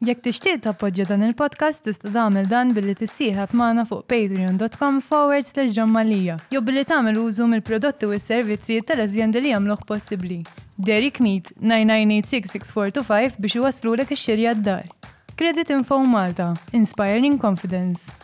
Jekk tixtieq tappoġġja dan il-podcast tista' tagħmel dan billi tissieħeb magħna fuq patreon.com forward slash John Mallia jew billi tagħmel użu mill-prodotti u s-servizzi tal-azjendi li jagħmluh possibbli. Dairy Knead, 9986-6425 biex iwasslulek ix-xiri għad-dar. Credit Info Malta, Inspiring Confidence.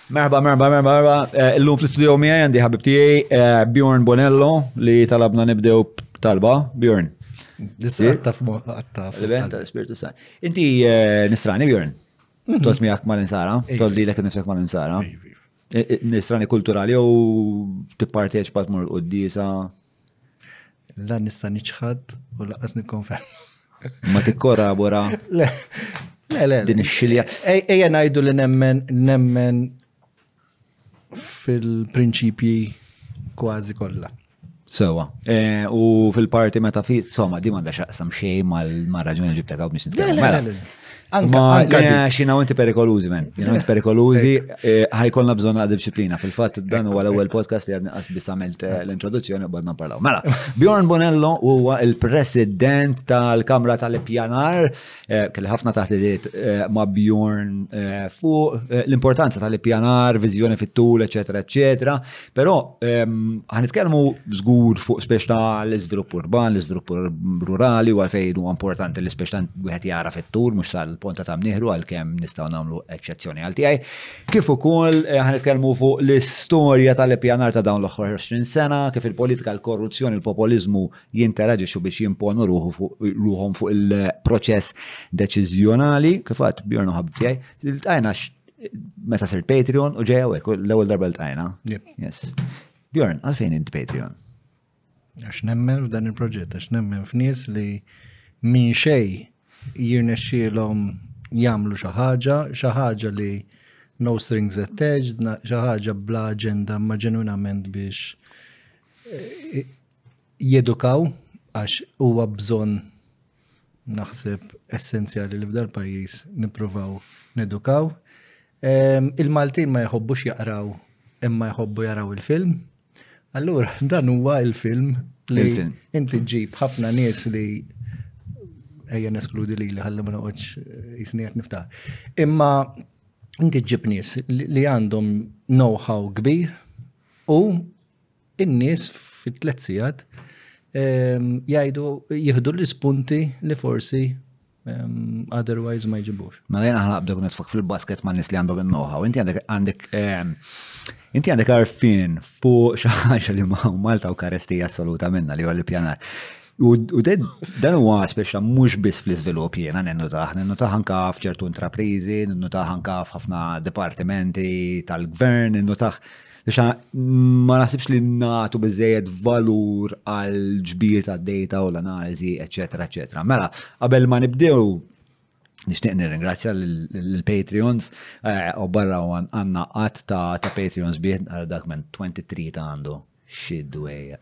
Merba, merba, merba, merba. Eh, illum fl-istudio mi għandi ħabib tijaj eh, Bjorn Bonello li talabna nibdew talba. Bjorn. Għattaf, għattaf. L-event tal-Spiritu San. Inti eh, nisrani Bjorn? Mhm. Tot miegħek mal-insara? Tot li l-ek nifsek mal-insara? Nisrani kulturali u tipparteċipat mur u d-disa? La nista' niċħad u laqas nikkonferm. Ma tikkorabora. Le, le, le. Din ix-xilja. Ejja ngħidu li nemmen nemmen fil-prinċipji kważi kollha. Sewa. Eh, u fil-parti meta fi, insomma, di m'għandha xaqsam xejn mal-raġuni li ġibtek hawn biex nitkellem. Mela. Anka, anka xina inti perikolużi, men. Jina inti perikolużi, eh, ħajkolna bżon għad disciplina. Fil-fat, dan huwa l-ewwel podcast li għadni qas biss għamilt eh, l-introduzzjoni u badna parlaw. Mela, Bjorn Bonello huwa il-president tal-Kamra tal-Ippjanar, eh, kelli ħafna taħt idiet ma' Bjorn fuq l-importanza tal-ippjanar, viżjoni fit-tul, eċetera, eċetera. Però ħan nitkellmu żgur fuq spiex ta' l-iżvilupp urban, l-iżvilupp rurali u għalfejn huwa importanti li spiex ta' wieħed jara fit-tul mhux sal-ponta ta' mnieħru għalkemm nistgħu nagħmlu eċċezzjoni għal tiegħi. Kif ukoll eh, ħan nitkellmu fuq l-istorja tal-ippjanar ta' dawn l-oħħar 20 sena, kif il-politika, l-korruzzjoni, il-popoliżmu jinteraġixxu biex jimponu ruħu fuq ruħhom fuq il-proċess deċiżjonali, kif għad Bjorn ħabib tiegħi, il-tajna Meta sirt Patreon u ġeja hekk l-ewwel darba l tajna. Yes. Bjorn, għalfejn int Patreon? Għax nemmen f'dan il-proġett, għax nemmen f'nies li minn xej jirnexxielhom jagħmlu xi ħaġa, xi ħaġa li no strings attached, xi ħaġa bla aġenda ma ġenwinament biex eh, jedukaw għax huwa bżonn naħseb essenzjali li f'dal pajjiż nippruvaw nedukaw. Ehm, Il-Maltin ma jħobbux jaqraw imma jħobbu jaraw il-film. Allura, dan huwa il-film li Il-film. inti ġib ħafna nies li ejja neskludi li li ħalli ma noqgħodx jisni qed niftar. Imma inti ġib nies li li għandhom know-how kbir u in-nies fit tliet sigħat ehm, jgħidu jieħdu l-ispunti li forsi ehm, otherwise ma jġibux. Ma mela jena ħanaqbdek nitfak fil-basket ma' nis li għandhom il-noħa, inti għandek għandek ehm, inti għandek għarfin fuq xaħġa li ma' Malta u karesti assoluta minna li għalli pjanar. U dan huwa speċa mhux biss fl-iżvilupp jiena nennu taħ, nennu taħ anka f'ċertu intraprizi, nennu taħ anka f'ħafna dipartimenti tal-gvern, nennu taħ Biex ma nasibx li natu bizzejed valur għal ġbir ta' data u l-analizi, eccetera, eccetera. Mela, qabel ma nibdew nishtiq nirringrazzja l-Patreons eh, u barra għanna għat ta' Patreons bieħ għal dak minn 23 ta' għandu xiddu għajja.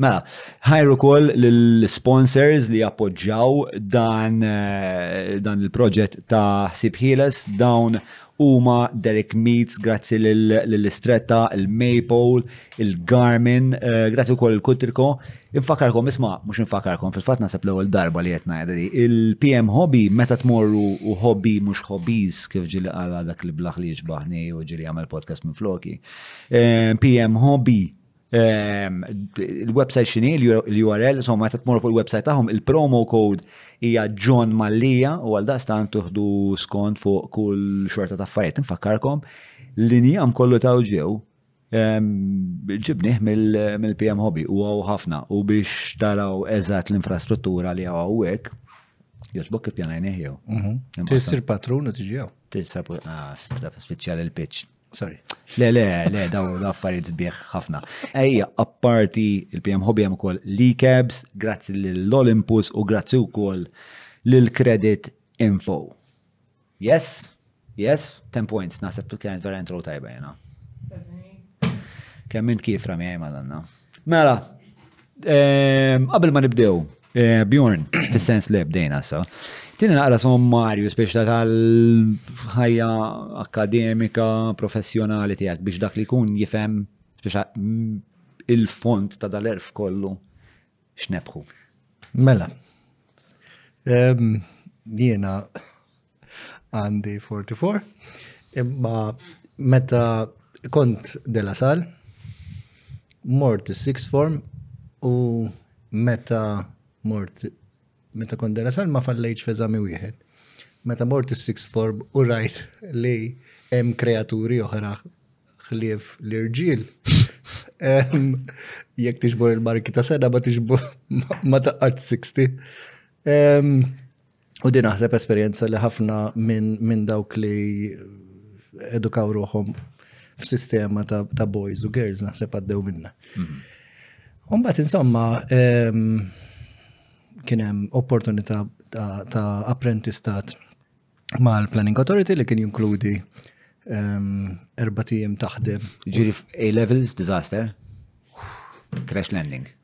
Mela, ħajru kol l-sponsors li appoġġaw dan, eh, dan il-proġett ta' Sib Hiles, dawn huma Derek Meats, grazzi l-Istretta, il-Maple, il-Garmin, eh, grazzi kol il-Kutriko. Infakarkom, isma, mux infakarkom, fil-fat nasab l ewwel darba li jetna jadadi. Il-PM Hobby, meta tmorru u hobby mux hobbies, kif ġili għala dak li blaħ li ġbaħni u ġili għamel podcast minn floki. Eh, PM Hobby, Ehm, il-website xini, l-URL, insomma, ta' tmur fuq il-website tagħhom, il-promo code hija John Mallija u għal daqstan tuħdu skont fuq kull xorta ta' affarijiet. Nfakkarkom l-injam kollu ta' ġew ehm, ġibnieh mill-PM Hobby u għaw ħafna u biex taraw eżatt l-infrastruttura li għaw għek, joġbok kif pjanajn iħjew. Mhm. Tissir patrun u tiġi għaw. Tissir patrun, ah, straf speċjali l-pitch. Sorry. Le, le, le, daw l-affarijiet sbieħ ħafna. Ejja, apparti il-PM Hobby hemm ukoll l-Cabs, grazzi l-Olympus u grazzi wkoll l-Credit Info. Yes, yes, 10 points, naħseb kienet vera intro tajba jena. Kemm int kif rami għajma l-għanna? Mela, ehm, qabel ma nibdew, eh, Bjorn, fis-sens li bdejna sa, tina naqra sommarju speċta tal-ħajja akademika, professjonali tiegħek biex dak li jkun jifhem speċta mm, il-font ta' dal-erf kollu x'nebħu. Mela, em, jiena Għandi 44. Imma meta kont dela sal, mort is-sixth form u meta mort meta kont dela sal ma fallejċ f'eżami wieħed. Meta mort is-sixth form u rajt li hemm kreaturi oħra ħlief l-irġiel. Jekk tiġbor il-marki ta' sena ma tiġbor ma taqqat 60. U din naħseb esperjenza li ħafna minn min dawk li edukaw ruħom f'sistema ta', ta boys u girls naħseb għaddew minna. Mhm. Umbat insomma ehm, kien hemm opportunità ta', ta apprentistat mal-Planning Authority li kien jinkludi ehm, erba' taħdem. Ġiri A-levels disaster? Crash landing.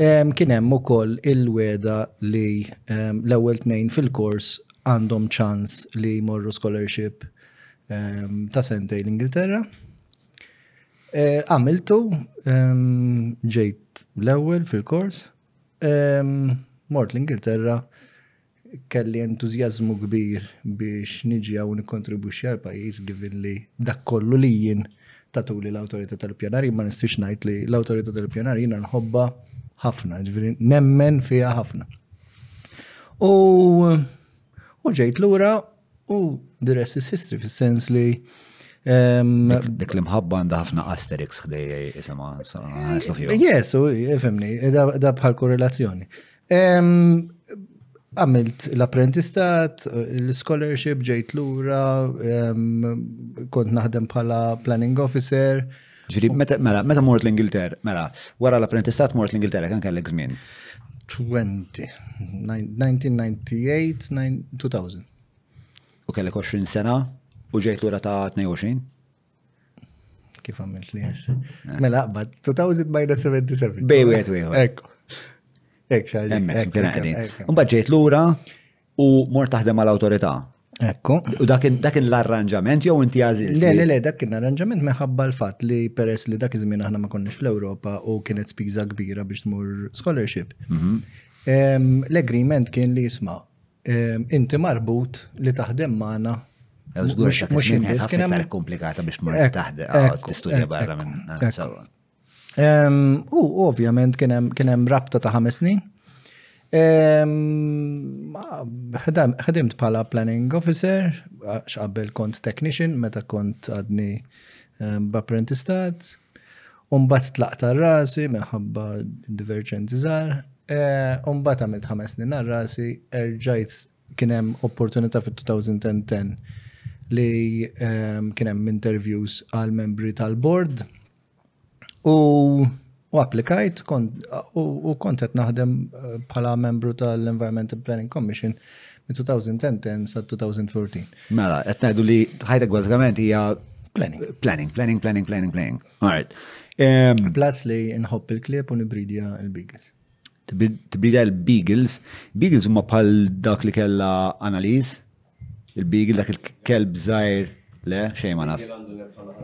Kien hemm ukoll il-weda li l-ewwel tnejn fil-kors għandhom ċans li jmorru scholarship ta' sentej l-Ingilterra. Għamiltu, ġejt l-ewwel fil-kors, mort l-Ingilterra, Kelli entużjażmu kbir biex niġi hawn u nikkontribwixxi għall-pajjiż given li dak kollu li jien tatuli l-Awtorità tal-Ippjanar, jien ma nistax ngħid li l-Awtorità tal-Ippjanar jiena nħobbha ħafna, ġifieri nemmen fiha ħafna. U ġejt lura U the rest is history, fil-sens li Dik l-imħabba għandha ħafna asterix ħdejja jisima, Yes, u jifimni, da bħal korrelazzjoni. Għamilt l-apprentistat, l-scholarship, ġejt lura, kont naħdem bħala planning officer, Ġifieri meta mela meta mort l-Ingilterra, mela wara l-apprentistat mort l-Ingilterra kan kellek żmien. 20, 1998, 2000. U kellek 20 sena u ġejt lura ta' 22? Kif għamilt li jessa? Eh. Mela, but 2000 minus 77. Bej, wieħed wieħed. Ekku. Ekk xaġi. Ekk, kena għedin. Umba ġejt lura. U mort taħdem għal awtorità. Ekku. U dak kien l-arranġament jew inti għażil? Le, le, le, dak kien arranġament meħabba l-fatt li peress li dak iż-żmien aħna ma konniex fl-Ewropa u kienet spiża kbira biex tmur scholarship. Mhm. L-agreement kien li jisma' inti marbut li taħdem magħna Mux mux komplikata biex ma taħdem tistudja barra minn. U ovvjament kien hemm rabta ta' ħames snin. Ħedimt bħala planning officer, x'qabel kont technician meta kont għadni b'apprentistat. Umbat tlaqta rasi minħabba diverġenti żgħar. Umbat għamilt ħames snin għal rasi, erġajt kien hemm opportunità fit-2010 li kien hemm interviews għal membri tal-board U applikajt u kont qed naħdem eh, bħala membru tal-Environmental Planning Commission minn 2010 sa 2014. Mela, qed ngħidu li ħajtek bażikament hija planning. Planning, planning, planning, planning, planning. Alright. Plus li nħobb il-klieb u nibridja il-beagles. Tibridja il-beagles. Beagles huma bħal dak li kellha analiz Il-bigil dak il-kelb zaħir, le, xej ma naf.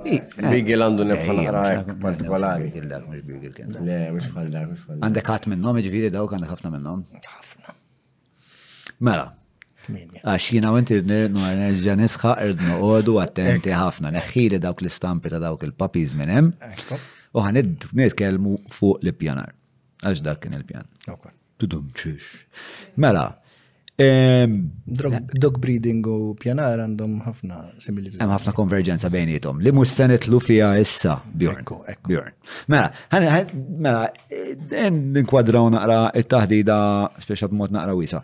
Bigil għandu nebħa naqra partikolari. Bigil dak, mux bigil kien. Le, mux bħal dak, mux bħal dak. Għandek ħat minnom, ġviri dawk għandek ħafna minnom. ħafna. Mela. Għax jina u inti nerġa nisħa irdnu għodu attenti ħafna, neħħili dawk l-istampi ta' dawk il-papiz minnem. U għan nitkelmu fuq l-pjanar. Għax dak kien il-pjan. Tudum ċux. Mela, Dog breeding u pjanar għandhom ħafna similitudni. Hemm ħafna konverġenza bejnietom li mhux se nitlu fiha issa Bjorn. Bjorn. Mela, mela, eh, ninkwadraw naqra it-taħdida speċa b'mod naqra wisa.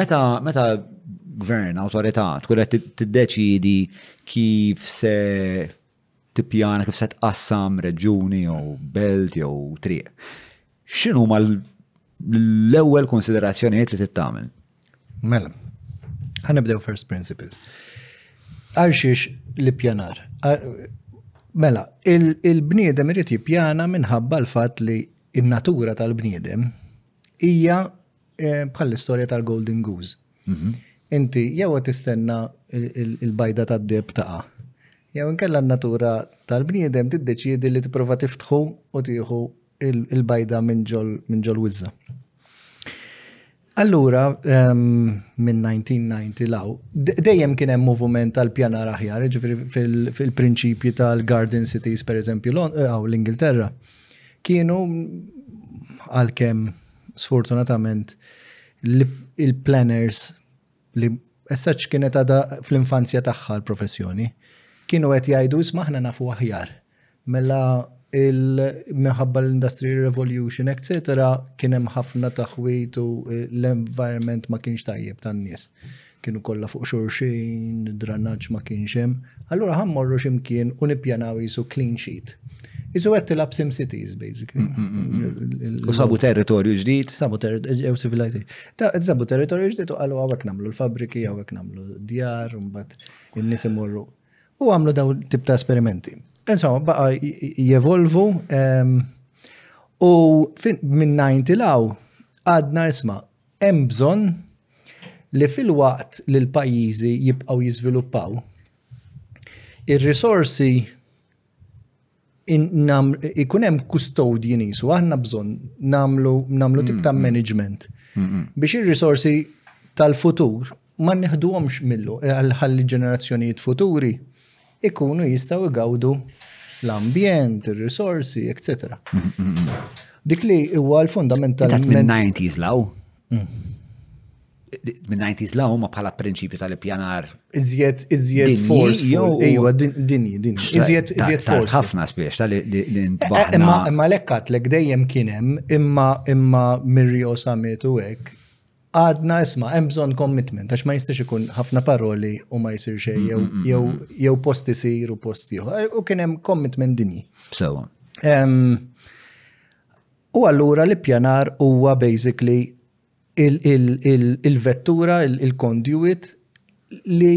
Meta meta gvern, awtorità tkun qed tiddeċidi kif se tippjana kif se tqassam reġjuni jew belt jew triq. X'inhu ma l-ewwel konsiderazzjonijiet li tittamel? Mela, ħanibdew first principles. Għal xiex l-ippjanar? Mela, il-bniedem irid jippjana minħabba l-fatt li in-natura tal-bniedem hija Bħall-istorja tal-Golden Goose. Inti jew qed tistenna l-bajda tad-deheb taqa', jew inkella n-natura tal-bniedem tiddeċiedi li tipprova tiftħu u tieħu l-bajda minn ġol wiżża. Allura, minn 1990 law, dejjem kien hemm moviment tal-pjanar aħjar, ġifieri fil-prinċipji tal-Garden Cities, pereżempju, hawn l-Ingilterra, kienu għalkemm sfortunatament il-planners li essaċ kienet għada fl-infanzja tagħha l-professjoni, kienu qed jgħidu isma' aħna nafu aħjar. Mela il-minħabba l-Industrial Revolution, etc., kien hemm ħafna taħwit u l-environment ma kienx tajjeb tan-nies. Kienu kollha fuq xulxin, id-dranaġġ ma kienx hemm. Allura ħa mmorru xi mkien u nippjanaw qisu clean sheet. Isu qed tilab Sim Cities, basically. Mm, mm, mm, u sabu territorju ġdid? Sabu territorju, civilization. Ta' sabu territorju ġdid u għallu għawek namlu l-fabriki, għawek namlu djar, mbat il-nis imorru. U għamlu daw tip ta' esperimenti. Insomma, baqa jevolvu ehm, u minn 90 law għadna isma' Hemm bżonn li filwaqt li l-pajjiżi jibqgħu jiżviluppaw, ir-risorsi ikun hemm kustodji nisu, aħna bżonn nagħmlu tip ta' mm-hmm. management mm-hmm. biex ir-risorsi tal-futur ma nieħduhomx millu ħalli ġenerazzjonijiet futuri ikunu jistgħu igawdu l-ambjent, ir-risorsi, etc. Dik li huwa l-fundament tal Minn 90s law. Mm. Minn 90s law ma bħala prinċipju tal-ippjanar. Iżjed, iżjed force. Ejwa, dinji, dinji. Iżjed, iżjed force. ħafna spiex tal li eh, eh, Imma lekkat lek dejjem kienem, imma imma mirrio samitu ek, Għadna isma' hemm bżonn commitment għax ma jistax ikun ħafna paroli u ma jsir xejn jew mm, mm, mm, jew post isir u post ieħor. U kien hemm commitment dinji. Sewa. U allura l-ippjanar huwa basically il-vettura, il-conduit li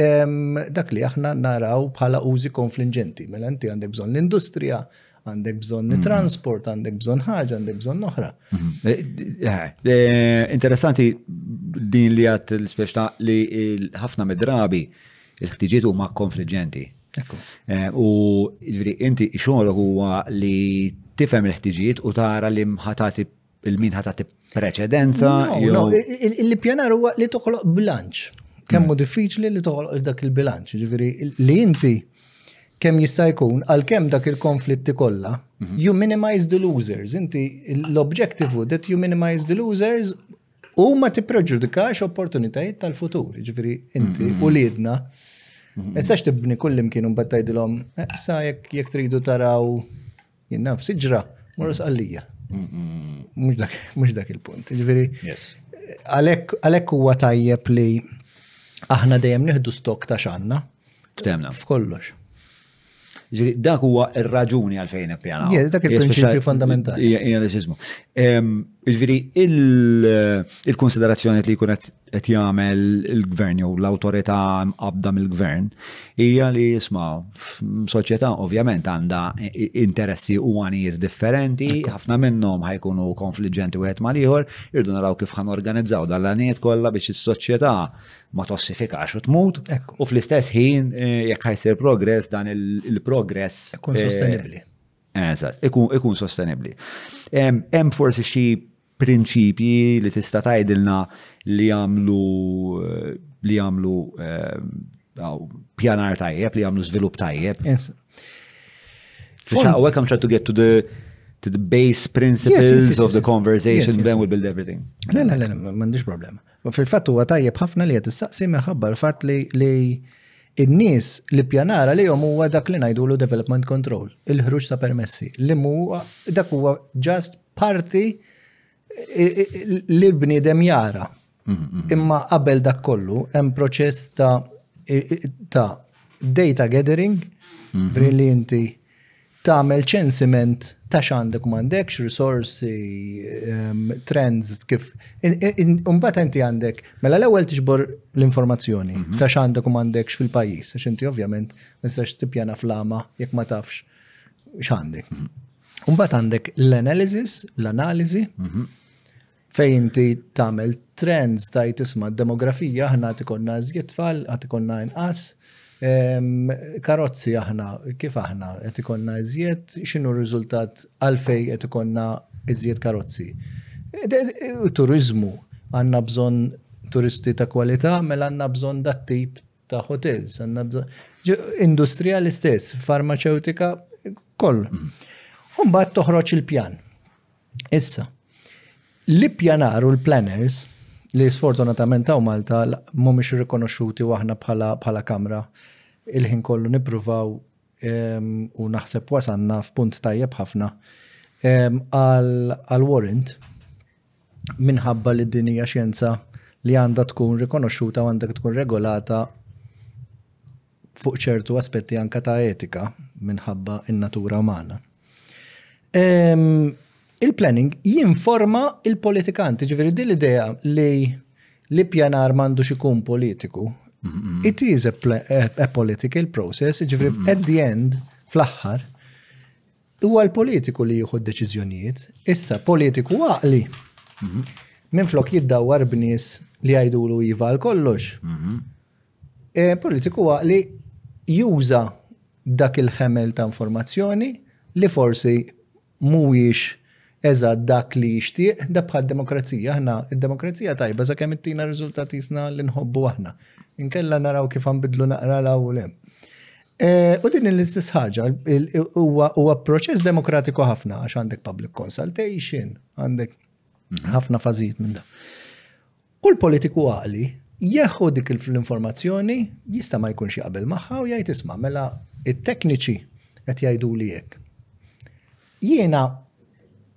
dak li aħna naraw bħala użi konflinġenti. Mela inti għandek bżonn l-industrija, għandek bżonn mm-hmm. transport, għandek bżonn ħaġa, għandek bżonn oħra. Mm-hmm. Eh, eh, eh, interessanti din li għat l-speċta li ħafna midrabi il-ħtiġiet huma konfliġenti. U ġviri, inti xogħolok huwa li tifhem il-ħtiġiet u tara li mħatati Il-min ħatat preċedenza? No, il-pjanar huwa li toħloq bilanċ. Kemmu hmm. diffiċli li toħloq dak il-bilanċ, ġifiri, li inti kemm jista' jkun għal kemm dak il-konflitti kollha, mhm. you minimize the losers. Inti l-objective hu that you minimize the losers u ma tippreġudikax opportunitajiet tal-futur. Ġifiri, inti mhm. u lidna. Mhm. Issa tibni kullim kienu mbattajdilhom, eh, sa jekk tridu taraw Jien naf siġra morru sqallija. Mhux dak il-punt. Ġifieri. Għalhekk huwa tajjeb li aħna dejjem nieħdu stok ta' xanna. Ftemna. F'kollox. Ġiri, dak huwa r-raġuni għal fejn ippjana. Jien, dak il-prinċipju fundamentali. Jien, l-isizmu. Ġiri, il-konsiderazzjoni li jkun qed qed jagħmel il-gvern jew l-awtorità mqabda mill-gvern hija li jisma' soċjetà ovvjament għandha interessi u għanijiet differenti, ħafna minnhom ħajkunu konfliġġenti wieħed mal-ieħor, irdu naraw kif ħan organizzaw dan l-għanijiet kollha biex is-soċjetà ma tossifikax u tmut u fl-istess ħin eh, jekk ħajsir progress dan il-progress ikun eh, sostenibbli. Eżatt, ikun sostenibbli. Hemm forsi xi prinċipji li tista' tgħidilna li jagħmlu li jagħmlu eh, pjanar tajjeb, li jagħmlu żvilupp tajjeb. Yes. Fissa, u għekam ċattu get to the to the base principles yes, yes, yes, of the conversation, yes, then we'll build everything. Le, le, le, mandiġ problem. Fil-fat huwa tajjeb ħafna li qed issaqsi minħabba l-fatt li li in-nies li pjanara li jom huwa dak li ngħidulu development control, il-ħruġ ta' permessi, li huwa dak huwa just parti li bniedem jara. Mm-hmm. Imma qabel dak kollu hemm proċess ta' ta' data gathering, mm-hmm. brilli inti tagħmel ċensiment ta' x'għandek m'għandekx, risorsi, ehm, trends, kif. Imbagħad inti għandek, mela l-ewwel tiġbor l-informazzjoni mm-hmm. ta' x'għandek u m'għandekx fil-pajjiż, għax inti ovvjament ma tistax tippjana flama jekk ma tafx x'għandek. Mbagħad għandek l-analysis, l-analiżi, mhm. fej inti tagħmel trends tajt isma' demografija aħna tikonna iżjed tfal, għad ikonna inqas. Karozzi aħna, kif aħna, qed ikonna iżjed, x'inhu r-riżultat għalfej qed ikonna iżjed karozzi. Turizmu għandna bżonn turisti ta' kwalità, mela għandna bżonn dat tip ta' hotels, għanna bżon. Industrija l-istess, farmaceutika, koll. Umbat toħroċ il-pjan. Issa, li pjanar u l-planners, li sfortunatament ta' Malta mumiex rikonoxxuti waħna bħala kamra, il-ħin kollu nipruvaw ehm, u naħseb wasanna f'punt tajjeb ħafna ehm, għal warrant minħabba li din hija xjenza li għandha tkun rikonoxxuta u għandha tkun regolata fuq ċertu aspetti anka ta' etika minħabba in-natura umana. Ehm, il-planning jinforma il-politikanti, ġifiri din l-idea li li pjanar mandu xikun politiku. It is a, a, a political process, ġifiri at the end, fl-axħar, Huwa l-politiku li jieħu d-deċiżjonijiet. Issa, politiku għaqli, minflok jiddawwar b'nies li jgħidulu iva għal kollox, e, politiku għaqli juża dak il-ħemel ta' informazzjoni li forsi mhuwiex eża dak li jixtieq, da bħad demokrazija, aħna id-demokrazija tajba za kemm ittina riżultati jisna li nħobbu aħna. Inkella naraw kif għambidlu naqra l-għawlem. Eh, u din l-istess ħaġa, huwa proċess demokratiku ħafna għax għandek public consultation, għandek mhm. ħafna fażijiet minn da. U l-politiku għaqli jeħu dik l-informazzjoni jista' ma jkunx jaqbel magħha u jgħid isma' mela it-tekniċi qed jgħidu li jekk. Jiena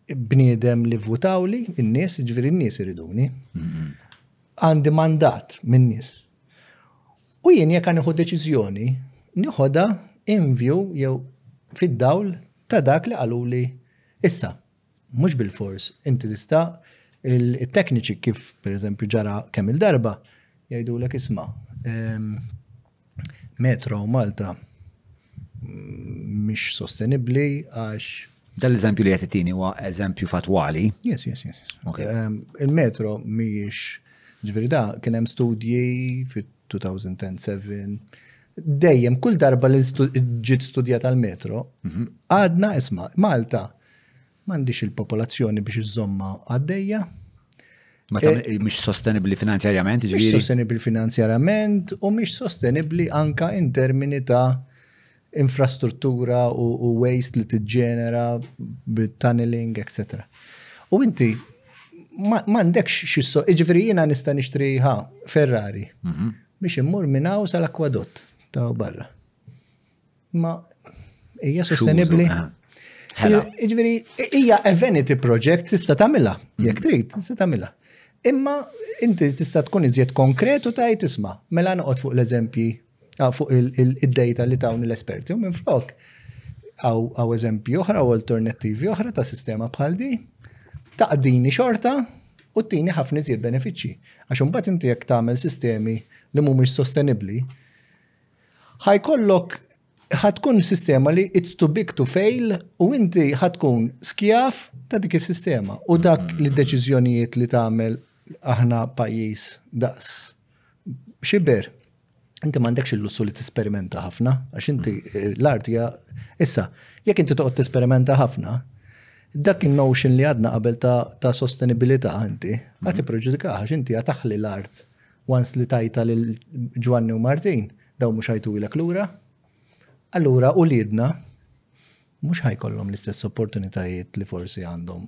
bniedem li votawli, in-nies, ġviri n-nies iriduni, mhm. għandi mandat minn nies U jien jekk nieħu deċiżjoni, nieħodha in view jew fid-dawl ta' dak li qaluli issa. Mhux bil-fors, inti tista' il-tekniċi kif pereżempju ġara kemm il-darba jgħidulek isma' ehm, metro Malta mhix sostenibbli għax Dal-eżempju li għetitini huwa eżempju fatwali. Yes, yes, yes. Okay. Um, Il-metro miex ġviri da, kien hemm studji fit-2007. Dejjem, kull darba li ġiet studja tal-metro, mhm. għadna isma, Malta, m'għandix il-popolazzjoni biex iżomma għaddejja. Ma ta' eh, mhix sostenibbli finanzjarjament, ġviri? Mhix sostenibbli finanzjarjament u mhix sostenibbli anka in termini ta' infrastruttura u waste li tiġġenera bit-tunneling, etc. U inti m'għandekx xisso, iġifieri jiena nista' nixtri ħa Ferrari mhm. biex immur minn hawn sal-akwadott ta' barra. Ma hija sostenibbli. Eh. Iġveri, hija a vanity project tista' tagħmilha, jekk mm. trid, tista' tagħmilha. Imma inti tista' tkun iżjed konkretu tajt isma, mela noqgħod fuq l-eżempji Ah, fuq il-data li tawni l-esperti, u minn flok, għaw eżempju oħra u alternativi oħra ta' sistema bħal di, taqdini xorta u t-tini ħafna iżjed benefiċċji. Għax imbagħad inti jekk tagħmel sistemi li mhumiex sostenibbli, ħajkollok ħatkun sistema li it's too big to fail u inti ħatkun skjaf ta' dik is-sistema u dak li deċiżjonijiet li tagħmel aħna pajjiż daqs xiber inti m'għandekx il-lussu li tisperimenta ħafna, għax inti l-art hija issa, jekk inti toqgħod tisperimenta ħafna, dak in-notion li għadna qabel ta' sostenibilità inti, ma tippreġudika għax inti taħli l-art once li tajta lil Ġwanni u Martin, daw mhux ħajtu ilek lura. Allura u lidna mhux ħajkollhom l-istess opportunitajiet li forsi għandhom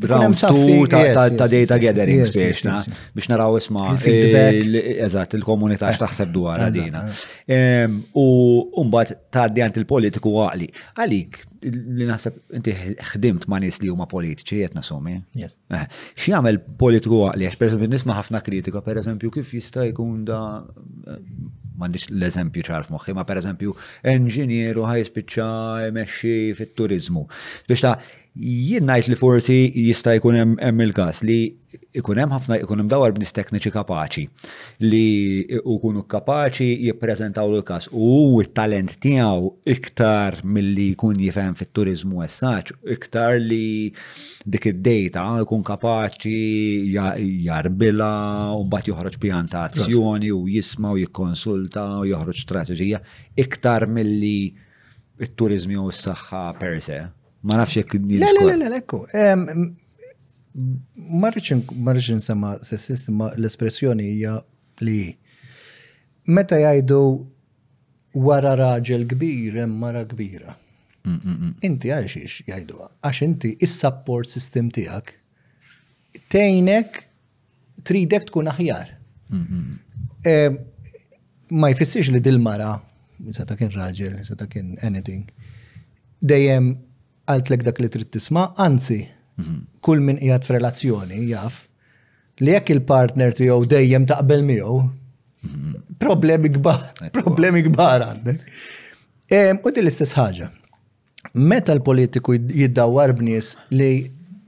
Round two ta' data gathering biex biex naraw isma eżatt il-komunità eh. x'taħseb dwar għadina. U mbagħad tgħaddi għand il-politiku għaqli. Għalik li naħseb inti ħdimt ma' nies li huma politiċi qed nasumi. Eh, X'jagħmel politiku għaqli għax pereżempju nisma' ħafna kritika pereżempju kif jista' jkun da eh, m'għandix l-eżempju ċarf moħħi, ma pereżempju enġinieru ħaj spiċċa jmexxi fit-turizmu. Biex ta' Jien ngħid li forsi jista' jkun hemm il-każ li jkun hemm ħafna jkun hemm dawar b'nis tekniċi kapaċi li jkunu kapaċi jippreżentaw l-każ u hu t-talent tiegħu iktar milli jkun jifhem fit-turiżmu essaċ, iktar li dik id-data jkun kapaċi jarbila u mbagħad joħroġ pjan ta' azzjoni u jisma' u jikkonsulta u joħroġ strateġija iktar milli it-turiżmi u s-saħħa per se. Ma nafx jekk jien. Le, le, le, ekku. Marriċ nsemma sessist ma l-espressjoni hija li meta jgħidu wara raġel kbir hemm mara kbira. Mm, mm, mm. Inti għaxiex jgħidu għax inti is-support system tiegħek tejnek tridek tkun aħjar. Eh, ma jfissirx li dil-mara, sa ta' kien raġel, sa ta' kien anything, dejjem għaltlek dak li trid tisma, anzi, mhm. kull min qiegħed f'relazzjoni jaf li jekk il-partner tiegħu dejjem taqbel miegħu, mhm. problemi kbar, problemi kbar għandek. U din l-istess ħaġa. meta l-politiku jiddawwar b'nies li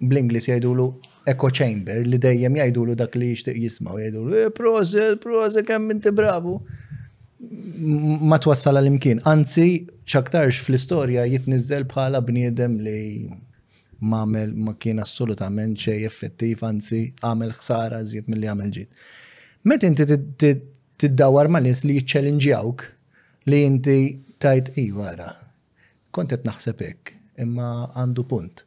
bl-Inglis jgħidulu echo chamber li dejjem jgħidulu dak li jixtieq jismaw jgħidulu eh, prose, prose kemm inti bravu. Ma twassal għal imkien. Anzi, xaktarx fl-istorja jitniżel bħala bniedem li mamel ma kien assolutament xej effettiv, anzi għamel ħsara zjed mill-li għamel ġid. Met inti tiddawar ma' nis li jċellinġjawk li inti tajt i wara, Kont qed naħseb hekk, imma għandu punt.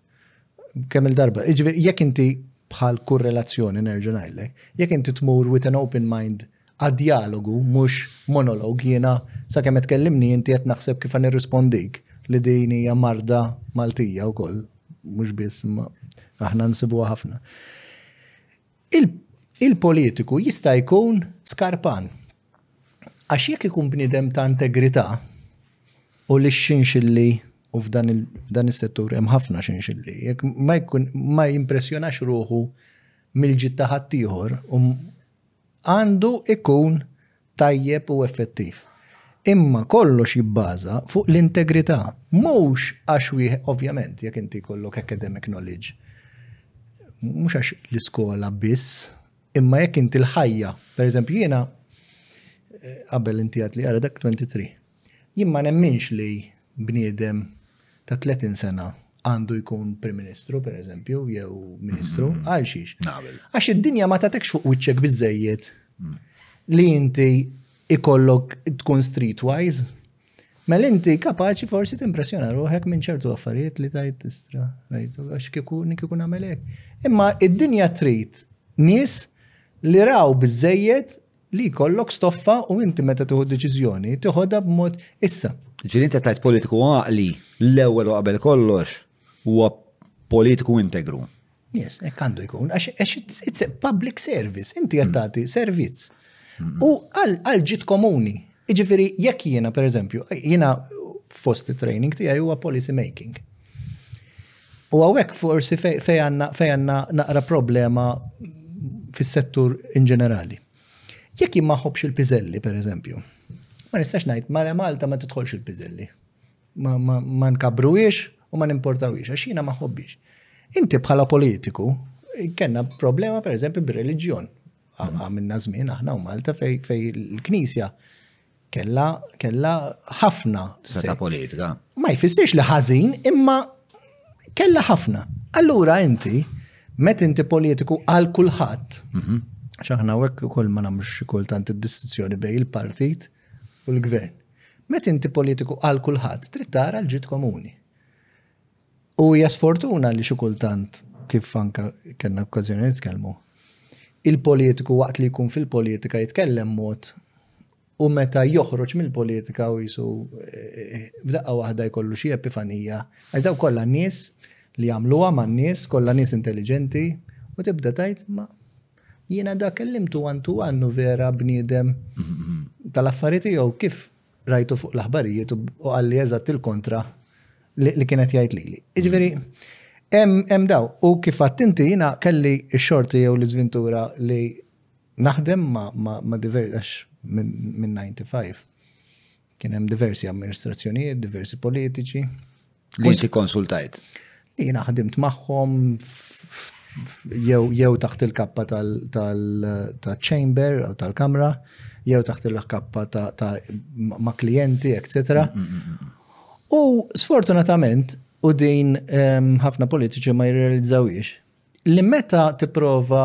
Kemm il-darba, jiġifieri jekk inti bħal kull relazzjoni nerġa' ngħidlek, jekk inti tmur with an open mind għad-djalogu mhux monolog jiena sakemm qed tkellimni inti qed naħseb kif nirrispondik li din hija marda Maltija wkoll mhux biss imma aħna nsibuha ħafna. Il-politiku jista' jkun skarpan. Għax jekk ikun bniedem ta' integrità u li xinxilli u f'dan is-settur hemm ħafna xinxilli, jekk ma jkun ma jimpressjonax ruħu mill-ġid ta' ħaddieħor um, għandu ikun tajjeb u effettiv. Imma kollox jibbaża fuq l-integrità, mhux għax wieħed ovvjament jekk inti jkollok academic knowledge. Mhux għax l-iskola biss Imma jekk inti l-ħajja, per eżempju jiena qabel inti għad li għara dak 23. Jien ma nemminx li bniedem ta' 30 sena għandu jkun Prim Ministru, per eżempju, jew Ministru, mm-hmm. għal xiex. Għax id-dinja ma tatekx fuq wiċċek bizzejiet mm. li inti ikollok tkun streetwise, mela inti kapaċi forsi timpressjona ruħek minn ċertu affarijiet li tajt tistra, rajtu, għax kieku kieku nagħmel hekk. Imma id-dinja trid nies li raw biżejjed li jkollok stoffa u inti meta tieħu deċiżjoni tiħodha b'mod issa. Ġieli inti tajt politiku għaqli l-ewwel u qabel kollox huwa politiku integru. Yes, hekk għandu jkun, għax it's a public service, inti qed mm. tagħti servizz. Mm. U għal ġit komuni, jiġifieri jekk jiena pereżempju, jiena fost training tiegħi huwa policy making. U għawek forsi fejanna fejanna naqra problema fis-settur in ġenerali. Jekk jimmaħobx il-pizelli, per eżempju, ma nistax najt, ma Malta ma titħolx il-pizelli. ma nkabruhiex u ma nimportawhiex għax jiena ma ħobbiex. Inti bħala politiku kellna problema pereżempju bir-reliġjon. Għamilna żmien aħna u Malta fej fej l-Knisja kella kella ħafna seta politika. Ma jfissirx li ħażin imma kella ħafna. Allura inti met inti politiku għal kulħadd. Mhm. X'aħna hekk ukoll ma nagħmlux kultant id-distinzjoni bejn il-partit u l-gvern. Meta inti politiku għal kulħadd trid tara l-ġid komuni. U hija sfortuna li xi kultant kif anka kellna okkażjoni nitkellmu. Il-politiku waqt li jkun fil-politika jitkellem mod u meta joħroġ mill-politika u jisu eh, f'daqqa waħda jkollu xi epifanija. Għax daw kollha nies li jagħmluha man nies, kollha nies intelligenti u tibda tajt ma Jiena dak kellimtu one to one u vera bniedem tal-affari tiegħu kif rajtu fuq l-aħbarijiet u qalli eżatt il-kontra li kienet jgħid lili. Jiġifieri hemm daw u kif għadt inti jiena kelli x-xorti jew l-iżvintura li naħdem ma' diversi minn 95. Kien hemm diversi amministrazzjonijiet, diversi politiċi. Li inti konsultajt? Li jiena ħdimt magħhom jew taħt il-kappa tal-chamber u tal-kamra, jew taħt il-kappa ta' ma' klienti, etc. Mm, mm, mm, u sfortunatament, u din ħafna politiċi ma jirrealizzawiex, li meta tipprova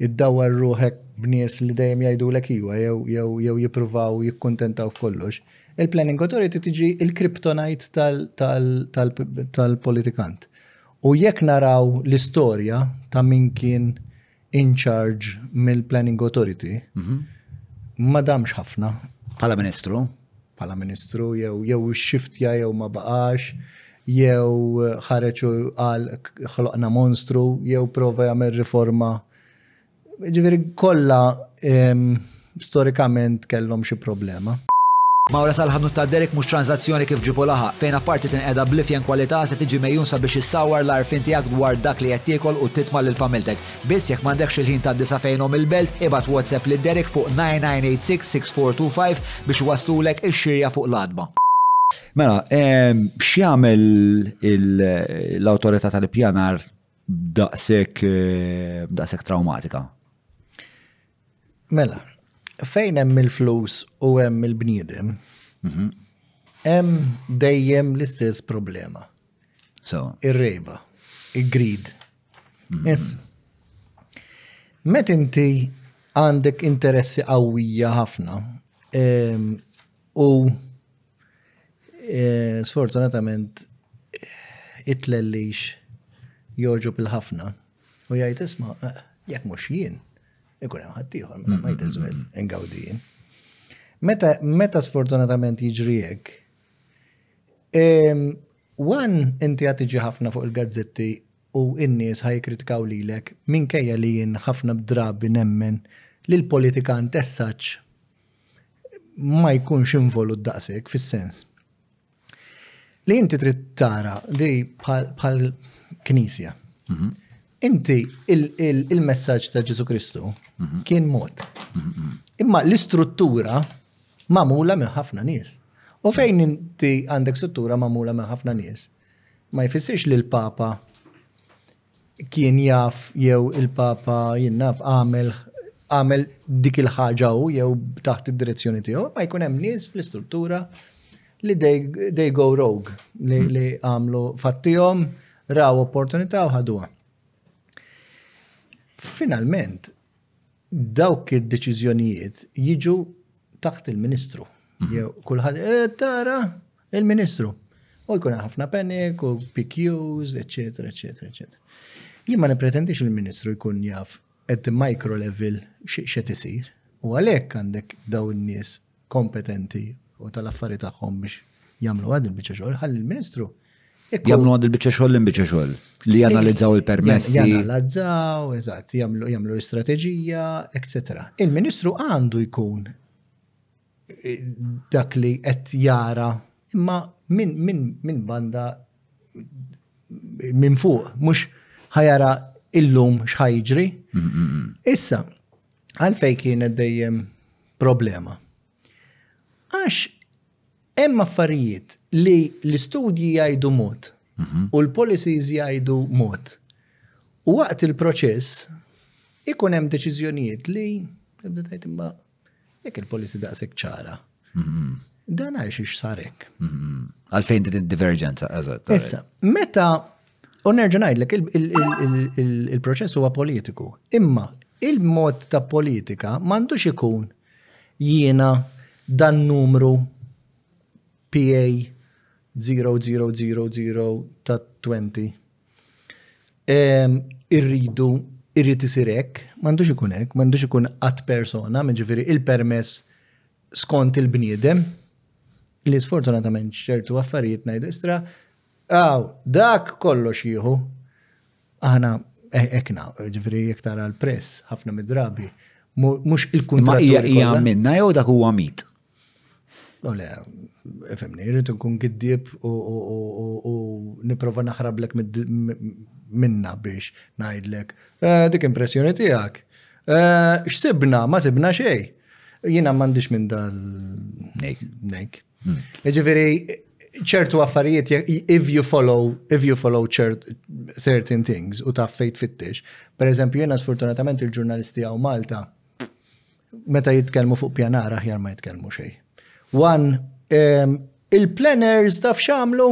iddawwar ruħek b'nies li dejjem jgħidulek iwa jew jew jew jippruvaw jikkuntentaw f'kollox, il-planning authority tiġi il-kryptonite tal-politikant. U jekk naraw l-istorja ta' min kien in charge mill-planning authority, mhm. ma damx ħafna. Bħala ministru? bħala ministru jew jew xiftja jew ma baqax jew ħareġ u qal ħloqna monstru jew prova jagħmel riforma. Ġifieri kollha ehm, storikament kellhom xi problema. Mawra sal-ħanut ta' Derek mhux tranzazzjoni kif ġipu laħa, fejn apparti tinqeda blifjen kwalità se tiġi mejjun sabiex issawar l-għarfien tiegħek dwar dak li qed tiekol u titma' lil familtek. Biss jekk m'għandekx il-ħin tgħaddi sa fejnhom il-belt, ibgħat WhatsApp lil Derek fuq 9986-6425 biex iwasslulek ix-xirja fuq l-għatba. Mela, x'jagħmel l-Awtorità tal-Ippjanar daqshekk daqshekk trawmatika? Mela, fejn hemm il-flus u hemm il-bniedem, hemm dejjem l-istess problema. So, Ir-rejba, il-grid, Yes. Met inti għandek interessi qawwija ħafna ehm, u eh, sfortunatament it-tlellix joġu bil-ħafna u jgħid isma' eh, jekk mhux jien ikun hemm ħaddieħor mela ma jtiżwel ingawdi jien. Meta sfortunatament jiġri hekk, Wan, inti għad tiġi ħafna fuq il-gazzetti u n-nies ħaj kritkaw lilek minkejja li jien ħafna drabi nemmen li l-politikant essaċ ma jkunx involut daqshekk fis-sens. Li inti trid tara li bħal knisja. Mhm. Inti il-messaġġ ta' Ġesu Kristu mhm. kien mod. Mhm, Imma l-istruttura magħmula minn ħafna nies. U fejn inti għandek struttura magħmula minn ħafna nies, ma jfissirx li l-Papa kien jaf jew il-Papa jinnaf għamel għamel dik il-ħaġa u jew taħt id-direzzjoni tiegħu, ma jkun hemm nies fl-istruttura li they, they go rogue li, li għamlu fattijom raw opportunità u ħaduha. Finalment, Dawk id-deċiżjonijiet jiġu taħt il-Ministru. Mhm. Jew kulħadd eh, tara il-Ministru. U jkun ħafna panic u PQs, eċetera, eċetera, eċetera. Jien ma nipretendix il-Ministru jkun jaf at the micro level x'qed isir. U għalhekk għandek dawn in-nies kompetenti u tal-affari tagħhom biex jagħmlu għad il-biċċa xogħol, ħalli l-Ministru Jamlu għad il-biċċa xogħol l-biċċa xogħol li janalizzaw il-permessi. Janalizzaw, eżatt, jagħmlu jagħmlu l-istrateġija, etc. Il-Ministru għandu jkun eh, dak li qed jara imma minn min, min banda minn fuq, mhux ħajara illum xħajġri. Issa, Għalfej kienet dejjem problema. Għax hemm affarijiet li l-istudji jgħidu mod mhm. u l-policies jgħidu mod. U waqt il-proċess ikun hemm deċiżjonijiet li tibda tgħid imma jekk il-policy daqshekk ċara. Mm-hmm. Dan għax ix sarek. Mm-hmm. Għalfejn din id-diverġenza, eżatt. Issa, meta, u nerġa' ngħidlek il-proċess huwa politiku, imma il-mod ta' politika m'għandux ikun jiena dan numru PA 0000 ta' 20 Irridu, irrid isir hekk, m'għandux ikun hekk, m'għandux ikun ad persona, ġifieri il-permess skont il-bniedem, li sfortunatament ċertu affarijiet ngħidu istra, għaw, dak kollox jieħu. Aħna ekna, ġifieri jekk tara l-press ħafna mid-drabi, mhux il-kuntratt. Ma hija minna jew dak huwa mit? U le, fimni, irrid nkun giddib u niprofa naħrablek minna biex najdlek. Eh, dik impressjoni tijak. Eh, xsibna, ma sibna xej. Jina mandiġ minn dal. Nejk. Nejk. Hmm. Ġifiri, ċertu affarijiet, if you follow, if you follow certain things u taf fejt fittix. Per eżempju, jena sfortunatament il-ġurnalisti għaw Malta Meta jitkellmu fuq pjanar aħjar ma jitkellmu xejn. Wan, ehm, il-planners taf xamlu?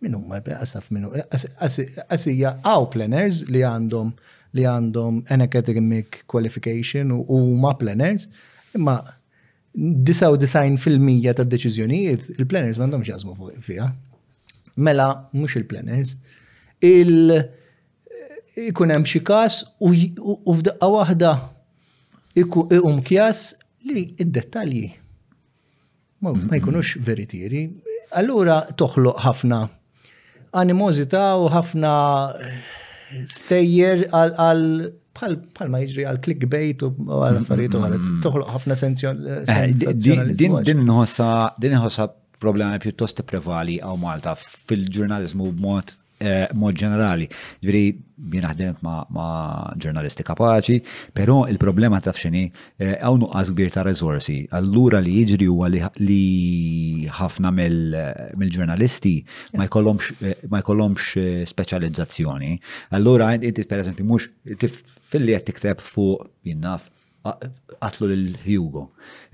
Min huma l-planners taf minnu? Għasija għaw planners li għandhom li għandhom an academic qualification u huma planners, imma 99% ta' deċiżjonijiet il-planners m'għandhomx jażmu fiha. Mela mhux il-planners. Il-, -planners, il ikun hemm xi każ u f'daqqa waħda iqum kjas li id-dettalji ma jkunux veritieri. Allura toħloq ħafna animożità u ħafna stejjer għal bħal ma jiġri għal clickbait u għal affarijiet oħra. Mm. Toħloq ħafna sensjoni. Din nħossa problema pjuttost prevali għaw Malta fil-ġurnalizmu b'mod Eh, mod ġenerali. Ġviri, jien ħdemt ma' ġurnalisti kapaċi, però il-problema taf xini, eh, għaw nuqqas kbir ta' resorsi. Allura li jiġri huwa li ħafna mill-ġurnalisti ma jkollhomx eh, speċjalizzazzjoni. Allura, inti per eżempju, mhux kif fil-li qed tikteb fuq jinnaf Qatlu lil Hugo.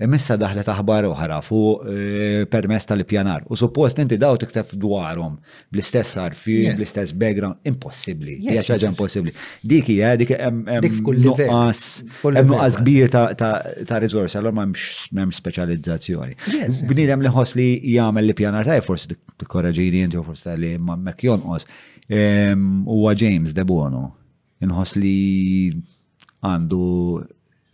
Imma issa daħlet aħbar oħra fuq eh, permess tal-ippjanar. U suppost inti daw tiktef dwarhom bl-istess arfi, bl-istess background, impossibbli. Hija xi ħaġa impossibbli. Dik hija dik hemm nuqqas hemm nuqqas kbir ta' riżorsi, allora m'hemmx speċjalizzazzjoni. Bniedem li ħoss li jagħmel l-ippjanar tajb forsi tikkoraġini inti forsi li ma' jonqos. Ehm, huwa James Debono. Inħoss li għandu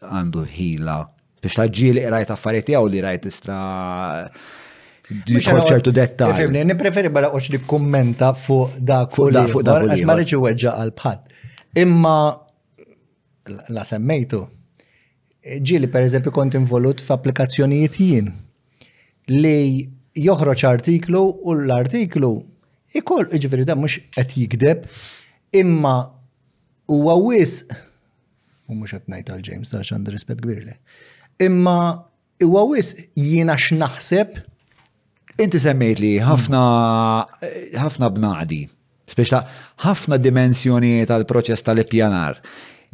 għandu ħila biex taġġieli qrajt affarijiet tiegħu li rajt istra ċertu dettal. Fimni, nipreferi bala uċ li kummenta fuq da fuq da fuq da. Għax marriċi weġġa għal bħad. Imma la semmejtu, Ġieli per eżempju kont involut f'applikazzjonijiet jien li joħroġ artiklu u l-artiklu ikoll, ġifiri da mux qed jikdeb, imma huwa wisq, u mux qed ngħid għal James ta' għandu rispett kbir le, imma Iwa wisq jiena x'naħseb Inti semmejt li ħafna ħafna bnadi, speċta ħafna dimensjonijiet tal proċess tal-ippjanar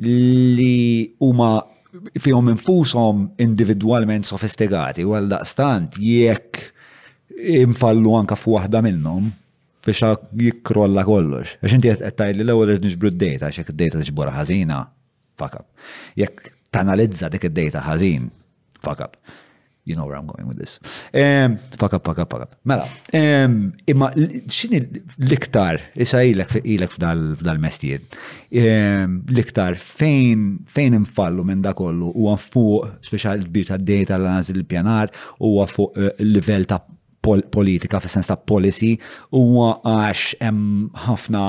li huma fihom infushom individwalment sofistikati u għal daqstant jekk infallu anka f'waħda minnhom biex jikrolla kollox. Għax inti qed tgħid li l-ewwel irid niġbru d-data għax jekk id-data tiġbor ħażina Fuck up. Jekk tanalizza dik id-data ħażin, fuck up. You know where I'm going with this. Um, fuck up, fuck up, fuck up. Mela, um, imma xini l-iktar, issa ilek, ilek f'dal-mestier, um, l-iktar fejn, fejn infallu minn da kollu u fuq, speċjal kbir ta' data l-analiz l-pjanar, u fuq uh, eh, level ta' pol politika fis sens ta' policy huwa għax hemm ħafna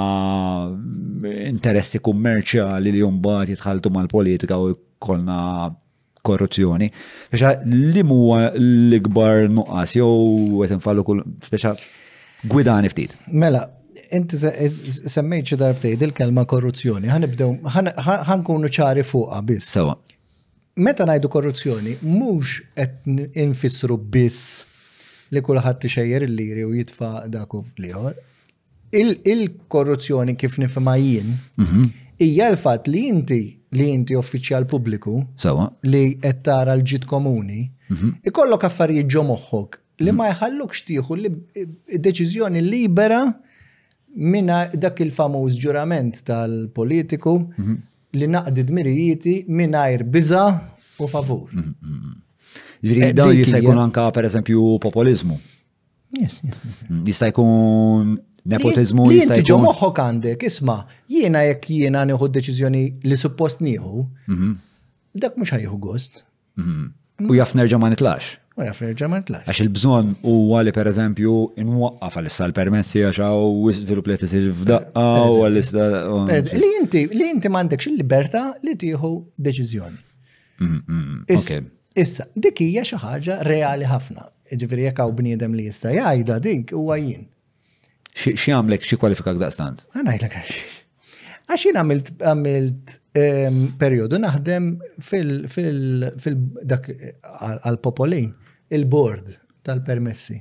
interessi kummerċjali li mbagħad jitħaltu mal-politika u jkollna korruzzjoni. Speċa li huwa l-ikbar nuqqas jew qed infallu kull speċa gwidani ftit. Mela, inti semmejt xi darbtej il-kelma korruzzjoni, ħanibdew ħankunu ċari fuqha biss. Sewa. Meta ngħidu korruzzjoni, mhux qed infissru biss li kulħadd ixejjer il-liri u jitfa' dak u fl-ieħor. Il-korruzzjoni kif nifhimha jien mhm. hija l-fatt li inti li inti uffiċjal pubbliku li qed tara l-ġid komuni, mhm. ikollok affarijiet ġo moħħok li ma jħallukx tieħu deċiżjoni libera minna dak il-famuż ġurament tal-politiku mhm. Li naqdi dmirijieti mingħajr biża' u favur. Ġifieri eh, dawn jista' jkun anka pereżempju populizmu. Yes, yes. Mm, jista' jkun nepotizmu jista' jkun. Ġo moħħok għandek, isma' jiena jekk jiena nieħu deċiżjoni li suppost nieħu, mhm. dak mhux ħajħu gost. U jaf nerġa' ma nitlax. U jaf nerġa' ma nitlax. Għax il-bżonn huwa li pereżempju nwaqqaf għal issa l-permessi għax hawn żvilupp li tisir f'daqqa u għal issa. Li inti li inti m'għandekx il-libertà li tieħu deċiżjoni. Mm, mm, mm. Issa, dik hija xi ħaġa reali ħafna. Ġifieri jekk hawn bniedem li jista' jgħidha dik huwa jien. X'jagħmlek xi kwalifikak daqstant? Ngħidlek għax. Għax jien għamilt għamilt ehm, perjodu naħdem fil dak għal popolin il-bord tal-permessi.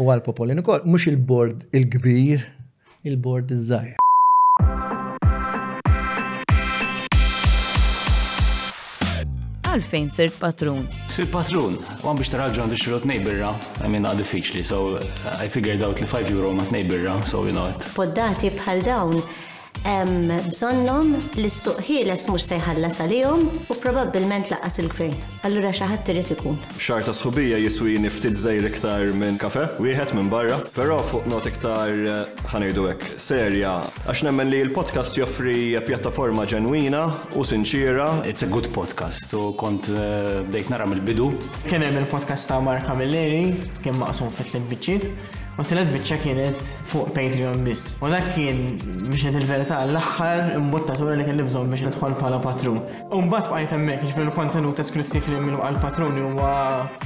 U għal popolin ukoll mhux il-bord il-kbir il-bord iż-żgħir. Għalfejn sirt patrun? Sirt patrun, għan biex taraġu għandu xilu t-nej birra, għamin għad diffiċli, so I figured out li 5 euro ma t-nej birra, so you know it. Poddati bħal dawn, bżonnom li s-suq ħieles mux sejħalla salijom u probabilment laqas il-gvern. Allura xaħat trid ikun. Xahar ta' sħubija jiswini ftit żgħir iktar minn kafè wieħed minn barra. Però fuq nota iktar, ħa ngħidu hekk, serja, għax nemmen li l-podcast joffri pjattaforma ġenwina u sinċiera. It's a good podcast u kont bdejt nara mill-bidu. Kien hemm il-podcast ta' Mark Camilleri, kien maqsum fi tliet biċċiet, u t-tielet biċċa kienet fuq Patreon biss. U dak kien, biex ngħid il-verità, l-aħħar imbuttatura li kelli bżonn biex nidħol bħala patrun. U mbagħad bqajt hemmhekk, jiġifieri l-kontenut esklussiv li minnu għal patruni huwa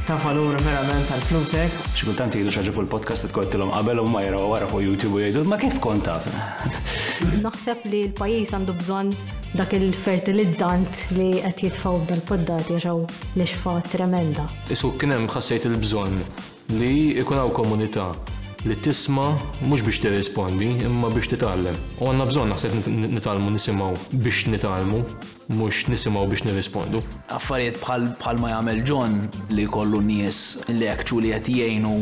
ta' valur verament għal flusek. Xi kultant jgħidu xaġa fuq il-podcast li tkottilhom qabel u ma jaraw wara fuq YouTube u jgħidu ma kif kont taf. Naħseb li l-pajjiż għandu bżonn dak il-fertilizzant li qed jitfgħu dal-poddati għax hawn l-ixfa tremenda. Isu kien hemm ħassejt il-bżonn Li jkun hawn komunità li tisma' mhux biex tirrispondi imma biex titgħallem. U għandna bżonn naħseb nitgħallmu nisimgħu biex nitgħallmu mhux nisimgħu biex nirrispondu. Affarijiet bħal ma jagħmel John li jkollu nies li actually qed jgħinu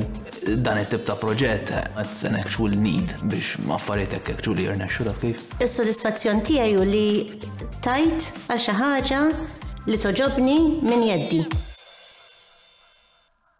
dan it-tip ta' proġett that's an actual need biex affarijiet hekk actually jirnexxu taf kif. Is-sodisfazzjon tiegħi hu li tajt għal xi ħaġa li togħġobni minn jeddi.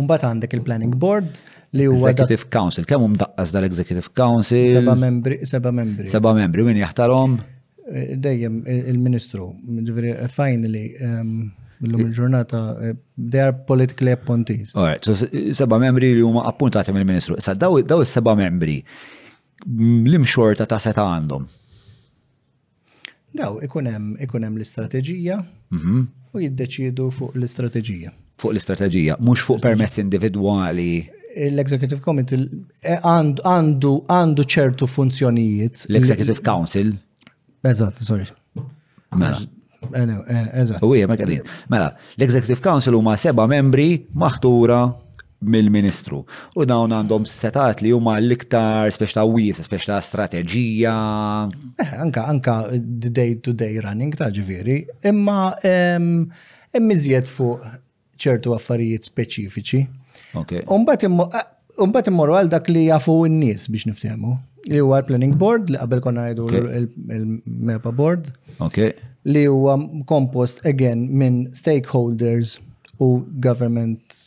Umbat għandek il-Planning Board li huwa. Executive Council, kemm hum daqqas dal-Executive Council? Seba membri, seba membri. Seba membri, min jaħtarhom? Eh, dejjem eh, il-Ministru, ġifieri eh, finally ehm, l-lum il-ġurnata, they are politically appointees. Alright, so seba membri li huma appuntati mill-Ministru. Sa daw is-seba membri, l-imxorta ta' seta għandhom? Daw, ikun hemm l-istrateġija mhm. u jiddeċiedu fuq l-istrateġija. Fuq l-istrateġija, mhux fuq permess individwali. L-Executive Committee eh, għandu ċertu funzjonijiet. L-Executive Council. Eżatt, sorry. Mela. Eh, eh, eżatt. U ma kellin. Mela, l-Executive Council huma seba' membri maħtura mill-Ministru. U dawn għandhom setat li huma l-iktar speċ ta' wies, speċ ta' strateġija. Eh, anka, anka day to day running ta' ġviri, imma immiżjed fuq ċertu affarijiet speċifiċi. Umbat eh, immorru għal dak li jafu n-nies biex niftehmu. Li huwa l-planning board li qabel konna ngħidu l-MEPA board. Li huwa kompost again minn stakeholders u government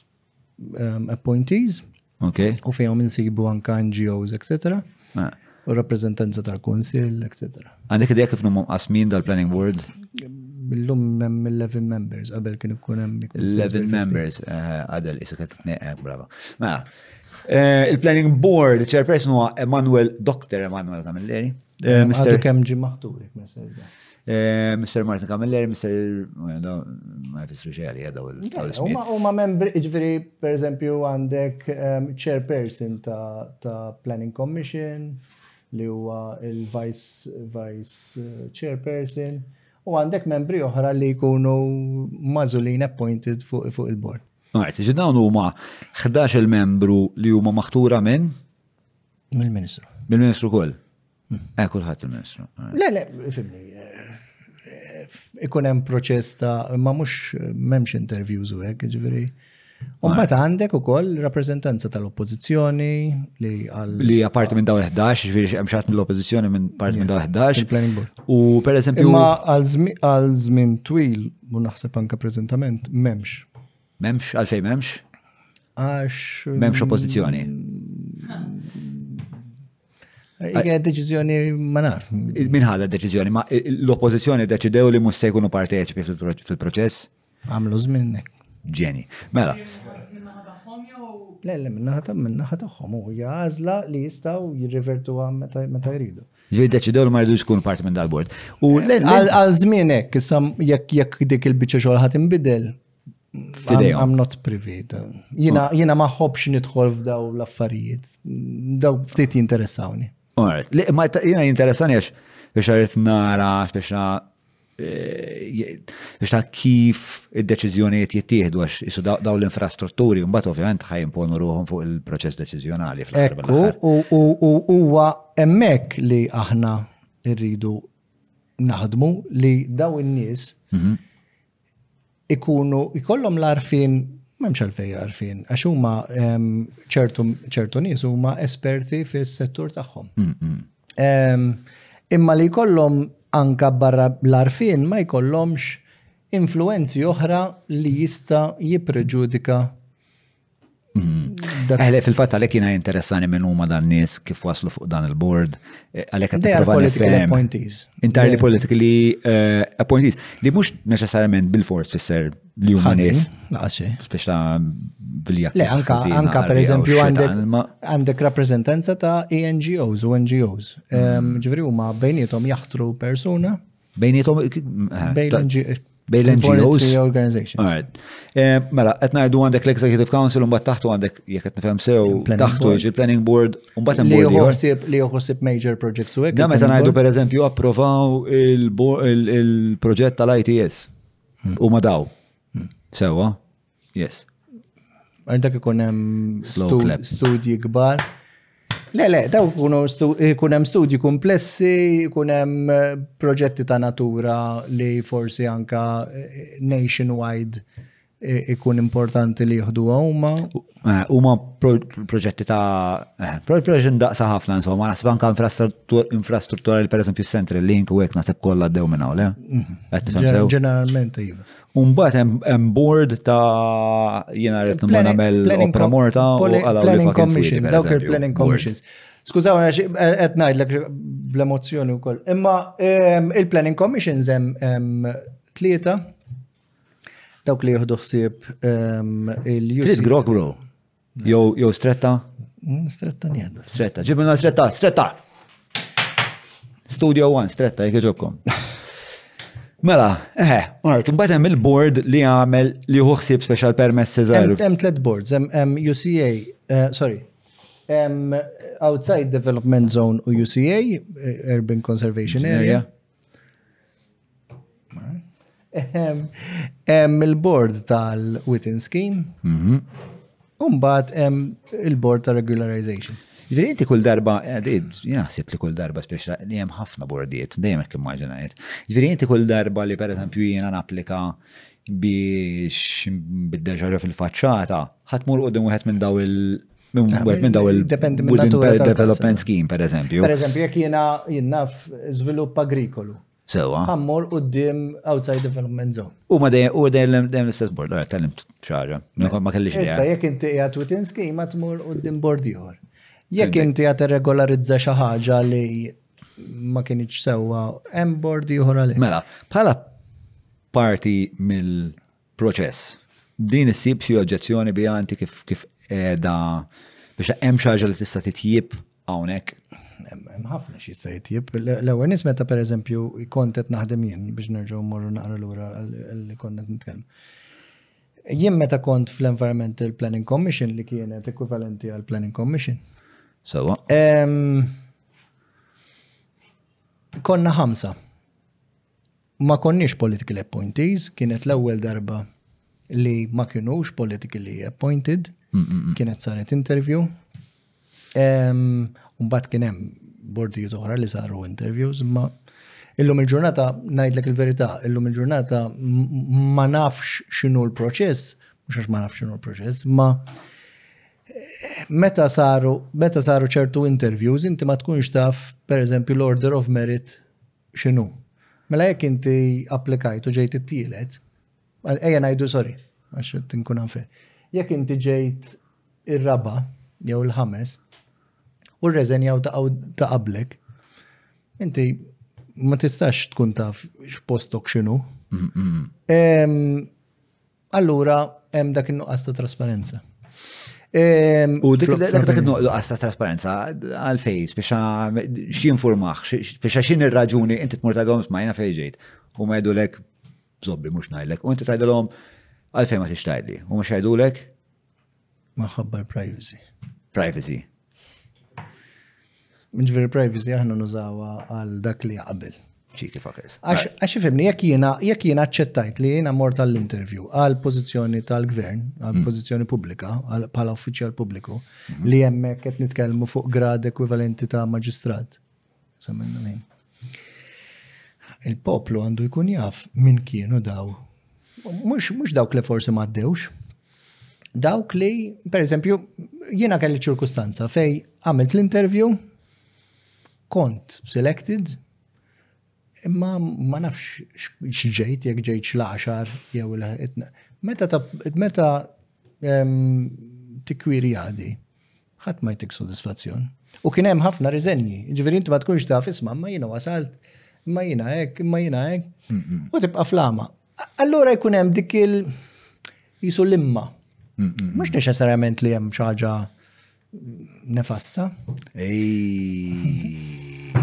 um, appointees. Okay. U fejhom insibu anka NGOs, etc. Ah. U rappresentanza tal-Kunsill, etc. Għandek idea kif numhom qasmin dal-Planning Board? Illum hemm 11 members, qabel kien ikun hemm 11 members, eh, għadel isa kien tneqqa, brava. Mela, eh, il-Planning Board, chairperson huwa Emanuel, Dr. Emanuel Camilleri. Eh, Mr. Kemm ġi maħtur, Eh, Mr. Martin Camilleri, Mr. ma jfissru xeħli għadaw il-ismijiet. U ma membri, ġviri, per eżempju, għandek ehm, chairperson ta' Planning Commission, li huwa il-vice eh, chairperson, u għandek membri oħra li jkunu mażulin appointed fuq il-board. Għajt, ġi dawn huma 11 membru li huma maħtura minn? Mill-Ministru. Mill-Ministru koll. Eh, kulħadd il-ministru. Eh. Le, le, fimni. Eh, ikun hemm proċess ta' ma mhux m'hemmx interviews u hekk, ġifieri. Umbat għandek u koll rappresentanza tal-oppozizjoni li għal. Li għaparti minn daw 11, ġviri xemxat minn l-oppozizjoni minn parti minn daw 11. U per eżempju. Ma għal żmien twil, u naħseb anka prezentament, memx. M'hemmx għalfejn m'hemmx? Għax. M'hemmx oppożizzjoni. Ija deċizjoni ma naf. Min ħadha deċizjoni, ma l-oppozizjoni deċidew li mhux se jkunu parteċipi fil-proċess? Għamlu żminnek. Ġeni. Mela. Le, le, minnaħat minnaħat tagħhom u għażla li jistgħu jirrivertu meta jridu. Ġi deċidew li ma jridux kun parti minn dal-bord. U eh, għal żmienek, issa jekk dik il-biċċa xogħol ħadd inbidel, I'm not privy. Jina, jina maħħobx nidħol f'daw l-affarijiet. Daw ftit jinteressawni. Alright, li ma jina jinteressani għax biex għarit nara, biex eh, biex ta' kif id-deċizjoniet jittieħdu għax jisu daw l-infrastrutturi, mbagħad ovvjament ħajn ponu ruħum fuq il-proċess deċizjonali. Ekku, u huwa emmek li aħna rridu naħdmu li daw in-nies mhm. ikunu jkollhom l-arfin m'hemmx għalfejn għarfien, għax huma ehm, ċertu nies huma esperti fis-settur tagħhom. Mm, mm. Ehm, imma li jkollhom anka barra l-arfin ma jkollhomx influenzi oħra li jista' jippreġudika Eħle, fil-fat għalek jina interessani minn huma dan nis kif waslu fuq dan il-board. Eh, għalek għadda political appointees. Entirely politically eh, appointees. Li mux neċessarjament bil-fors fisser li huma nis. Laħxie. Biex ta' bilja. Le, anka, anka per eżempju għandek rappresentanza ta' ENGOs u NGOs. Ehm, mm. Ġveri huma bejnietom jaħtru persuna Bejnietom. Bejn l-NGOs. Eh, mela, qed ngħidu għandek l-Executive Council u mbagħad taħtu għandek jekk qed nifhem sew taħtu il-Planning Board u mbagħad hemm board ieħor. Li joħosib major projects u hekk. Da meta ngħidu pereżempju approvaw il-proġett tal-ITS hmm. u ma daw. Hmm. Sewa, Yes. Għandak ikun hemm studji kbar. Le, le, daw ikun hemm studji komplessi, ikun hemm eh, proġetti ta' natura li forsi anka eh, nationwide eh, ikun importanti li jihdu għawma. Huma proġetti ta' proġetti daqsa ħafna insomma, naħseb anka infrastruttura li pereżempju Central Link u hekk naħseb kollha ddew minn hawn, le? Mhm. Ġeneralment iva. Umbat hemm board ta' jiena rrid nagħmel opera morta u għala planning commissions, dawk il-planning commissions. Skużaw, qed ngħidlek bl-emozzjoni wkoll. Imma ehm, il-planning commissions hemm tlieta dawk li jieħdu ħsieb ehm, il-Trid grok bro. Jew jew stretta? Mm, stretta njadda. Stretta, ġibna stretta, stretta! Studio One, stretta, jek ġobkom. Mela, eħe, għart, mbagħad hemm il-board li għamel li uħsib special permess żgħar. Hemm tliet boards, hemm UCA, eh, sorry, hemm Outside Development Zone u UCA, eh, Urban Conservation Area. Il-board tal-within scheme. Mhm. Umbat il-board tal-regularization. Ġviri, inti kull darba, jinaħseb li kull darba speċa li jem ħafna bordiet, dejjem hekk immaġinajt. Ġviri, inti kull darba li per eżempju jiena napplika biex bidda ġarra fil-facċata, ħatmur u d-dum minn daw il- Minn daw il-development scheme, per eżempju. Per eżempju, jek jena jinnaf zvilupp agrikolu. Sewa. Għammur u d-dim outside development zone. U ma dejjem u dejjem dejjem l-istess bord, għara, tal-lim ċara. Ma kellix li. Issa, jek inti għat within scheme, għatmur u d-dim bord jħor. Jek inti għat regolarizza xaħġa li ma kienieċ sewa, hemm bord jħor għalek. Mela, bħala parti mill- proċess. Din issib xi oġġezzjoni biha inti kif kif qiegħda biex hemm xi ħaġa li tista' titjib hawnhekk? Hemm ħafna xi jista' jitjib. L-ewwel nies meta pereżempju kont qed naħdem jien biex nerġgħu mmorru naqra lura li kont qed nitkellem. Jien meta kont fl-Environmental Planning Commission li kienet ekwivalenti għal Planning Commission. Sewa. Konna ħamsa Ma konniex political appointees, kienet l-ewwel darba li ma kinux politically appointed, kienet saret interview. Mbagħad kien hemm bordijiet oħra li saru interviews, ma illum il-ġurnata ngħidlek il-verità, illum il-ġurnata ma nafx x'inhu l-proċess, mhux għax ma nafx x'inhu l-proċess, ma meta saru meta saru ċertu interviews inti ma tkunx taf pereżempju l-order of merit x'inhu. Mela jekk inti applikajt u ġejt it-tielet, ejja ngħidu sorry, għax qed inkun unfair. Jekk inti ġejt ir-raba' jew il-ħames u rreżenjaw ta' qablek, inti ma tistax tkun taf x'postok x'inhu. allura hemm dak in-nuqqas ta' trasparenza. Ehm, u dik il-nuqqas ta' trasparenza għalfej, speċa x'jinformaħ, speċa xin ir-raġuni inti tmur tgħidhom smajna fejn ġejt u ma jgħidulek zobbi mhux ngħidlek u inti tgħidilhom għalfejn ma tixtajdli u mhux jgħidulek Maħabbar privacy. Privacy. Ġveri privacy aħna nużawa għal dak li jaqbel. Cheeky fuckers. Għax fimni, jek jena, jek jena ċettajt li jena mort għall-interview, għal-pozizjoni tal-gvern, għal-pozizjoni mm. publika, għal-pala uffiċjal publiku, mhm. li jemmek qed nitkellmu fuq grad ekwivalenti ta' maġistrat. Il-poplu għandu jkun jaf minn kienu daw. Mux dawk li forsi maddewx. Dawk li, per eżempju, jiena kelli ċirkustanza fej għamilt l-interview, kont selected, imma ma nafx xġejt, jek ġejt xlaxar, jew il-ħitna. Meta ta' meta ehm, tikwiri għadi. Ħadd ma jtik sodisfazzjon. U kien hemm ħafna riżenji. Ġifieri inti ma tkunx taf isma' ma jiena wasalt, ma jiena hekk, ma jiena hekk. U tibqa' flama. Allura jkun hemm dik il- jisu l-imma. Mhux neċessarjament li hemm xi ħaġa nefasta. Ej.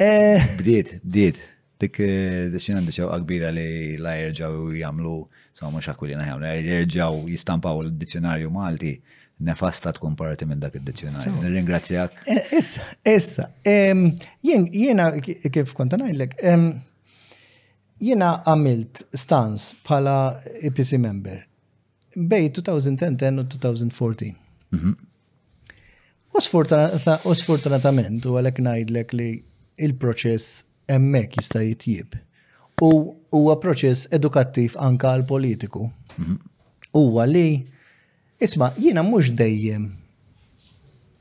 Eh. Bdiet, bdiet. Dik deċin għandi xewqa kbira li la jerġaw jagħmlu sa mhux Aquilina ħew, la jerġaw jistampaw il-dizzjonarju Malti nefasta tkun parti minn dak id-dizzjonarju. Nirringrazzjak. Eh, issa, issa. Jiena kif kont ngħidlek, jiena għamilt stans bħala EPC member bej 2010 u 2014. Mhm. U sfortunatament, u għalek najdlek li il-proċess Hemmhekk jista' jitjieb. U huwa proċess edukattiv anka għal politiku. Mhm. Huwa li isma' jiena mhux dejjem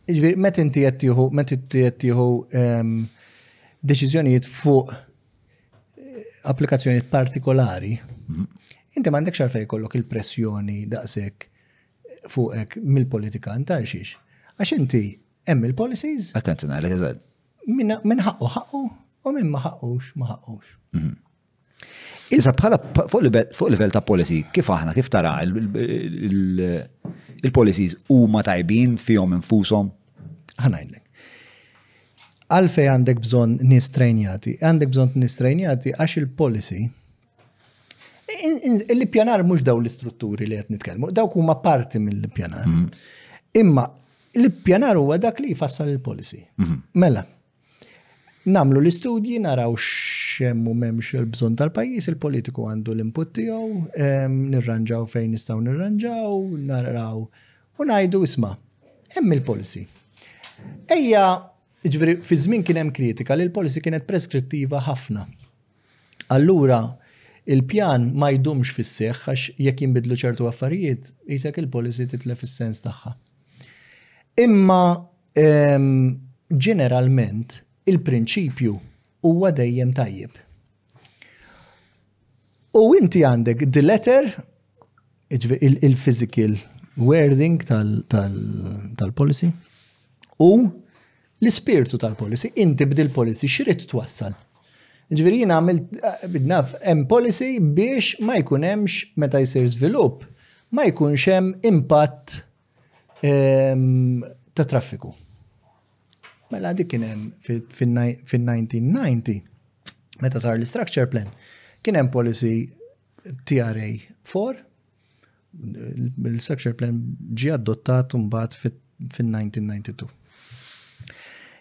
Ġviri, met inti jettiħu, met inti jettiħu ehm, deċizjonijiet fuq eh, applikazzjoni partikolari, mhm. inti mandek xarfej kollok il-pressjoni daqsek fuqek mill-politika għal xiex. Għax inti hemm il-policies. Attenzjoni għalek eżad. Min ħaqqu ħaqqu u min ma ħaqqux ma ħaqqux. Mhm. Issa bħala fuq livell ta' policy, kif aħna, kif tara il-policies huma tajbin fihom infushom? Ħanajlek. Għalfej għandek bżonn nistrejnjati, għandek bżonn nistrejnjati għax il-policy L-ippjanar mhux daw l-istrutturi li qed nitkellmu, dawk huma parti mill-ippjanar. Mhm. Imma l-ippjanar huwa dak li jfassal il-policy. Mhm. Mela, namlu l-istudji, naraw xemmu memx il-bżon tal-pajis, il-politiku għandu l-input tiegħu, nirranġaw fejn nistgħu nirranġaw, naraw u ngħidu isma' hemm il-policy. Ejja, ġveri, fi żmien kien hemm kritika li l-policy kienet preskrittiva ħafna. allura l-pjan ma jdumx fis-seħħ għax jekk jinbidlu ċertu affarijiet, qisek il-policy titlef is-sens tagħha. Imma ehm, ġeneralment il-prinċipju huwa dejjem tajjeb. U inti għandek the letter, il-physical wording tal-policy, u L-ispirtu tal-policy, inti bdil policy x'rid twassal? Ġifieri jien għamil bidnaf hemm policy biex ma jkun hemmx meta jsir żvilupp ma jkunx hemm impatt ehm, ta' traffiku. Mela dik kien hemm fin-1990 meta sar l-structure plan kien hemm policy TRA 4 Il-structure plan ġi adottat mbagħad fin-1992.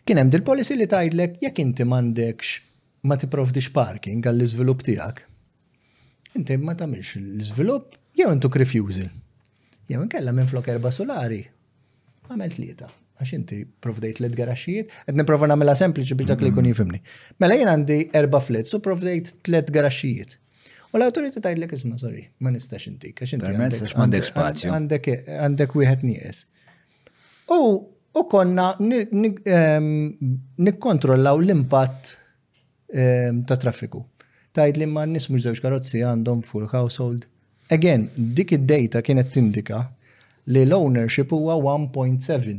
Kien hemm dil-policy li tgħidlek jekk inti m'għandekx ma tipprovdix parking għall-iżvilupp tiegħek, inti ma tagħmilx l-iżvilupp jew intuk refusal. Jew inkella minn flok erba' solari Għamel tlieta, għax inti provdejt tliet garaxxijiet, qed nipprova nagħmilha sempliċi biex dak li jkun jifimni. Mela jien għandi erba' flits u provdejt tliet garaxxijiet. U l-awtorità tgħidlek isma' sorry, ma nistax inti, għax inti għandek spazju. Għandek wieħed nieqes. U u konna ehm, nikkontrollaw l-impatt ta' traffiku. Tgħid li ma' nies mhux żewġ karozzi għandhom full household. Again, dik id-data kienet tindika li l-ownership huwa 1.7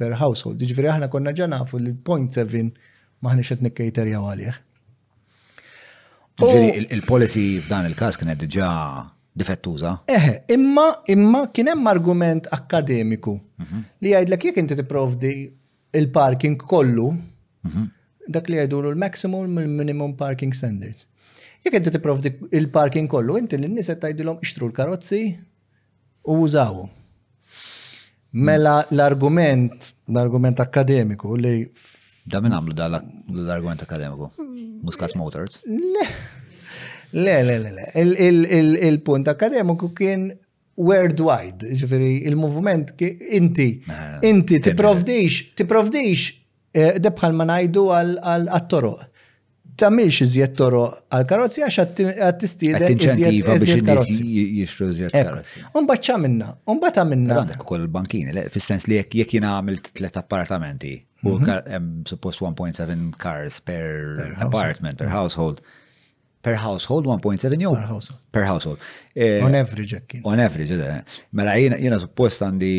per household. Ġifieri aħna konna ġa nafu li 0.7 maħniex qed nikkejterjaw għalih. Ġifieri il-policy f'dan il-każ kienet diġà difettuża. Eħe, imma imma kien hemm argument akkademiku mhm. li jgħidlek jekk inti tipprovdi il-parking kollu, mhm. dak li għedulu l-maximum minimum parking standards. Jek inti tipprovdi il-parking kollu, inti l-nies qed tgħidilhom ixtru l-karozzi u użawu. Mela l-argument, l-argument akademiku li. Da min għamlu da l-argument akademiku? Muscat Motors? Le, le, le, le. Il-punt akademiku kien worldwide, ġifiri, il-movement, inti, ah, inti tiprovdix, tiprovdix, eh, debħal ma najdu għal-toroq. Tamilx iżjed toroq għal-karozzi għax għat-tistieden. Inċentiva biex jixtru iżjed karozzi. Umbat ċamilna, umbat għamilna. Għandek kol bankini, fil-sens li jek jina għamilt tlet appartamenti, u mhm. suppost 1.7 cars per apartment, per household. Per household 1.7 jew? Per household. Per household. Eh, on average ekki. On average, da. Eh. Mela jena, jena suppost għandi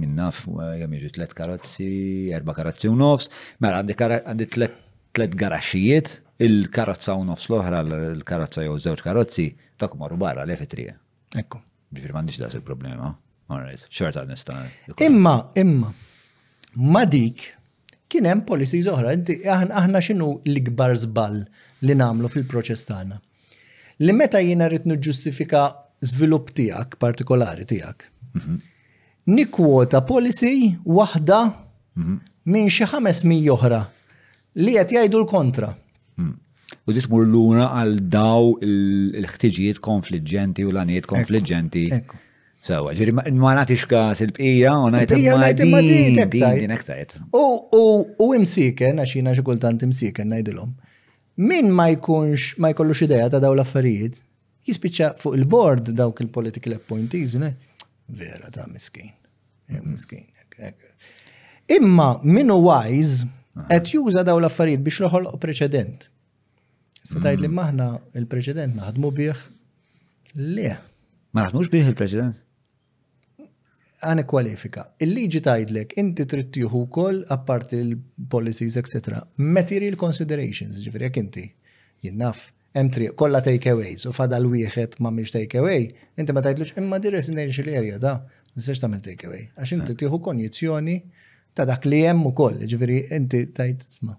minnaf eh, jam iġu tlet karazzi, erba karazzi u nofs, mela għandi tlet tlet garaxijiet, il-karazza u nofs l-oħra, l-karazza jew żewġ karazzi, ta' marru barra li fitrija. Ekku. Ġifir m'għandix da' il-problema. Alright, xorta nista. Imma, imma, ma dik Kien hemm policies oħra, aħna x'inhu l-ikbar żball li nagħmlu fil-proċess tagħna? Li meta jiena rrid niġġustifika żvilupp tiegħek partikolari tiegħek. Mhm. Nikwota policy waħda mhm. minn xi ħames mi oħra li qed jgħidu l-kontra. Mhm. U di tmur lura għal daw il-ħtiġijiet konfliġġenti u l-għanijiet konfliġġenti. Sawa, ġiri ma nagħtix kas il-bqija u ngħid ma din din aktajt. U imsiken għax jiena xi kultant imsiken ngħidilhom. Min ma jkunx ma jkollux idea ta' daw l-affarijiet, jispiċċa fuq il-bord dawk il-political appointees, vera ta' miskin. Eh, miskin. Imma minu wise qed juża daw l-affarijiet biex joħolq preċedent. Se tajt li maħna il-preċedent naħdmu bih? Le. Ma naħdmux bih il-preċedent? Għani kwalifika. Il-liġi tajdlek, inti trid tieħu wkoll apparti l-policies, etc. Material considerations, ġifieri jekk inti jinnaf hemm triq kollha takeaways u fadal wieħed ma mhix takeaway, inti ma tgħidlux imma di residential area da, nistax tagħmel takeaway. Għax inti tieħu konjizzjoni ta' dak li hemm ukoll, ġifieri inti tajt isma'.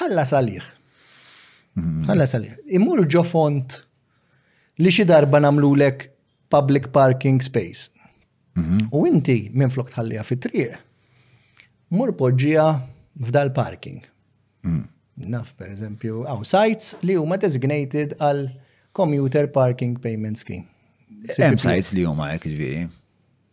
Ħalla salih. Mm-hmm. Ħalla salih. Imur ġo font li xi darba namlulek public parking space. Mm-hmm. U inti minn flok tħallija fi triq, mur poġġija f'dal parking. Mm. Naf, per eżempju, għaw sites li huma designated għal commuter parking payment scheme. Hemm sites li huma hekk ġifieri.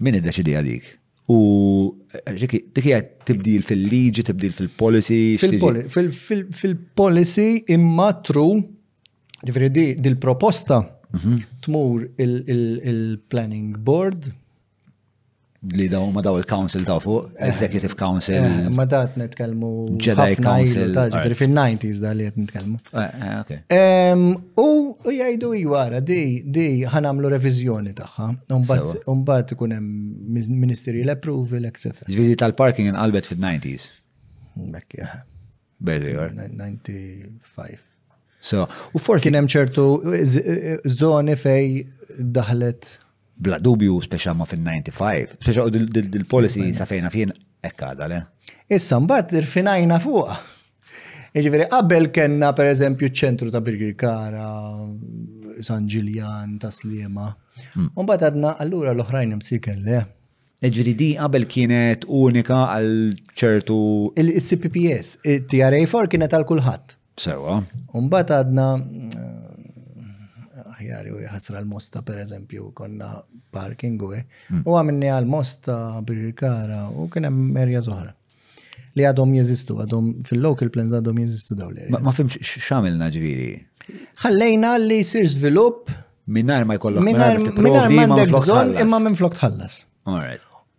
Min iddeċidija dik? U dik hija tibdil fil-liġi, tibdil fil-policy? Fil-policy imma tru, ġifieri dil-proposta mhm. tmur il-planning board, li daw ma daw il-council ta' fuq, eh. executive council. Eh, ma da' t-netkelmu. Jedi council. Ġifiri fil-90s da' li t-netkelmu. Eh, U jgħidu iwa ara di di ħanamlu reviżjoni tagħha. Mbagħad ikun hemm ministerial approval, etc. Ġviri tal-parking inqalbet fid-90s. Mekk jaħ. Bejli 95. So, u forsi. Kien hemm ċertu zoni fej daħlet. Bla dubju, speċa ma fin-95, speċa u dil-policy safejna fien ekkada le. Issa mbagħad irfinajna fuq. Jiġifieri qabel kellna pereżempju ċ-ċentru ta' Birgirkara, San Ġiljan, ta' Sliema. Hmm. U mbagħad għadna allura l-oħrajn imsiken le. Jiġifieri din qabel kienet unika għal ċertu. Il-CPPS, TRA4 kienet għal kulħadd. Sewa. U mbagħad għadna aħjar u jħasra l-mosta per eżempju konna parking u hmm. u għamilni għal-mosta birkara u kien hemm merja zoħra. Li għadhom jeżistu, għadhom fil-local plans għadhom jeżistu daw l-areas. Ma fimx x'għamilna ġviri. Ħallejna li jsir żvilupp. Minar ma jkollok minar ma għandek bżonn imma minn flok tħallas.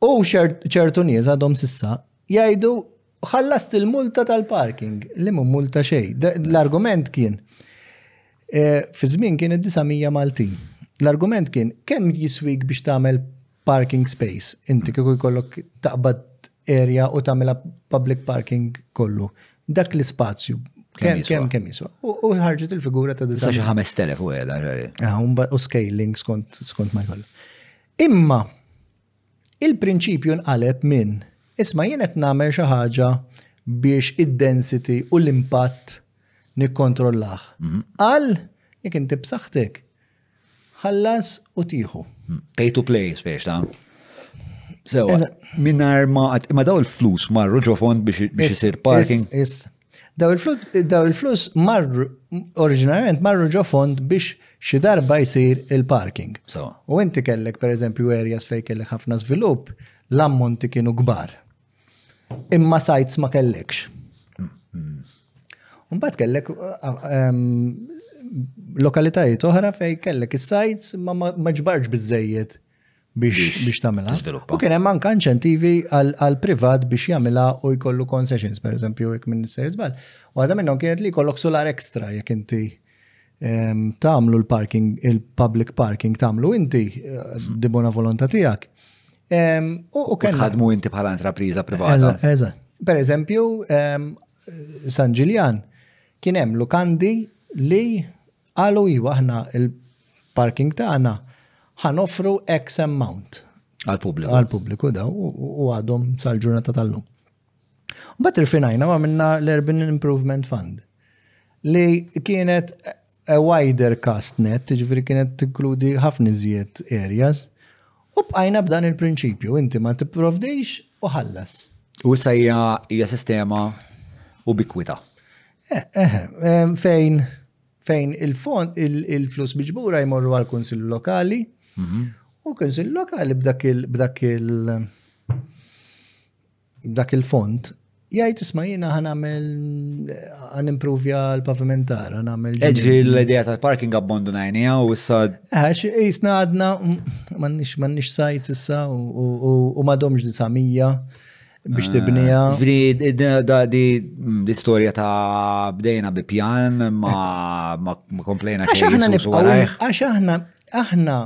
U ċertu nies għadhom sissa jgħidu ħallast il-multa tal-parking li mum multa xej. L-argument kien eh, fi żmien kien id-900 Maltin. L-argument kien kemm jiswik biex tagħmel parking space. Inti kieku jkollok taqbad area u tagħmilha public parking kollu. Dak l-ispazju Kem, kem, kem jiswa. U ħarġet il-figura ta' disa. Saxi 5.000 u għeda. Ah, u scaling skont, skont ma jkollu. Imma, il-prinċipju nqaleb minn, isma jien qed nagħmel xi ħaġa biex id-density u l-impatt nikkontrollah. Mhm. Għal, jek inti b'saħħtek, ħallas u tieħu. Hmm. Pay to play, spiex ta' Sewa, minnar ma ma daw il-flus marru ġo fond biex jisir parking. Daw il-flus marru, oriġinarjament marru ġo fond biex xi darba jisir il-parking. U inti kellek, per eżempju, areas fej kellek ħafna svilup, l-ammonti kienu gbar. Imma sajts ma kellekx. Mbagħad kellek lokalitajiet oħra fej kellek is-sajts ma ma ġbarġ biżejjed biex tagħmilha. U kien hemm anke inċentivi għal privat biex jagħmilha u jkollu concessions, pereżempju jekk minn sejr żball. Waħda minnhom kienet li jkollok solar extra jekk inti tagħmlu l-parking, il-public parking tagħmlu inti, di bona volonta tiegħek. U kien. Tħadmu inti bħala intrapriża privata. Eżatt. Per eżempju, San Ġiljan kien hemm lukandi li qalu iwa aħna il-parking tagħna ħanoffru X amount. Għal-pubbliku. Għal-pubbliku daw u għadhom sal-ġurnata tal-lum. Mbagħad irfinajna ma minna l-Urban Improvement Fund li kienet a wider cast net, ġifri kienet tinkludi ħafna iżjed areas, u bqajna b'dan il-prinċipju, inti ma tipprovdix u ħallas. U issa hija sistema ubikwita. Eh, eh, eh, fejn fejn il-fond il-flus biġbura jmorru għal kunsill lokali mhm. u kunsill lokali b'dak il- dak il-fond, jgħid isma' jiena ħan nagħmel ħan improvja l-pavimentar, ħan nagħmel. Eġri l-idea tal-parking abbandunajnija u issa. Għax eh, jisna għadna m'għandniex m'għandniex sajt issa u m'għadhomx disamija biex ah, tibnija. Vri, da di l-istoria ta' bdejna bi pjan ma komplejna xejn. Għax aħna Għax aħna aħna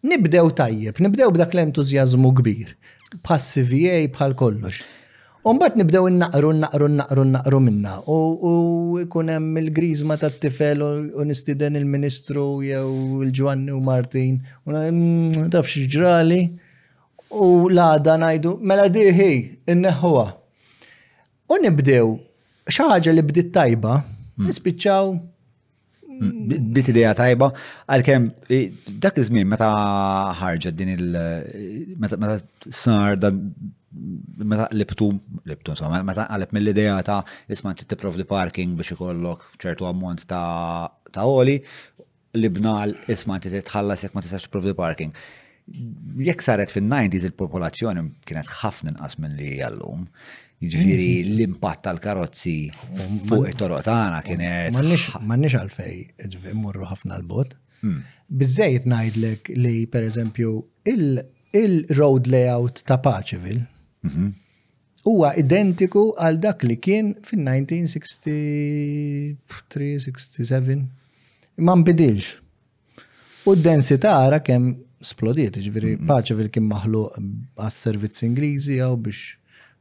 Nibdew tajjeb, nibdew b'dak l-entużjażmu kbir, bħas-CVA, bħal kollox. U mbagħad nibdew innaqru, naqru, naqru, naqru minna. U jkun hemm il-griżma tat-tifel u nistiden il-Ministru jew il-Ġwanni u Martin u mm, taf xi ġrali. U l-għada ngħidu, mela diħi, inneħħuha. U nibdew xi ħaġa li bdiet tajba, hmm. nispiċċaw Bit idea tajba, għalkemm dak iż-żmien meta ħarġet din il meta sar dan meta libtu, libtu, insomma, meta għalib mill-idea ta' isma inti tipprovdi parking biex ikollok ċertu ammont ta' oli, li bnal isma inti titħallas jekk ma tistax tipprovdi parking. Jekk saret fin-90s il-popolazzjoni kienet ħafna inqas minn li jallum. Ġifieri mhm. l-impatt tal-karozzi fuq it-toroq tagħna kienet. M'għandniex għalfej immorru ħafna l-bot. Hmm. Biżejjed ngħidlek li pereżempju il-road layout ta' Paċivil mhm. huwa identiku għal dak li kien fin-1963-67. Ma nbidilx. U d-densità ara kemm splodiet, ġifieri mm-hmm. Paċevil kien maħluq għas-servizzi Ingliżi jew biex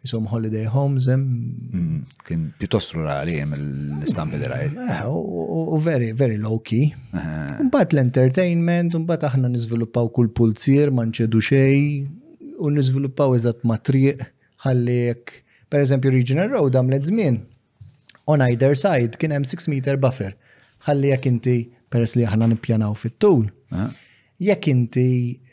jisom holiday homes hemm. Mm-hmm. Kien pjuttost rurali hemm l-istampi li rajt. Eh, u very, very low key. Eh. Mbagħad l-entertainment, mbagħad aħna niżviluppaw kull pulzier ma nċedu xejn u niżviluppaw eżatt ma triq ħalli jekk per eżempju Regional Road għamlet żmien on either side kien hemm 6 meter buffer. Ħalli jekk inti peress li aħna nippjanaw fit-tul. Eh? Jekk inti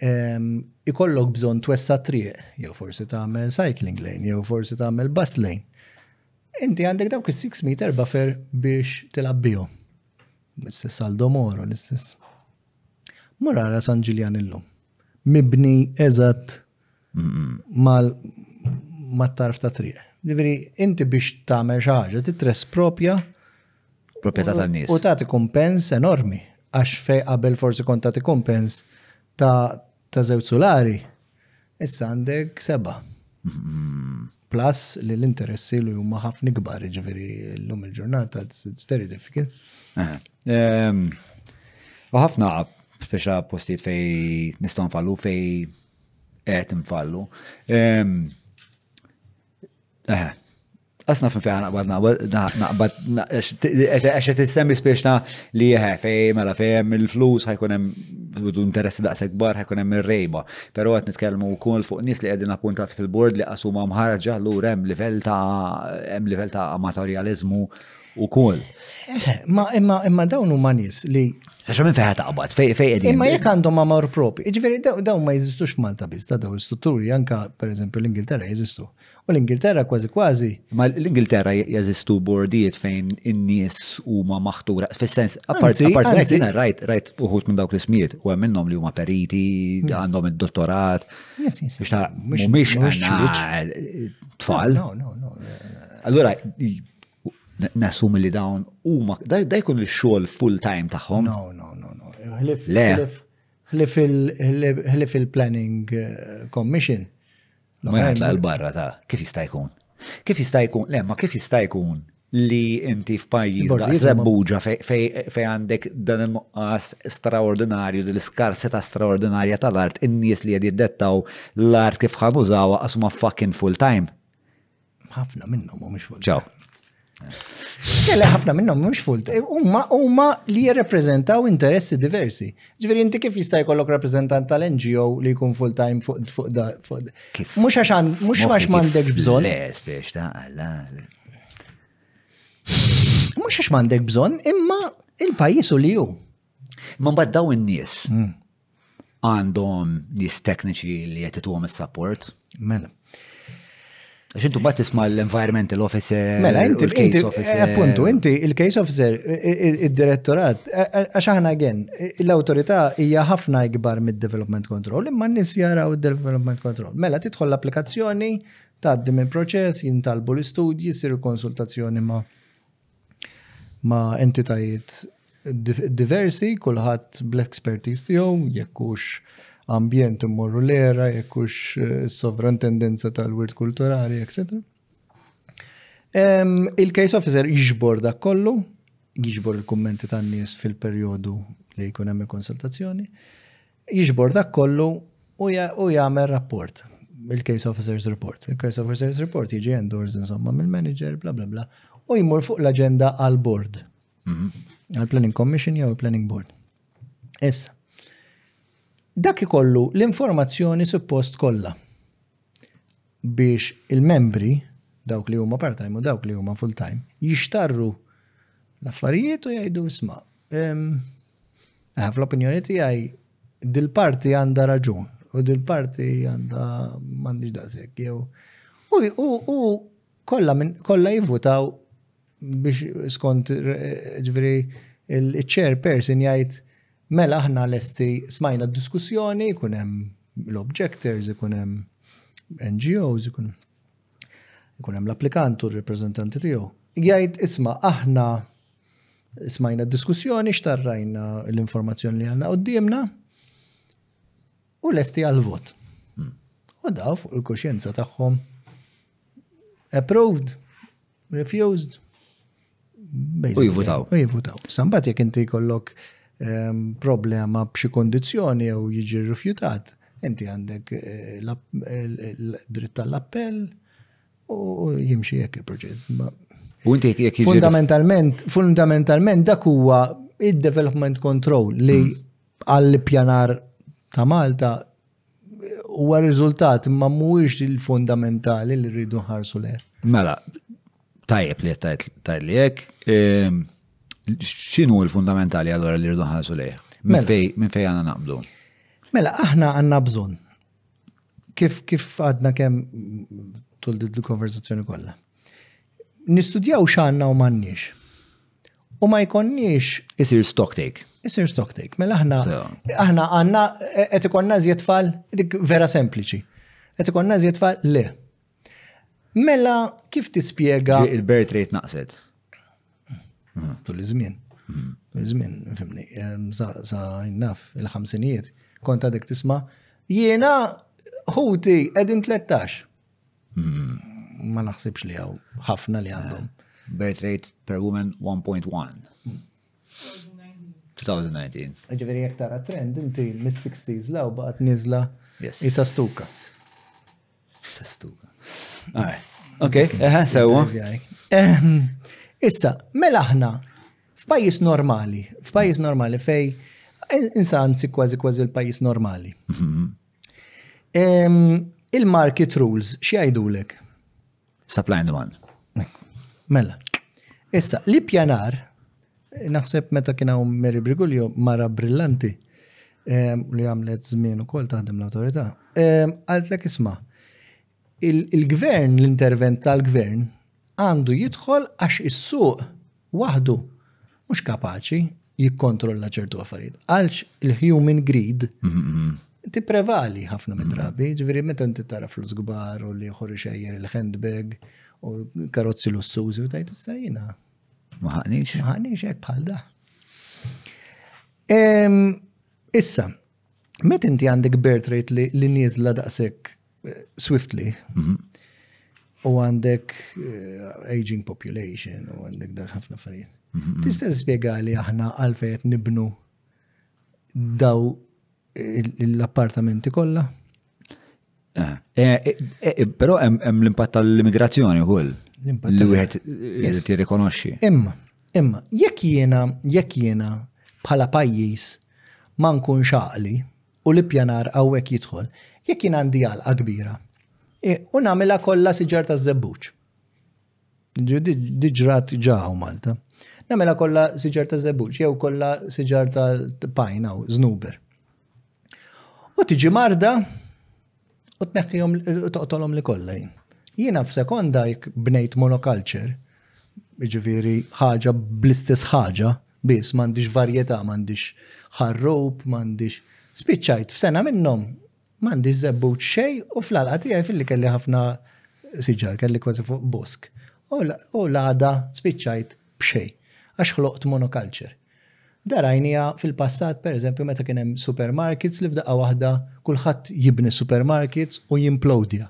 ehm, ikollok bżonn twessa triq, jew forsi tagħmel cycling lane, jew forsi tagħmel bus lane. Inti għandek dawk is-6 meter buffer biex tilab bihom. L-istess Aldo Moro, l-istess. Murara San Ġiljan illum. Mibni eżatt mat-tarf ta' triq. Ġifieri inti biex tagħmel xi ħaġa titres propja proprjetà tan-nies. U tagħti kumpens enormi għax fej qabel forsi kont tagħti kumpens ta' żewġ sulari, issa għandek seba'. Plus li l-interessi li huma ħafna ikbar, ġifieri llum il-ġurnata it's very difficult. Ehm, u ħafna speċa postijiet fej nistgħu nfallu fej qed nfallu. Ehm, eħe, Asna fin fejn naqbad naqbad għax qed semmi speċna li jeħe fej mela fejn il-flus ħajkun hemm interessi daqshekk bar ħajkun hemm ir-rejba. Però qed nitkellmu wkoll fuq nies li qegħdin appuntati fil-bord li qas huma mħarrġa allura hemm livell ta' hemm livell ta' amatorjaliżmu wkoll. Eh, ma imma imma dawn huma nies li Għaxa minn fejħa taqbad, fej fej edin. Imma jek għandhom għamar propi, ġveri daw ma jizistux f'Malta biss, ta' daw l-istrutturi, anka per eżempju l-Ingilterra jizistu. U l-Ingilterra kważi kważi. Ma l-Ingilterra jeżistu bordijiet fejn in-nies huma maħtura fis-sens apart jiena rajt rajt uħud minn dawk l-ismijiet u hemm minnhom li huma periti hmm. għandhom id-dottorat. Biex ta' mhumiex tfal. Allura nassum li dawn huma da jkun il-xogħol full time tagħhom. No, no, no, no. Le. Ħlif il-planning eh, commission Ma jgħatla l-barra ta' kif jista' jkun. Kif jista' jkun, le, ma kif jista' jkun li inti f'pajjiż da' zebbuġa fej għandek dan il-nuqqas straordinarju, din l-iskarsità straordinarja tal-art, in-nies li qed jiddettaw l-art kif ħanużawha qasma fucking full time. ħafna minnhom mhumiex full. Ċaw. Kelle ħafna minnhom mhumiex full. Eh, huma huma li jirrepreżentaw interessi diversi. Ġifieri inti kif jista' jkollok rappreżentant tal-NGO li jkun full time fuq fuq da fuq. Mhux għax mhux għax m'għandekx bżonn. Le, spiex ta' alla. Mhux għax m'għandek bżonn, imma il-pajjiż u li hu. Ma mbagħad daw in-nies. Hmm. għandhom nies tekniċi li qed ituhom is-support. Mela. Għax intu bat tisma l-environmental officer. Mela, inti l-case officer. Eh, appuntu, inti il-case officer, il-direttorat, eh, eh, għax aħna għen, l-autorità hija ħafna ikbar mid-development control, imma n-nis jaraw il-development control. Mela, titħol l-applikazzjoni, taddim il-proċess, jintalbu l-istudji, siru konsultazzjoni ma' ma' entitajiet diversi, kulħadd bl-expertise tiegħu, jekk hux ambjent immorru l-era, jekk hux eh, sovrantendenza tal-wirt kulturali, etc. Il-case officer jiġbor dak kollu, jiġbor il-kummenti tan-nies fil-perjodu li jkun hemm il-konsultazzjoni. jiġbor dak kollu u jagħmel rapport il-case officer's report. Il-case officer's report jiġi endors insomma mill-manager, bla bla bla, u jmur fuq l-agenda għal-board. Mhm. Għal-planning commission jew planning board. Issa. Dak ikollu l-informazzjoni suppost kollha. biex il-membri, dawk li huma part-time u dawk li huma full-time, jixtarru l-affarijiet u jgħidu isma', fl-opinjoni tiegħi dil-parti għandha raġun u dil-parti għandha m'għandhiex daqshekk jew. U kollha jivvutaw biex skont ġviri il-ċer person jgħid mela aħna lesti smajna d-diskussjoni, ikun hemm l-objectors, ikun hemm NGOs, ikun hemm l-applikant u r-reprezentanti tiegħu. Jgħid isma' aħna smajna d-diskussjoni, xtarrajna l-informazzjoni li għandna qoddimna u lesti għal-vot. Hmm. U daw fuq il-kuxjenza tagħhom approved Refused. U jivutaw. U jivutaw. Sambat jek inti kollok ehm, problema b'xi kondizjoni jew jiġi rifjutat, inti għandek eh, l-dritt eh, tal-appell u jimxi jekk il-proċess. U inti jekk Fundamentalment, fundamentalment dak huwa id-development control li mm. għall-pjanar ta' Malta huwa riżultat imma mhuwiex il-fundamentali li rridu nħarsu le. Mela, tajjeb li qed tajt li hekk. Ehm, x'inhu l-fundamentali allora li rridu nħarsu lejh? Mela. Minn fejn għandna naqblu? Mela, aħna għandna bżonn. Kif kif għadna kemm tul il-konversazzjoni kollha. Nistudjaw x'għandna u m'għandniex. u ma jkonniex. Isir stock take. Isir stock take. Mela aħna aħna għandna qed ikonna żjed tfal dik vera sempliċi. Qed ikonna żjed tfal le. Mela kif tispjega. Il-birth rate naqset. Mhm. Tul iż-żmien. Mhm. Tul iż-żmien, fimni, sa naf il-ħamsinijiet kont għadek tisma' jiena ħuti qegħdin 13. Ma naħsibx li għaw ħafna li għandhom. Birth rate per woman 1.1. 2019. Ġifieri jekk tara trend inti mis-60s law baqgħet niżla isa stuka. Isa stuka. Ok, eħe, sewwa. Ehm, issa, mela aħna f'pajjiż normali, f'pajjiż normali fej insa anzi kważi kważi l-pajjiż normali. Mhm. Il-market rules, x'jgħidulek? Supply and demand. Mela. Issa, li pjanar, naħseb meta kien hawn Mary Brigulio mara brillanti li għamlet żmien ukoll taħdem l-awtorità. Għaltlek isma' Il-Gvern, l-intervent tal-Gvern għandu jidħol għax is-suq waħdu mhux kapaċi jikkontrolla ċertu affarijiet. Għalx il-human greed ti prevali ħafna minn drabi, ġviri meta inti tara flus gbar u li ħorri xejjer il-handbag u karozzi lussużi u tajt s-sajina. Maħanix. Maħanix ek bħal da. Issa, Met inti għandek birth rate li, li nizla daqsek eh, swiftly. Mhm. U għandek eh, aging population u għandek dar ħafna affarijiet. Mhm, mhm. Tista' tispjega li aħna għalfejn nibnu daw l-appartamenti kollha? Eh, eh, eh, però hemm l-impatt tal-immigrazzjoni wkoll li wieħed irid jirrikonoxxi. Imma, imma, jekk jiena, jekk jiena bħala pajjiż ma nkun xaqli u li pjanar hawnhekk jidħol, jekk jien għandi għalqa kbira. U nagħmilha kollha siġar ta' żebbuġ. Diġrat ġaw Malta. Namela kolla siġar ta' zebuġ, jew kolla siġar ta' pajna u znuber. U tiġi marda u tneħħihom u toqtolhom li kollha jien. Jiena f'sekonda jekk bnejt monoculture, ġifieri ħaġa bl-istess ħaġa, biss m'għandix varjetà, m'għandix ħarrub, m'għandix. Spiċċajt f'sena minnhom M'għandix żebbuġ xejn u fl-għalqa tiegħi filli kelli ħafna siġar, kelli kważi fuq busk. U l-għada spiċċajt b'xejn, għax ħloqt monoculture. Da rajniha fil-passat pereżempju meta kien hemm supermarkets li f'daqqa waħda kulħadd jibni supermarkets u jimplodja.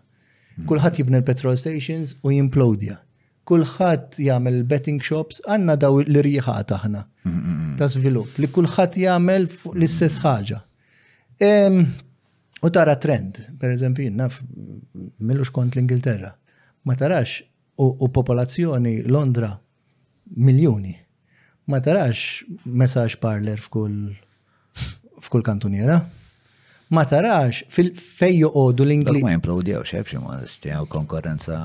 Kulħadd jibni l-petrol stations u jimplodja. kulħadd jagħmel il-betting shops, għandna daw l-irjiħat aħna ta' żvilupp li kulħadd jagħmel l-istess ħaġa. U tara trend, per eżempju, jien naf millux kont l-Ingilterra. Ma tarax u popolazzjoni Londra miljuni. Ma tarax messaġġ parler f'kull f'kull kantuniera. Ma tarax fej joqogħdu l-Ingliż. Ma jimplodjew xejn xi ma stjaw konkurrenza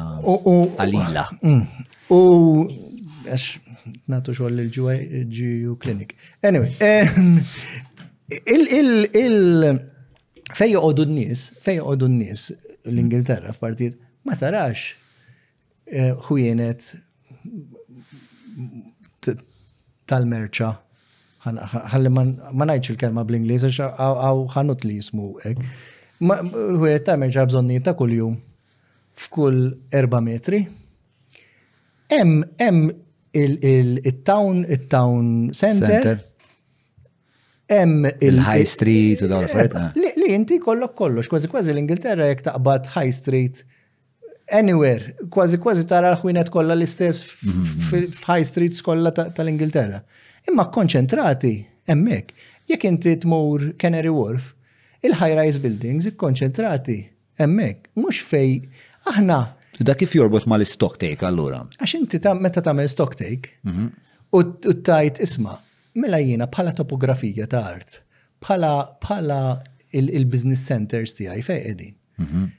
qalila. Mm. U għax nagħtu xogħol il-GU Clinic. Anyway, il fej joqogħdu n-nies, fej joqogħdu n-nies l-Ingilterra f'partijiet ma tarax Eh, ħwienet tal-merċa. Ħalli ma ngħidx il-kelma bl-Ingliż għax għaw ħanut li jismu hekk. Ħwienet tal-merċa bżonnijiet ta' kuljum f'kull erba' metri. Hemm hemm il-town il-town center. Hemm il-high street u dawn affarijiet. Eh, li inti kollok kollox, kważi kważi l-Ingilterra jekk taqbad high street anywhere, kważi kważi tara l-ħwienet kollha l-istess f'High Streets kollha tal-Ingilterra. Imma konċentrati hemmhekk. Jekk inti tmur Canary Wharf, il-high-rise buildings ikkonċentrati hemmhekk, mhux fej aħna. Da kif jorbot ma l-stock take allura? Għax inti meta tagħmel stock take mhm. u tajt isma' Mela jiena bħala topografija ta' art, bħala bħala il-business centers tiegħi fejn qegħdin. Mhm.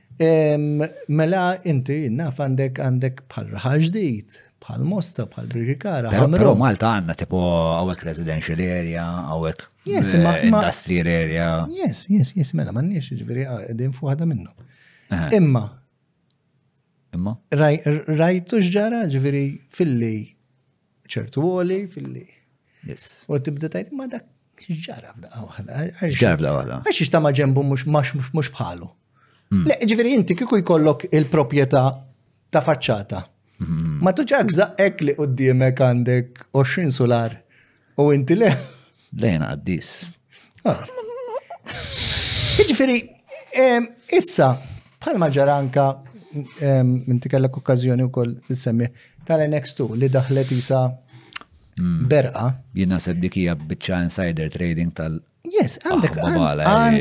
Mela inti naf għandek għandek bħal raħal ġdid, bħal Mosta, bħal Birkikara. Però Malta għandna tipo għawek residential area, għawek yes, eh, ma, industrial area. Yes, yes, yes, mela m'għandniex ġifieri qegħdin fuq waħda minnu. Imma. Imma? Rajtu x'ġara ġifieri filli ċertu għoli fil-li. U tibda tajt ma dak ġara f'daqqa waħda. Ġara f'daqqa waħda. Għax ixta ma ġembu mux bħalu. Hmm. Le, ġifiri inti kiku jkollok il-propieta ta' faċċata. Hmm. Ma tuġak zaqqek li qoddimek għandek 20 solar u inti le. Lejna għaddis. Ah. Ġifiri, issa, bħalma ġaranka, minti kellek okkazjoni u koll semmi tal-next two li daħlet jisa hmm. berqa. Jina seddikija bieċa insider trading tal- Yes, għandek.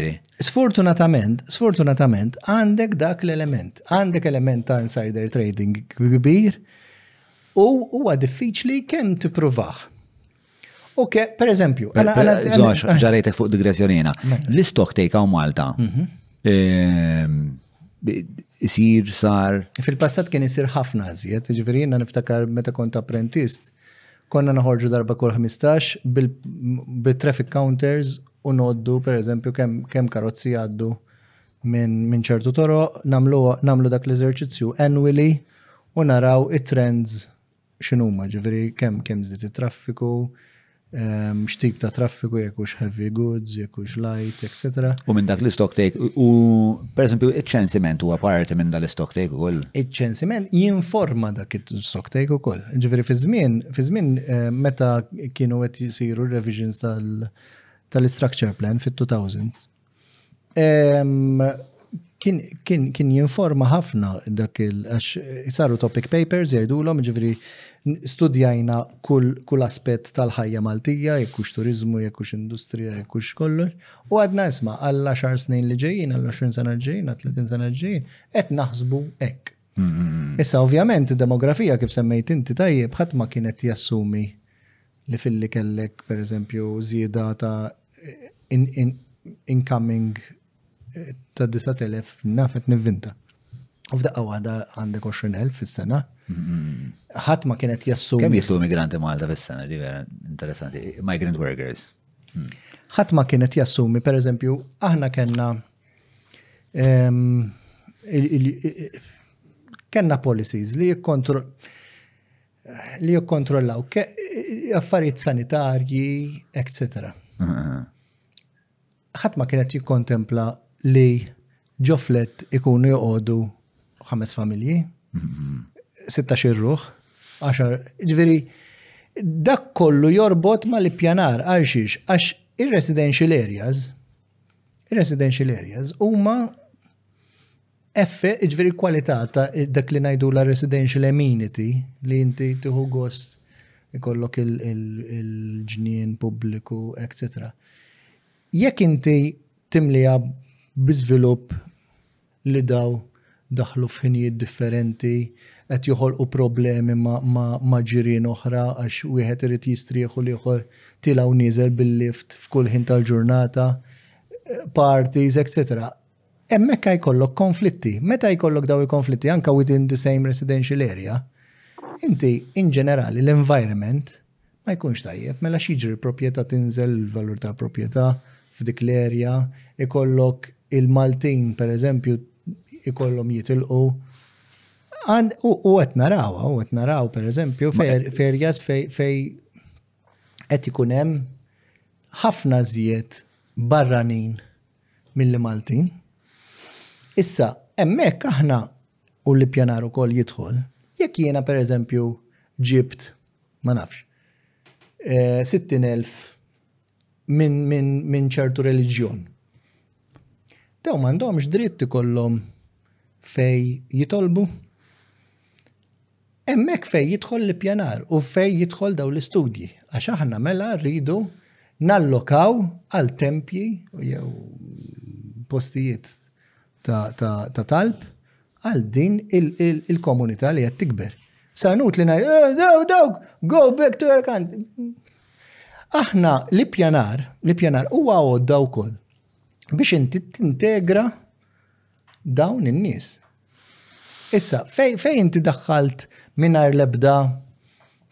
Eh, sfortunatament, sfortunatament, għandek dak l-element. Għandek element ta' insider trading kbir u huwa diffiċli kemm tippruvaħ. U ke, per eżempju, ġarajtek fuq digressjonina. L-istok take għaw Malta. Mhm. Ehm, isir sar. Fil-passat kien isir ħafna għazjet, ġifiri jenna niftakar meta kont apprentist, konna naħorġu darba kol 15 bil-traffic counters u noddu, per eżempju, kem karozzi għaddu minn ċertu toro, namlu dak l-eżerċizzju annually u naraw it-trends x'inhuma, ġifieri kemm kemm żdied it-traffiku, ehm, x'tip ta' traffiku jekk hux heavy goods, jekk hux light, etc. U minn dak l-stock take, u per esempio, iċ-ċensiment huwa parti minn dal stock take ukoll. Iċ-ċensiment jinforma dak il-stock take ukoll. Ġifieri fi żmien, fi żmien eh, meta kienu qed jisiru revisions tal-structure plan fit-2000, Kien jinforma ħafna dak il saru topic papers jgħidulhom ġifieri studjajna kull aspett tal-ħajja Maltija, jekk hux turiżmu, jekk hux industrija, jekk hux kollox. U għadna isma' għal xar snin li ġejjin, għal 20 sena ġejjin, għal 30 sena ġejjin, qed naħsbu hekk. Issa ovvjament id-demografija kif semmejt inti tajjeb ħadd ma kienet jassumi li filli kellek per eżempju żieda ta' in, in, incoming eh, ta' 9000 nafet nivvinta. U f'daqqa waħda għandek 20,000 fis-sena. Ħadd ma kienet jassum. Kemm jitlu immigranti Malta fis-sena, di vera interessanti, migrant workers. Hmm. Ħadd ma kienet jassumi, per eżempju, aħna kellna ehm, kellna policies li jikkontru Li jikkontrollaw affarijiet sanitarji, etc. Ħadd ma kienet jikkontempla li ġoflet ikunu joqogħdu ħames familji, sitta xirruħ, għaxar, ġveri, dak kollu jorbot ma li pjanar għal xiex, għax il-residential areas, il-residential areas huma Effe, ġveri kwalità ta' dak li najdu la residential amenity li inti tiħu gost ikollok il-ġnien pubbliku, etc. Jekk inti timlija bizvilup li daw daħlu f'ħinijiet differenti, qed joħolqu problemi ma' ġirien oħra għax wieħed irid jistrieħu l-ieħor tilgħu nieżel bil-lift f'kull ħin tal-ġurnata, parties, etc. Hemmhekk ha jkollok konflitti. Meta jkollok daw il-konflitti anke within the same residential area, inti in ġenerali l-environment ma jkunx tajjeb, mela x'jiġri l-proprjetà tinżel il-valur tal-proprjetà f'dik l-area, ikollok il-Maltin pereżempju ikollhom jitilqu. U qed naraw, u qed naraw pereżempju f'areas fej qed ikun hemm ħafna żjed barranin milli Maltin. Issa, hemmhekk aħna u l-ippjanar ukoll jidħol, jekk jiena pereżempju ġibt, ma nafx, 60,000 eh, minn ċertu reliġjon. Dew m'għandhomx dritt ikollhom fej jitolbu. Hemmhekk fejn jidħol l-ippjanar u fejn jidħol dawn l-istudji, għax aħna mela rridu nallokaw għal tempji jew postijiet ta' talb għal din il-komunità li qed tikber. Sanut li ngħid, eh, daw, daw, go back to your country. Aħna l-ippjanar, l-ippjanar huwa għodda wkoll biex inti tintegra dawn in-nies. Issa, fejn fej inti daħħalt mingħajr lebda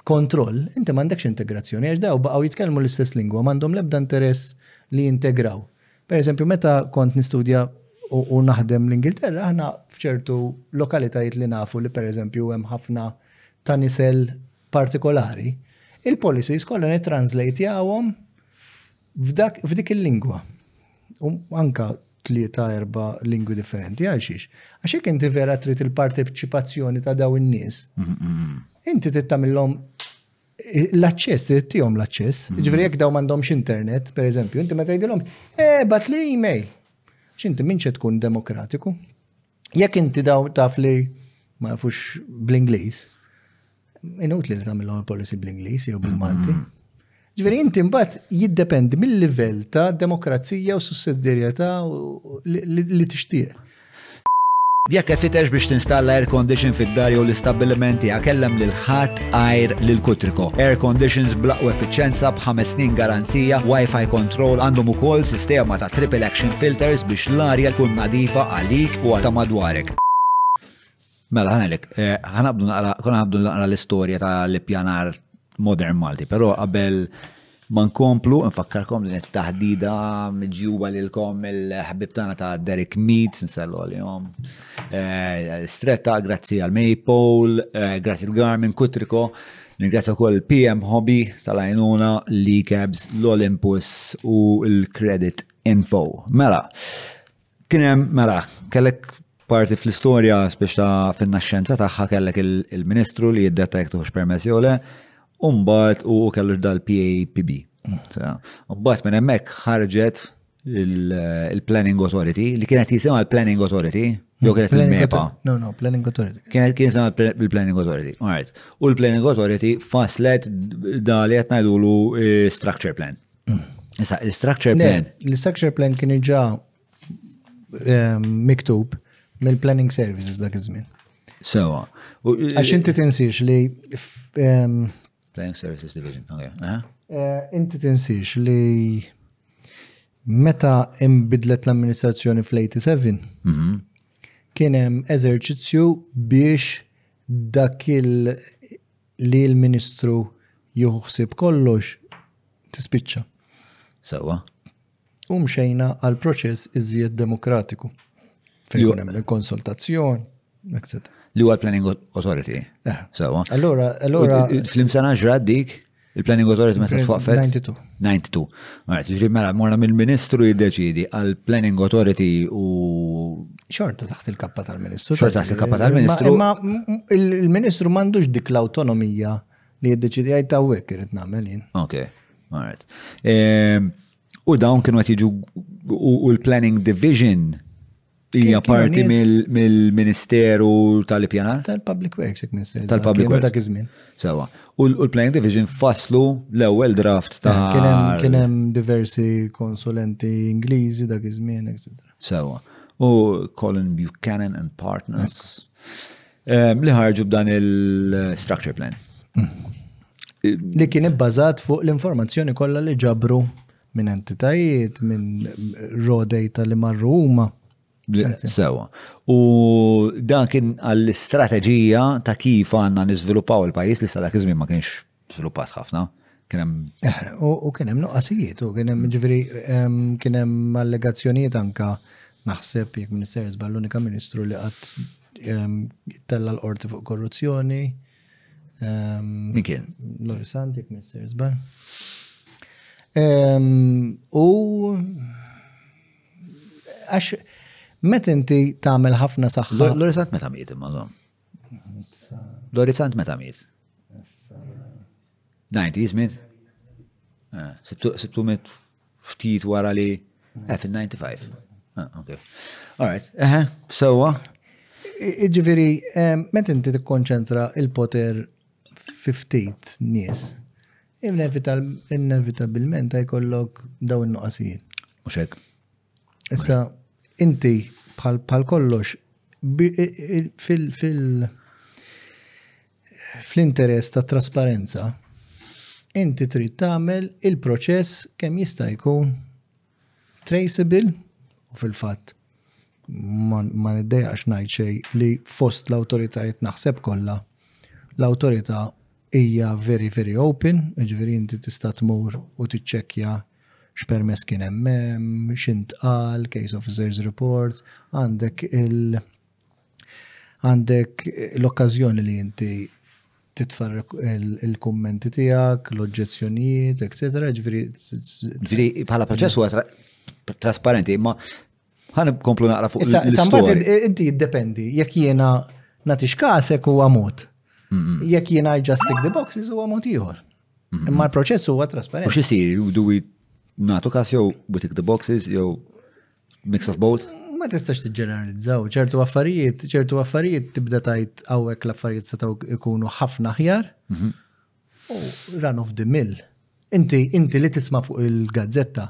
kontroll, inti m'għandekx integrazzjoni, għax daw baqgħu jitkellmu l-istess lingwa, m'għandhom lebda interess li jintegraw. Per eżempju, meta kont nistudja u naħdem l-Ingilterra, aħna fċertu lokalitajiet li nafu li per eżempju hemm ħafna ta' nisel partikolari, il-policies kollha nitranslate jawhom F'dak, f'dik il-lingwa. U anka tlieta erba lingwi differenti, għal xiex. Għax jekk inti vera trid il-parteċipazzjoni ta' daw in-nies, inti trid tagħmilhom l-aċċess, trid tihom l-aċċess. Ġifieri jekk daw m'għandhomx internet, pereżempju, inti meta jgħidilhom, eh, bat li email. X'inti min se tkun demokratiku? Jekk inti daw taf li ma jafux bl-Ingliż, Inutli li tagħmilhom policy bl-Ingliż jew bil-Malti. Mm-hmm. Ġifieri inti mbagħad jiddependi mill-livell ta' demokrazija u sussidjarjetà li tixtieq. Jekk qed titex biex tinstalla air condition fid-dar jew l-istabbiliment tiegħek kellem lil ħadd għajr lil Kutriko. Air conditions blaqwa effiċenza b'ħames snin garanzija, Wi-Fi control għandhom ukoll sistema ta' triple action filters biex l-arja tkun nadifa għalik u għal ta' madwarek. Mela, ħanelek, eh, ħanabdu naqra, kuna ħabdu naqra l-istoria ta' l-pjanar modern Malti, pero qabel ma nkomplu, nfakkarkom din it-taħdida mġjuba lilkom il-ħbib tagħna ta' Derek Mead, nsellu għalihom. Eh, Stretta, grazzi għal Maypole, eh, grazzi l-Garmin, Kutriko, Ningrazzja wkoll PM Hobby tal-għajnuna, l-Cabs, l-Olympus u l-Credit Info. Mela, Kien hemm mela, kellek parti fl-istorja spiex ta' fin-naxxenza tagħha kellek il-Ministru li jiddetta jekk tuħux permess jew le, u mbagħad u kellu dal-PAPB. Mbagħad minn hemmhekk ħarġet il-Planning Authority li kienet jisimha l-Planning Authority jew kienet il-MEPA. No, no, Planning Authority. Kienet kien jisimha l-Planning Authority. Alright. U l-Planning Authority faslet dali qed ngħidulu eh, structure plan. Issa, l-structure plan. L-structure plan kien iġa ehm, miktub mill-planning services dak iż-żmien. Sewa. Għax inti tinsiex li. Ehm, planning services division, ok. Eh, inti tinsiex li meta imbidlet l-amministrazzjoni fl-87, mhm. kien hemm eżerċizzju biex dak il- li l-Ministru jieħu ħsieb kollox tispiċċa. Sewwa. U mxejna għal proċess iżjed demokratiku. Fejn hemm il-konsultazzjon, etc. Li huwa l-Planning Authority. Eh. Sewwa. Allora, allora. Fl-imsana ġrad dik, il-Planning Authority meta twaqqfet? 92. 92. Mara, ġri mela, morna mill-Ministru jiddeċidi għal-Planning Authority u Xorta taħt il-kappa tal-Ministru. Xorta taħt il-kappa tal-Ministru. Ma il-Ministru m'għandux dik l-awtonomija li jiddeċidi għajt hawnhekk irid nagħmel jien. Ok, alright. Ehm, u dawn kienu qed jiġu u l-Planning Division hija parti mill-Ministeru tal-Ippjanar? Tal-Public Works, jek minister. Tal-Public Works. Dak iż-żmien. Sewa. U l-Planning Division faslu l-ewwel draft ta' Kien hemm diversi konsulenti Ingliżi dak iż-żmien, eċetera. Sewa. U Colin Buchanan and Partners ehm, li ħarġu b'dan il-structure plan. Mm. Li kien ibbażat fuq l-informazzjoni kollha li ġabru minn entitajiet, minn rodej tal-li marru huma. Sewa. U dan kien għall-istrateġija ta' kif għanna niżviluppaw il-pajis li sa' dak iż-żmien ma kienx żviluppat ħafna. Kien hemm. Eh, u kien hemm nuqqasijiet, u kien hemm ġifieri kien hemm allegazzjonijiet anka naħseb jekk Minister żball l-unika Ministru li qatt tella l-qorti fuq korruzzjoni. Min kien? Lori Sant, jekk Minister żball. U għax met inti tagħmel ħafna saħħa. Lori Sant meta miet imma Lorizant meta miet? 90s miet? Ah, sibtu miet ftit wara li. Eh, fil-95. Ah, ok. Alright, eħe, sewa. Ġifiri, eh, meta inti tikkonċentra il-poter 50 nies, inevitabilment jkollok dawn il-nuqqasijiet. Muxek. Issa, inti bħal kollox fil- fil- fl-interess ta' trasparenza, inti trid tagħmel il-proċess kemm jista' jkun traceable u fil-fatt ma niddejaqx ngħid xejn li fost l-awtoritajiet naħseb kollha l-awtorità hija very very open, jiġifieri inti tista' tmur u tiċċekkja x'permess kien hemm hemm, x'intqal, case officer's report, għandek il- għandek l-okkazjoni li inti titfar il-kummenti tiegħek, l-oġġezzjonijiet, etc. Ġifieri. Ġifieri bħala proċess huwa trasparenti, imma ħan komplu naqra fuq. Sambat inti jiddependi, jekk jiena nagħtix kasek huwa mod. Jekk jiena I just tick the boxes huwa mod ieħor. Mhm. Imma l-proċess huwa trasparenti. U xisir, do we natu kas jew we tick the boxes jew mix of both? Ma tistax tiġġeneralizzaw, ċertu affarijiet, ċertu affarijiet tibda tajt hawnhekk l-affarijiet setgħu ikunu ħafna ħjar. Mhm. U run of the mill. Inti inti li tisma' fuq il-gazzetta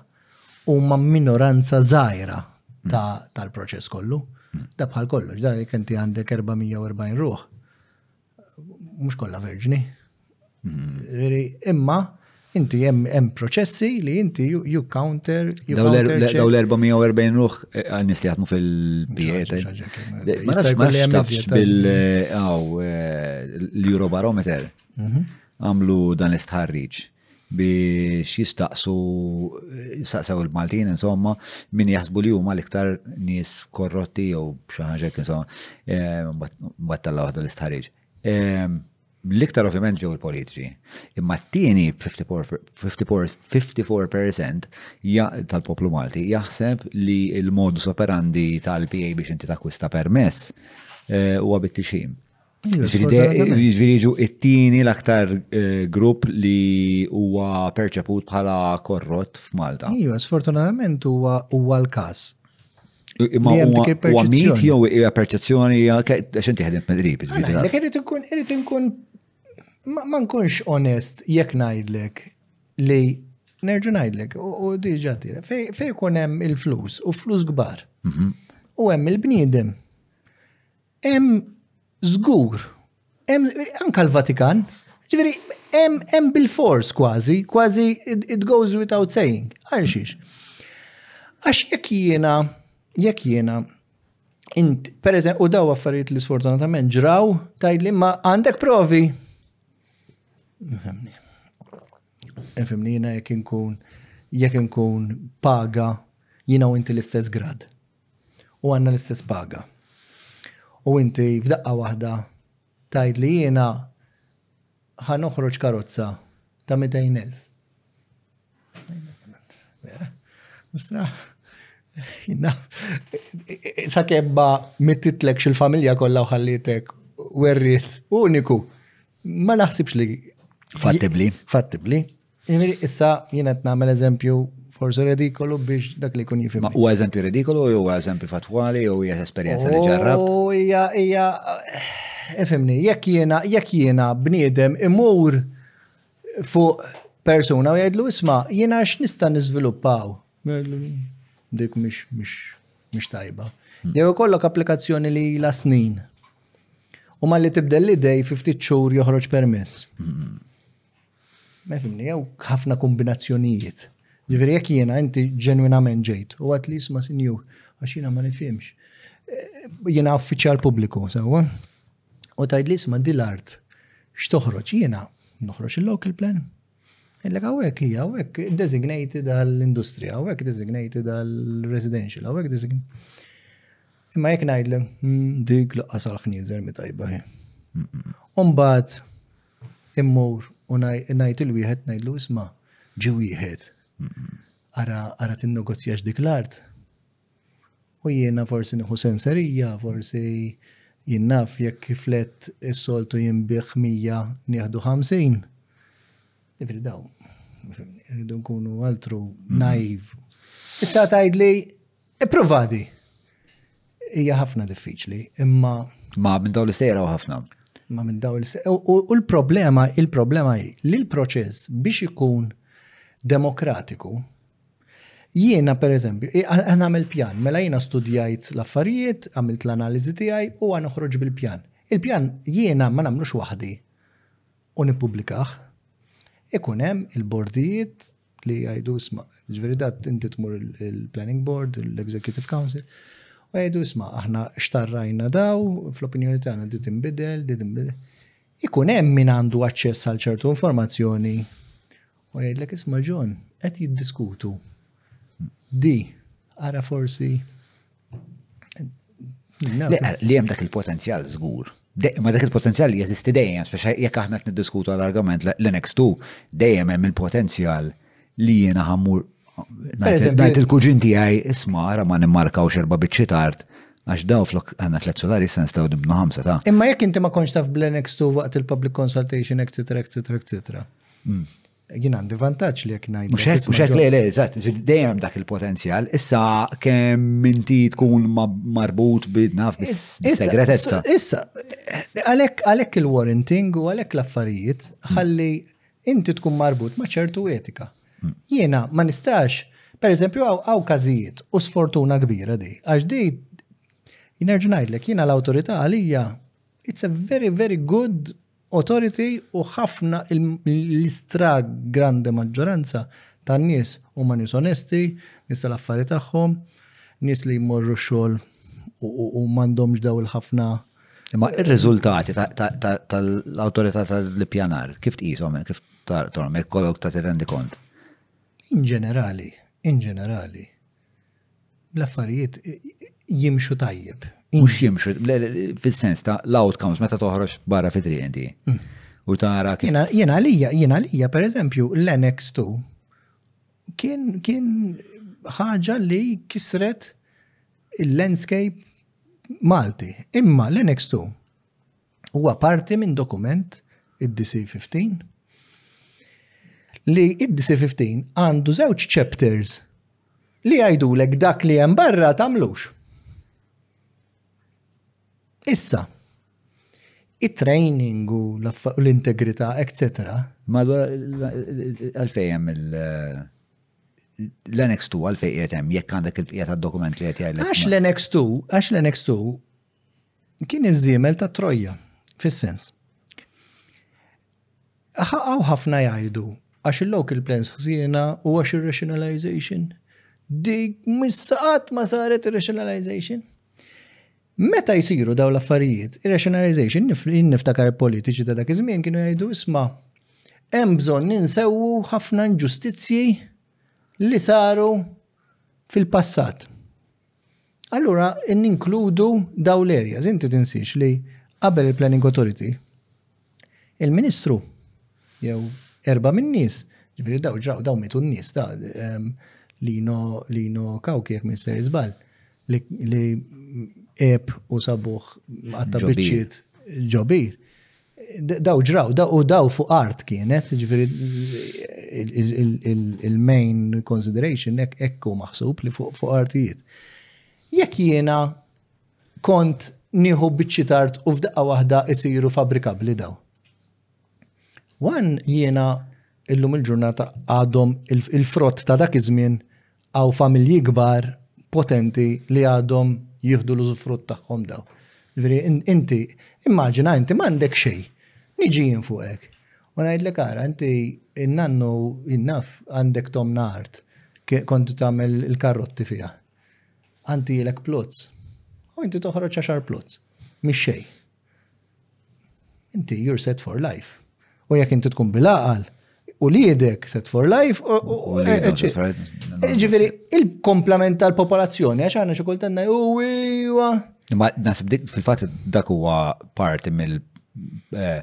huma minoranza żgħira mhm. tal-proċess kollu. Da bħal kollox, da jek inti għandek 440 ruħ Mhux kollha verġni. Veri, imma inti hemm proċessi li inti you counter. Daw l-440 ruħ eh, għal-nis li għatmu fil-bijet. Eh. Ma nafx ma nafx bil-Eurobarometer eh, mhm. għamlu dan l-istħarriċ. biex jistaqsu, jistaqsaw il-Maltin, insomma, min jaħsbu li huma l-iktar nies korrotti jew xi ħaġa insomma, eh, battalla waħda l-istħarriġ. Eh, l-iktar ovvjament ġew il-politiċi. Imma t-tieni 54% tal-poplu Malti jaħseb li l-modus operandi tal-PA biex inti takwista permess eh, huwa bit-tixħim. Ġviri ġu it-tini l-aktar eh, grupp li huwa perċeput bħala korrott f'Malta. Iju, sfortunatament huwa huwa l-każ. Ma huwa mit jew hija perċezzjoni għax inti ħedem mill-qrib. Ngħidlek irid inkun irid inkun ma nkunx onest jekk ngħidlek li nerġu ngħidlek u diġà tira fejn ikun hemm il-flus u flus kbar. Mhm. U hemm il-bniedem Hemm żgur, hemm anke l-Vatikan, ġifieri hemm bil-fors kważi, kważi it goes without saying. Għal xiex? Għax jekk jiena, jekk jiena, int, per u daw affarijiet li sfortunatament ġraw, tajd li ma għandek provi. Nifemni. Nifemni jina jek inkun, jek inkun paga jina u inti l-istess grad. u għandna l-istess paga. U inti f'daqqa waħda tajd li jiena ħa noħroġ karozza ta' 200,000. Nistra, jina, sa' kebba mittitlek xil-familja kollha u ħallitek werrit uniku. Ma naħsibx li. Fattibli. Fattibli. Jiġifieri issa jien qed nagħmel eżempju forsi redikolu biex dak li kun jifim. U eżempju redikolu, u eżempju fatwali, u hija esperjenza li ġarrab. U hija, hija, ifimni, jekk jiena, jekk jiena bniedem imur fuq persuna u jgħidlu isma, jiena x'nista' niżviluppaw. Dik mhix mhix tajba. Hmm. Jew ikollok applikazzjoni li la snin. U ma li tibdel l-idej fi ftit xhur joħroġ permess. Hmm. Ma fimni, jew ħafna kombinazzjonijiet. Ġifieri jekk jiena inti ġenwinament ġejt u għat li jisma' sinjur, għax jiena ma nifhimx. Eh, jiena uffiċjal pubbliku, sewwa. U tajd li jisma' di l-art x'toħroġ jiena noħroġ il-local plan. Illek għawek hija għawek designated għall-industrija, għawek designated għall-residential, għawek designated. Imma jekk ngħidlek hmm, dik l-qasal ħnieżer mi tajba. Umbat, immur u ngħid il-wieħed ngħidlu isma' ġi wieħed. Ara tinnegozjax dik l-art. U jiena forsi nieħu senserija, forsi jien naf jekk kiflet is-soltu jinbih 100 nieħdu 50. Ifri daw, rridu nkunu altru naiv. Issa tgħidli Ipprovadi. Hija ħafna diffiċli, imma. Ma minn dawn l-istejra u ħafna. Ma minn dawn l-istejra. U l-problema, il-problema hi li l-proċess biex ikun demokratiku, jiena per eżempju, għan għamil pjan, mela jiena studjajt l-affarijiet, għamilt l-analizi tiegħi u għan uħroġ bil-pjan. Il-pjan jiena ma namlux waħdi u nipublikaħ. Ikun hemm il-bordijiet li jgħidu isma, ġveri dat inti tmur il-Planning Board, l-Executive Council, u jgħidu isma, aħna xtarrajna daw, fl-opinjoni tagħna di tinbidel, di tinbidel. Ikun hemm min għandu aċċess għal ċertu informazzjoni u jgħidlek isma' John, qed jiddiskutu. Di, ara forsi Li hemm dak il-potenzjal żgur. Ma dak il-potenzjal jeżisti dejjem, speċa jekk aħna qed niddiskutu l-argument li next to dejjem hemm il-potenzjal li jiena ħammur ngħid il-kuġin tiegħi isma' ara ma nimmarkaw xerba biċċi tard għax daw flok għandna tliet solari issa nistgħu nibnu ħamsa ta'. Imma jekk inti ma kontx taf bl-next to waqt il-public consultation, etc. etc. etc. Jien għandi vantaġġ li jekk ngħid. Mhux hekk, mhux hekk, le, le, eżatt, dejjem dak il-potenzjal. Issa kemm inti tkun marbut bid-naf bis-segretezza. Issa, għalhekk għalhekk il-warranting u għalhekk l-affarijiet ħalli inti tkun marbut ma' ċertu etika. Hmm. Jiena ma nistax, per eżempju, għaw każijiet u sfortuna kbira di, għax di jinerġnajdlek jiena l-awtorità għalija it's a very, very good Authority u ħafna l-istragrande maġġoranza tan-nies huma nies onesti, nies tal-affari tagħhom, nies li jmorru x-xogħol u m'għandhomx daw il-ħafna. Imma r-riżultati tal-Awtorità tal-Ippjanar kif tqishom kif tarthom jekk kollok ta' tirrendi kont? In ġenerali, in ġenerali. l-affarijiet jimxu tajjeb. Mux jimxu, fil-sens ta' l-outcomes meta toħroġ barra fi triqenti. Mm. U tara kif. Jena lija, jena lija, per eżempju, l-annex 2 kien kien ħaġa li kisret il-landscape Malti. Imma l-annex 2 huwa parti minn dokument id-DC15 li id-DC15 għandu żewġ chapters li għajdulek dak li hemm barra tagħmlux. Issa, it-training u l-integrità, etc. Ma għalfejjem il- l-annex 2 għalfej jgħetem jekk għandek il-bqija ta' dokument li jgħetem. Għax l-annex 2, għax l-annex 2 kien iż-żiemel ta' Trojja, fis-sens. Ħaqgħu ħafna jgħidu għax il-local plans ħsiena u għax ir-rationalization. Dik mis-saqat ma saret ir-rationalization. Meta jisiru daw l-affarijiet, ir-rationalization niftakar politiċi ta' dak iż-żmien kienu jgħidu isma' hemm bżonn ninsewu ħafna inġustizzji li saru fil-passat. Allura ninkludu daw l-areas, inti tinsiex li qabel il-Planning Authority, il-Ministru jew erba min-nies, ġifieri daw ġraw daw mitu n-nies ta' ehm, lino lino kawki jekk mister żball li eb u sabuħ għatta biċċiet ġobir. Daw ġraw, u daw fuq art kienet, ġviri il-main consideration ekku maħsub li fuq fuq artijiet. Jekk jiena kont nieħu biċċi tard u f'daqqa waħda isiru fabrikabli daw. Wan jiena illum il-ġurnata għadhom il-frott ta' dak iż-żmien Hawn familji kbar potenti li għadhom jieħdu l-użufrutt tagħhom dawn. Ġifieri inti immaġina inti m'għandek xejn. Niġi jien fuqek. U ngħidlek ara inti in-nannu jinnaf għandek tomna art kont tagħmel il-karrotti fiha. Għantilek plozz. U inti toħroġ għaxar plozz. Mix-xejn. Inti you're set for life. U jekk inti tkun bil-aqal, u liedek set for life. Ġifiri, il-komplement tal-popolazzjoni, għax għanna xikultanna, u iwa. Ma nasib dik fil-fat dak huwa parti mill eh,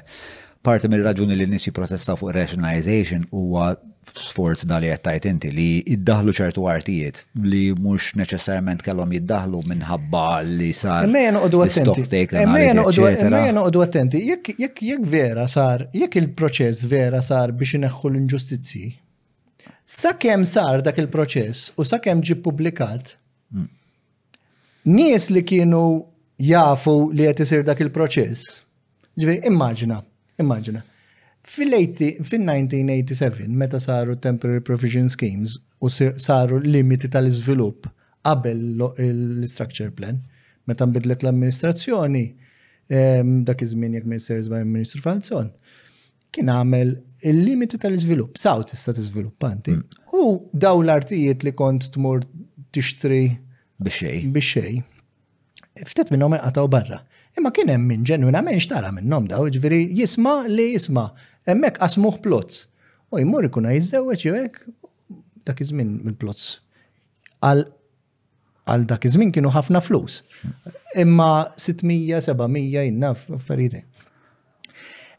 Parti mir-raġuni li n-nies jipprotestaw fuq rationalization huwa sforz da li qed tgħid inti li iddaħlu ċertu artijiet li mhux neċessarjament kellhom jiddaħlu minħabba li sar. Emmejja noqogħdu attenti. Emmejja noqogħdu attenti. Jekk jekk vera sar, jekk il-proċess vera sar biex ineħħu l-inġustizzji, sakemm sar dak il-proċess u sakemm ġi publikat, hmm. Nies li kienu jafu li qed isir dak il-proċess. Ġifieri immaġina, immaġina. Fil-1987 meta saru temporary provision schemes u saru limiti tal-iżvilupp qabel l-structure plan, meta nbidlet l-amministrazzjoni, ehm, dak iż-żmien jekk Minister Żbajn Ministru Falzon, kien għamel il-limitu tal-iżvilupp. Saw tista' tiżviluppa inti. Mm. U daw l-artijiet li kont tmur tixtri bixej. Bixej. Ftit minnhom inqataw barra. Imma kien hemm minn ġenwinament xtara minnhom daw, ġifieri jisma' li jisma' hemmhekk qasmuh plots. U jmur ikun jiżżewweġ jew hekk dak iż-żmien mill-plots. Għal Għal dak iż-żmien kienu ħafna flus. Imma 600, 700 inna f'ferite.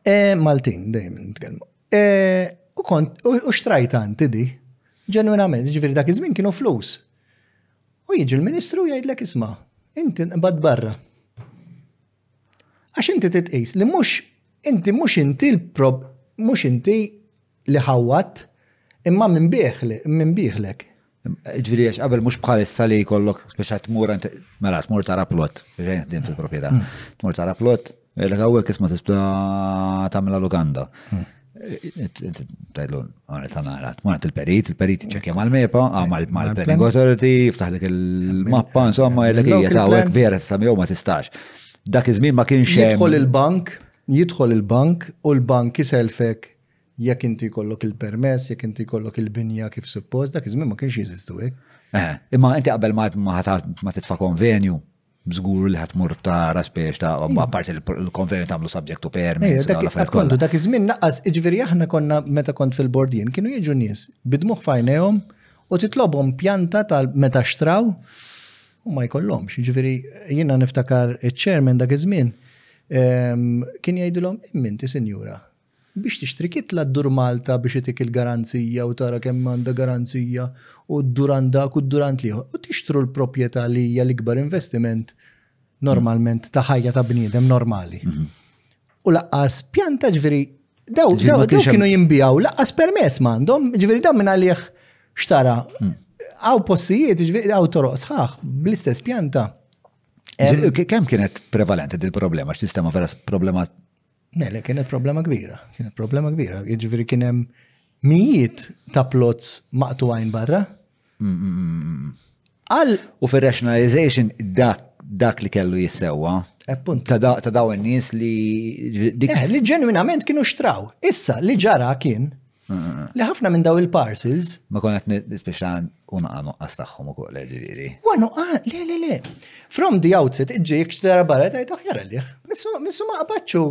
E, Maltin dejjem nitkellmu. E, u kont u xtrajt anti di. Ġenwinament, ġifieri dak iż-żmien kienu flus. U jiġi l-Ministru jgħidlek isma' inti nqbad barra. Għax inti titqis li mhux inti mhux inti l-prob mhux inti li ħawat imma minn bieħlek. Ġviri, għax qabel mux bħalissa li jkollok biex għat tmur, mela, tmur tara plot, biex għajn din fil-propieta. Hmm. Tmur tara plot, l għawek isma tisbda tamla l-Uganda. Hmm. Tajdlu, għan tanara, tmur il-perit, il-perit ċekja mal-mepa, ah, mal-planning authority, jiftaħlek il-mappa, insomma, l għawek ta' għawek vera sa' ma tistax. Dak iż-żmien ma kienx. Jidħol il-bank, jidħol il-bank u l-bank jiselfek jekk inti jkollok il-permess, jekk inti jkollok il-binja kif suppost, dak iż-żmien ma kienx jeżistu hekk. Eh, imma inti qabel ma ma titfa' konvenju, bżgur li ħatmur ta' raspex ta' hmm. apparti l-konvenju tagħmlu subject to permit. Kontu dak iż-żmien naqas, iġveri aħna konna meta kont fil-bordien, kienu jiġu nies bidmuħ fajnejhom u titlobhom pjanta tal meta xtraw u ma jkollhomx. Ġifieri jiena niftakar iċ-chairman dak iż-żmien ehm, kien jgħidilhom imminti sinjura Biex tixtri kitla ddur Malta biex itik il-garanzija u tara kemm għandha garanzija u ddur għand dak u ddur għand l-ieħor u tixtru l-proprjetà li hija l-ikbar investiment normalment ta' ħajja ta' bniedem normali. U laqqas pjanta ġifieri daw kienu jinbijaw laqqas permess m'għandhom ġifieri dan minn għalih xtara. Hmm. Għaw postijiet ġifieri għaw toroq sħaħ bl-istess pjanta. Kemm kienet prevalenti dil-problema x'tistema vera problema Mele, kienet problema kbira, kienet problema kbira. Jiġifieri kien hemm mijiet ta' plots maqtuħajn barra. Mm, mm, mm, Għal. U fir rationalization dak dak li kellu jissewa. Ta' daw n-nies li. Eh, li ġenwinament kienu xtraw. Issa li ġara kien Li ħafna minn daw il-parcels. Ma konet nitpixan unqa nuqqas tagħhom ukoll ġifieri. Wa nuqqa, le le le. From the outset iġġik xtara barra tajt aħjar għalih. Missu ma qabaċċu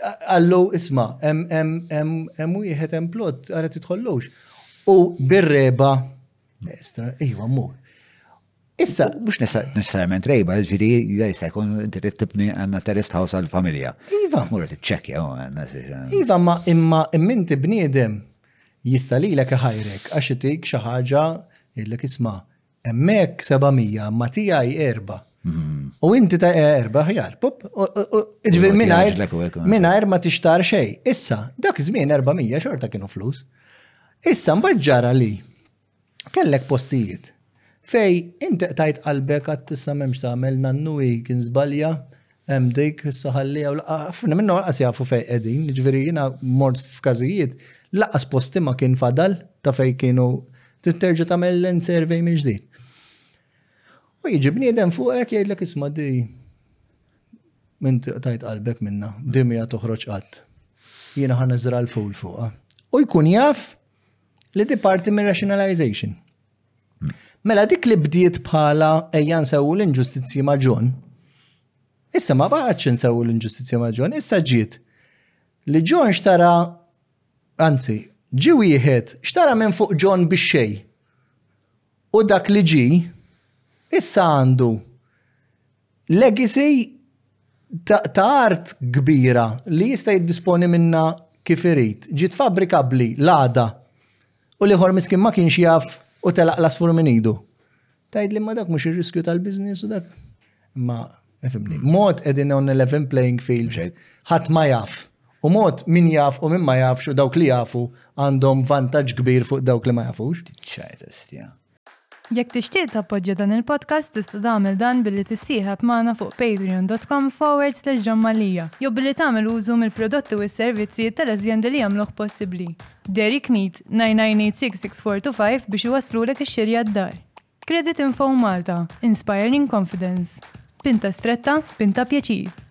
għallu isma' hemm wieħed hemm plot ara titħollux. U birreba, Estra, iva mur. Issa, mux necessarjament rejba, ġiri, jgħajsa jkun trid tibni għanna terrest house għal-familja. Iva. Mura t-ċekja, għanna. Iva, ma imma imminti bniedem jista li l-ek ħajrek, għax itik xaħġa il-lek isma, emmek 700, ma tijaj erba. Mhm. U inti ta' e erba ħjar, pup, ġvir minnajr, minnajr ma tixtar xej. Issa, dak zmin 400 xorta kienu flus. Issa, mbagħad ġara li Kellek postijiet fej int qtajt qalbek għad issa m'hemmx tagħmel nannuwi kien żbalja hemm dik issa ħallija u ħafna minnu laqas jafu fej qegħdin, jiġifieri jiena mort f'każijiet laqas posti ma kien fadal ta' fej kienu titterġa' tagħmel l-end survey minn ġdid. U jiġi bniedem fuqek jgħidlek isma' di minti tajt qalbek minna, dimija toħroġ qatt. Jiena ħan iżra l-ful fuqha. U jkun jaf Li di parti mir rationalization. Mela dik li bdiet bħala ejja nsewu l-inġustizzji ma' John, issa ma baqgħetx nsewu l-inġustizzja ma' John, issa ġiet li John xtara anzi, ġi wieħed xtara minn fuq John biex xej. U dak li ġi issa għandu Legacy ta' art kbira li jista' jiddisponi minnha kif irid, ġiet fabbrikabbli l-għada u l-ieħor miskin ma kienx jaf u telaq l-għasfur minn idu. Tgħidli imma dak mhux ir-riskju tal-business u dak. Imma ifhimni, mod qegħdin on a level playing field xejn. Ħadd ma jaf. U mod min jaf u min ma jafx u dawk li jafu għandhom vantaġġ kbir fuq dawk li ma jafux. Tiċċajt hestija. Jekk tixtieq tappoġġja dan il-podcast tista' tagħmel dan billi tissieħeb magħna fuq patreon.com forward slash John Mallia jew billi tagħmel użu mill-prodotti u s-servizzi tal-azjendi li jagħmluh possibbli. Dairy Knead, 9986-6425 biex iwasslulek ix-xiri għad-dar. Credit Info Malta, Inspiring Confidence. Pinta stretta, pinta pjaċir.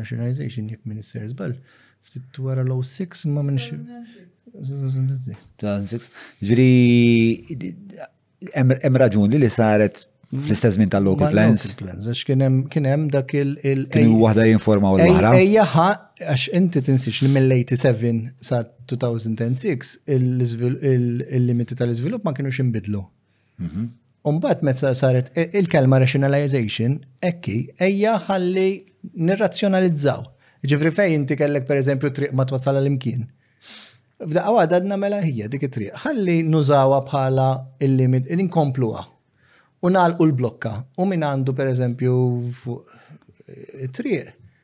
Nationalization jekk minn isser żball. Ftit wara l-06 ma minn 2006. Ġri hemm raġuni li saret fl-istess minn tal-local plans. Local plans, għax kien hemm dak il- Kien waħda jinformaw l-oħra. Ejja, għax inti tinsiex li mill-87 sa 2006 il-limiti tal-iżvilupp ma kienux inbidlu. Mhm. Umbat meta saret il-kelma rationalization, ekki, ejja ħalli nirrazzjonalizzaw. Ġifri fej inti kellek per eżempju triq ma twassal l-imkien. F'daqqa għadha għadna mela hija dik it-triq. Ħalli nużawa bħala il-limit, inkompluha. U nalqu l-blokka. U min għandu per eżempju triq,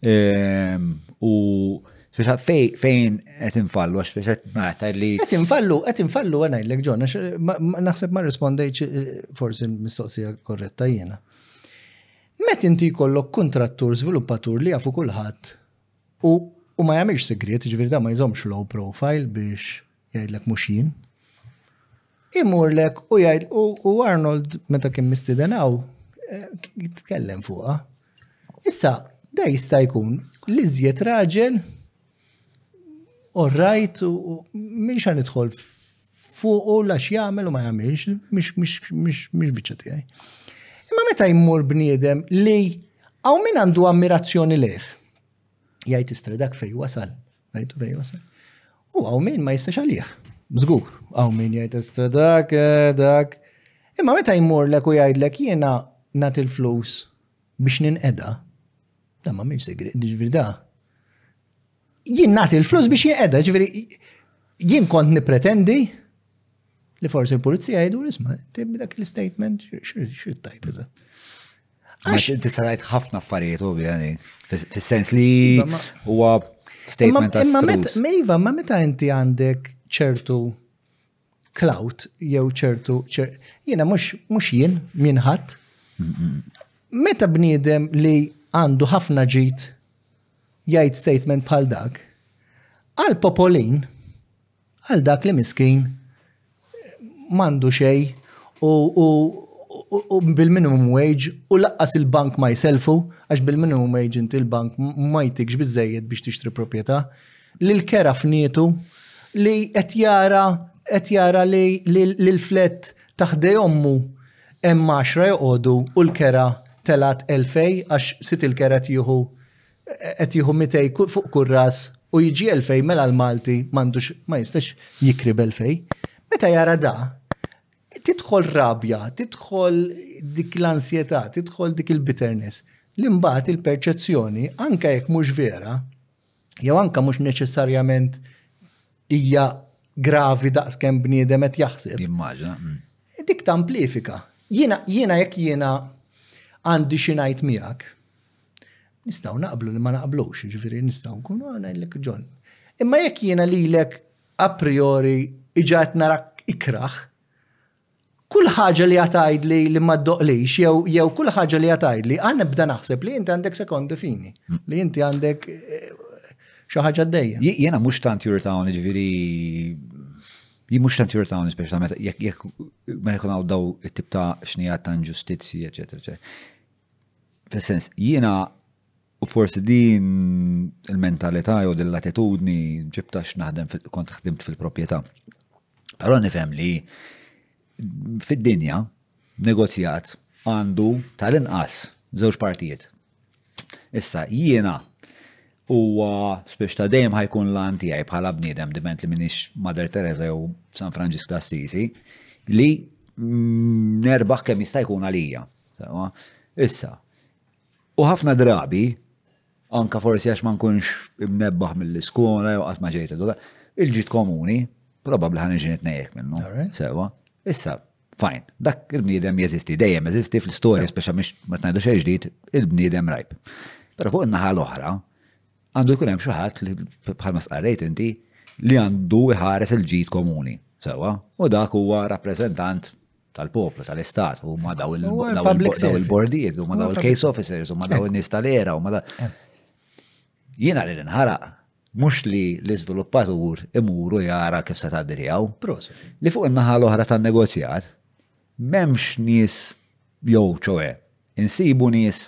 Ehm, u fejn qed infallu għax qed nagħta li. Qed infallu, qed infallu għana jillek ġon, naħseb ma rispondejċ eh, forsi mistoqsija korretta jiena. Met inti jkollok kontrattur, żviluppatur li jafu kulħadd u ma jagħmilx sigriet, ġifieri da ma jżomx low profile biex jgħidlek mhux jien. Imurlek u jgħid u Arnold meta kien mistieden hawn eh, jitkellem fuqha. Issa, da jista' jkun li żjed raġel u rajt u minn xan idħol fuq u lax jagħmel u ma jagħmilx, mhix biċċa tiegħi. Imma meta jmur bniedem li għaw min għandu ammirazzjoni leħ, jgħid istredak fej wasal, Rajtu fej wasal. U għaw min ma jistax għalih. Zgur, għaw min jgħid estra dak, eh, dak. Imma meta jmur l u jgħidlek jiena nat il-flus biex ninqeda, da ma minn segri, ġviri da. Jien nat il-flus biex jinqeda, ġviri jien kont nipretendi Li forsi l-pulizija jgħidu l-isma, tibbi dak l-statement, xrid tajt eża. Għax inti sarajt ħafna affarijiet u bjani, fil-sens li huwa statement ta' strus. Ma iva, ma meta inti għandek ċertu clout jew ċertu jiena mhux jien minn ħadd. Meta bniedem li għandu ħafna ġid jgħid statement bħal dak, għal popolin Għal dak li miskin m'għandu xejn u bil-minimum wage u lanqas il-bank ma jsellfu għax bil-minimum wage inti l-bank ma jtikx biżżejjed biex tixtri proprjetà. Lill-kera fnietu li qed jara qed jara li l-flat ta' ħdej ommu hemm għaxra joqogħdu u l-kera telgħet elfejn għax sid il-kera qed jieħu qed jieħu mitej fuq kull ras u jiġi elfej mela l-Malti m'għandux ma jistax jikri b'elfej. Meta jara da, tidħol rabja, tidħol dik l-ansjetà, tidħol dik il-bitterness li mbagħad il-perċezzjoni anke jekk mhux vera, jew anke mhux neċessarjament hija gravi daqs kemm bniedem qed jaħseb. Immaġna. Mm. Dik tamplifika. Jiena jiena jekk jiena għandi xi ngħid miegħek, Nistgħu naqblu li ma naqblux, jiġifieri nistgħu nkunu ngħidlek John. Imma jekk jiena lilek a priori iġa qed narak ikraħ, kull ħaġa li għatajd li li ma doqlix, jew jew kull ħaġa li għatajd li għan nibda naħseb li inti għandek sekondi fini, li inti għandek eh, xi ħaġa d-dejja. Jena mux tant jurtawn, ġviri, jien mux tant jurtawn, speċjalment jekk jekk ma jkun għaw daw it-tip ta' xnijat ta' ġustizzi, eccetera, eccetera. Fis-sens, jiena u forsi din il-mentalità jew din l-attitudni ġibta x'naħdem kont ħdimt fil-proprjetà. Però nifhem li fid-dinja negozjat għandu tal-inqas żewġ partijiet. Issa jiena huwa spiex ta' dejjem ħajkun lan tiegħi bħala bniedem diment li minix Mother Teresa jew San Franġisk Assisi li nerbaħ kemm jista' jkun għalija. Issa, u ħafna drabi, anka forsi għax ma nkunx imnebbaħ mill-iskola jew qatt ma ġejt edukat, il-ġid komuni, probabbli ħan iġi nitnejjek minnu. Sewa, issa, fajn, dak il-bniedem jeżisti, dejjem jeżisti fl-istorja, speċa mhux ma tnajdu xejn ġdid, il-bniedem rajb. Però fuq in-naħa l-oħra, għandu jkun hemm xi ħadd li bħalma stqarrejt inti li għandu iħares il-ġid komuni. Sewa, u dak huwa rappreżentant tal-poplu, tal-istat, u ma daw il-bordijiet, u ma daw il-case officers, u ma daw il-nis tal-era, u ma daw. Eh. Jina li l-inħaraq, mux li l-izviluppatur imuru jara kif se taddi tijaw. Li fuq il-naħa l-oħra tan negozjat memx nis, jow ċoħe, insibu nis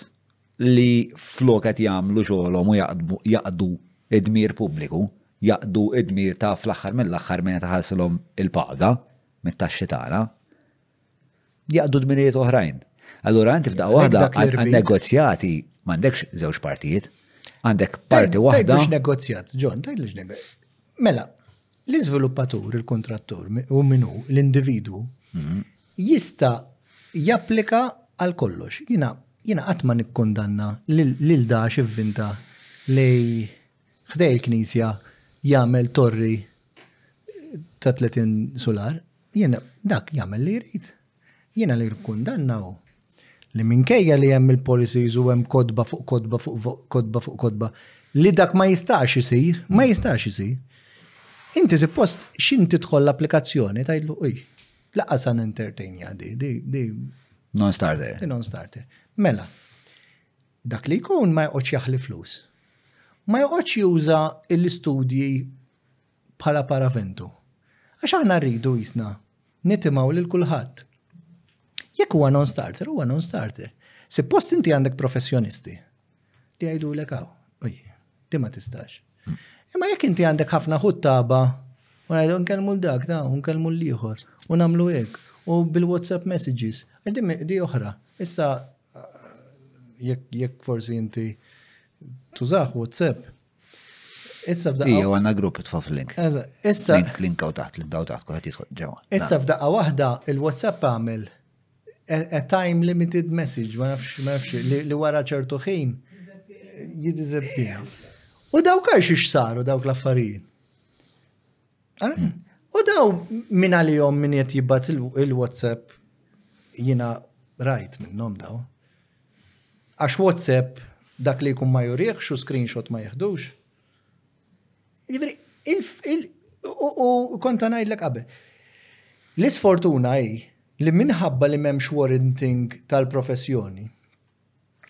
li flokat jamlu xolom u jaqdu id-dmir publiku, jaqdu id-dmir ta' fl-axħar mill-axħar meta ħasilom il-paga, mit-taxxi tagħna, jaqdu dmirijiet oħrajn. Allura inti f'daqqa waħda għan-negozjati m'għandekx żewġ partijiet, għandek parti waħda. Tajt negozjat, John, tajt li negozjat. Mela, l-iżviluppatur, il-kontrattur, u minu, l-individwu, mhm. jista japplika għal kollox. Jina, jina għatma nikkondanna lil dax ivvinta li ħdej il-knisja jagħmel torri ta' 30 solar, jien dak jagħmel li jrid. Jiena li rkundannaw li minkejja li hemm il-policies u hemm kodba fuq kodba fuq kodba fuq kodba li dak ma jistax isir, ma jistax isir. Inti suppost xin tidħol l-applikazzjoni tajdlu uj, laqqa san entertain jadi, di. Non-starter. Non-starter. Mela, Dak li jkun ma joqgħodx jaħli flus. Ma joqgħodx juża l-istudji bħala paraventu. Għax aħna rridu jisna nitimaw lil kulħadd. Jekk huwa non-starter, huwa non-starter. Suppost inti għandek professjonisti li għajdu l ekaw uj, di ma tistax. Imma jekk inti għandek ħafna ħuttaba, u għajdu nkellmu l-dak, da, nkellmu l-liħor, u namlu hekk, u bil-WhatsApp messages, di oħra. Issa Jekk forsi inti tużaħ WhatsApp. Issa f'daqqa. Ija għanna grupp tfa' fil-link. Issa. Link għaw taħt, link għaw taħt, kuħat jitħol ġewa. Issa f'daqqa wahda il-WhatsApp għamil a time limited message, ma nafx, ma nafx, li wara ċertu ħin jidizebbija. U dawk għax ix saru dawk l-affarijiet. U daw minn għalihom minn qed jibgħat il-WhatsApp jiena rajt minnhom daw. Għax WhatsApp dak li jkun ma jurieħx u screenshot ma jeħdux. Jivri, u konta ngħidlek qabel. L-isfortuna hi li minħabba li m'hemmx warranting tal-professjoni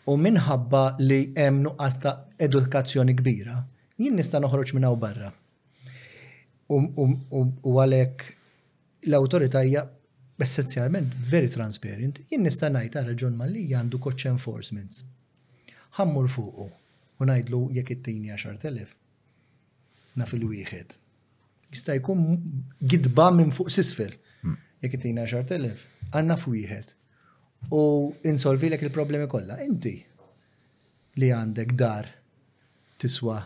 u minħabba li hemm nuqqas ta' edukazzjoni kbira, jien nista' noħroġ minn hawn barra. U għalhekk l-awtorità hija essenzjalment very transparent. Jien nista' ngħid ara John Mallia għandu koċċ enforcements. Ħammur fuqu u ngħidlu jekk ittini 10,000 naf il-wieħed. Jista' jkun gidba minn fuq sisfel. Hmm. Jekk ittini 10,000 għandna f'wieħed. U insolvi lek il-problemi kollha. Inti li għandek dar tiswa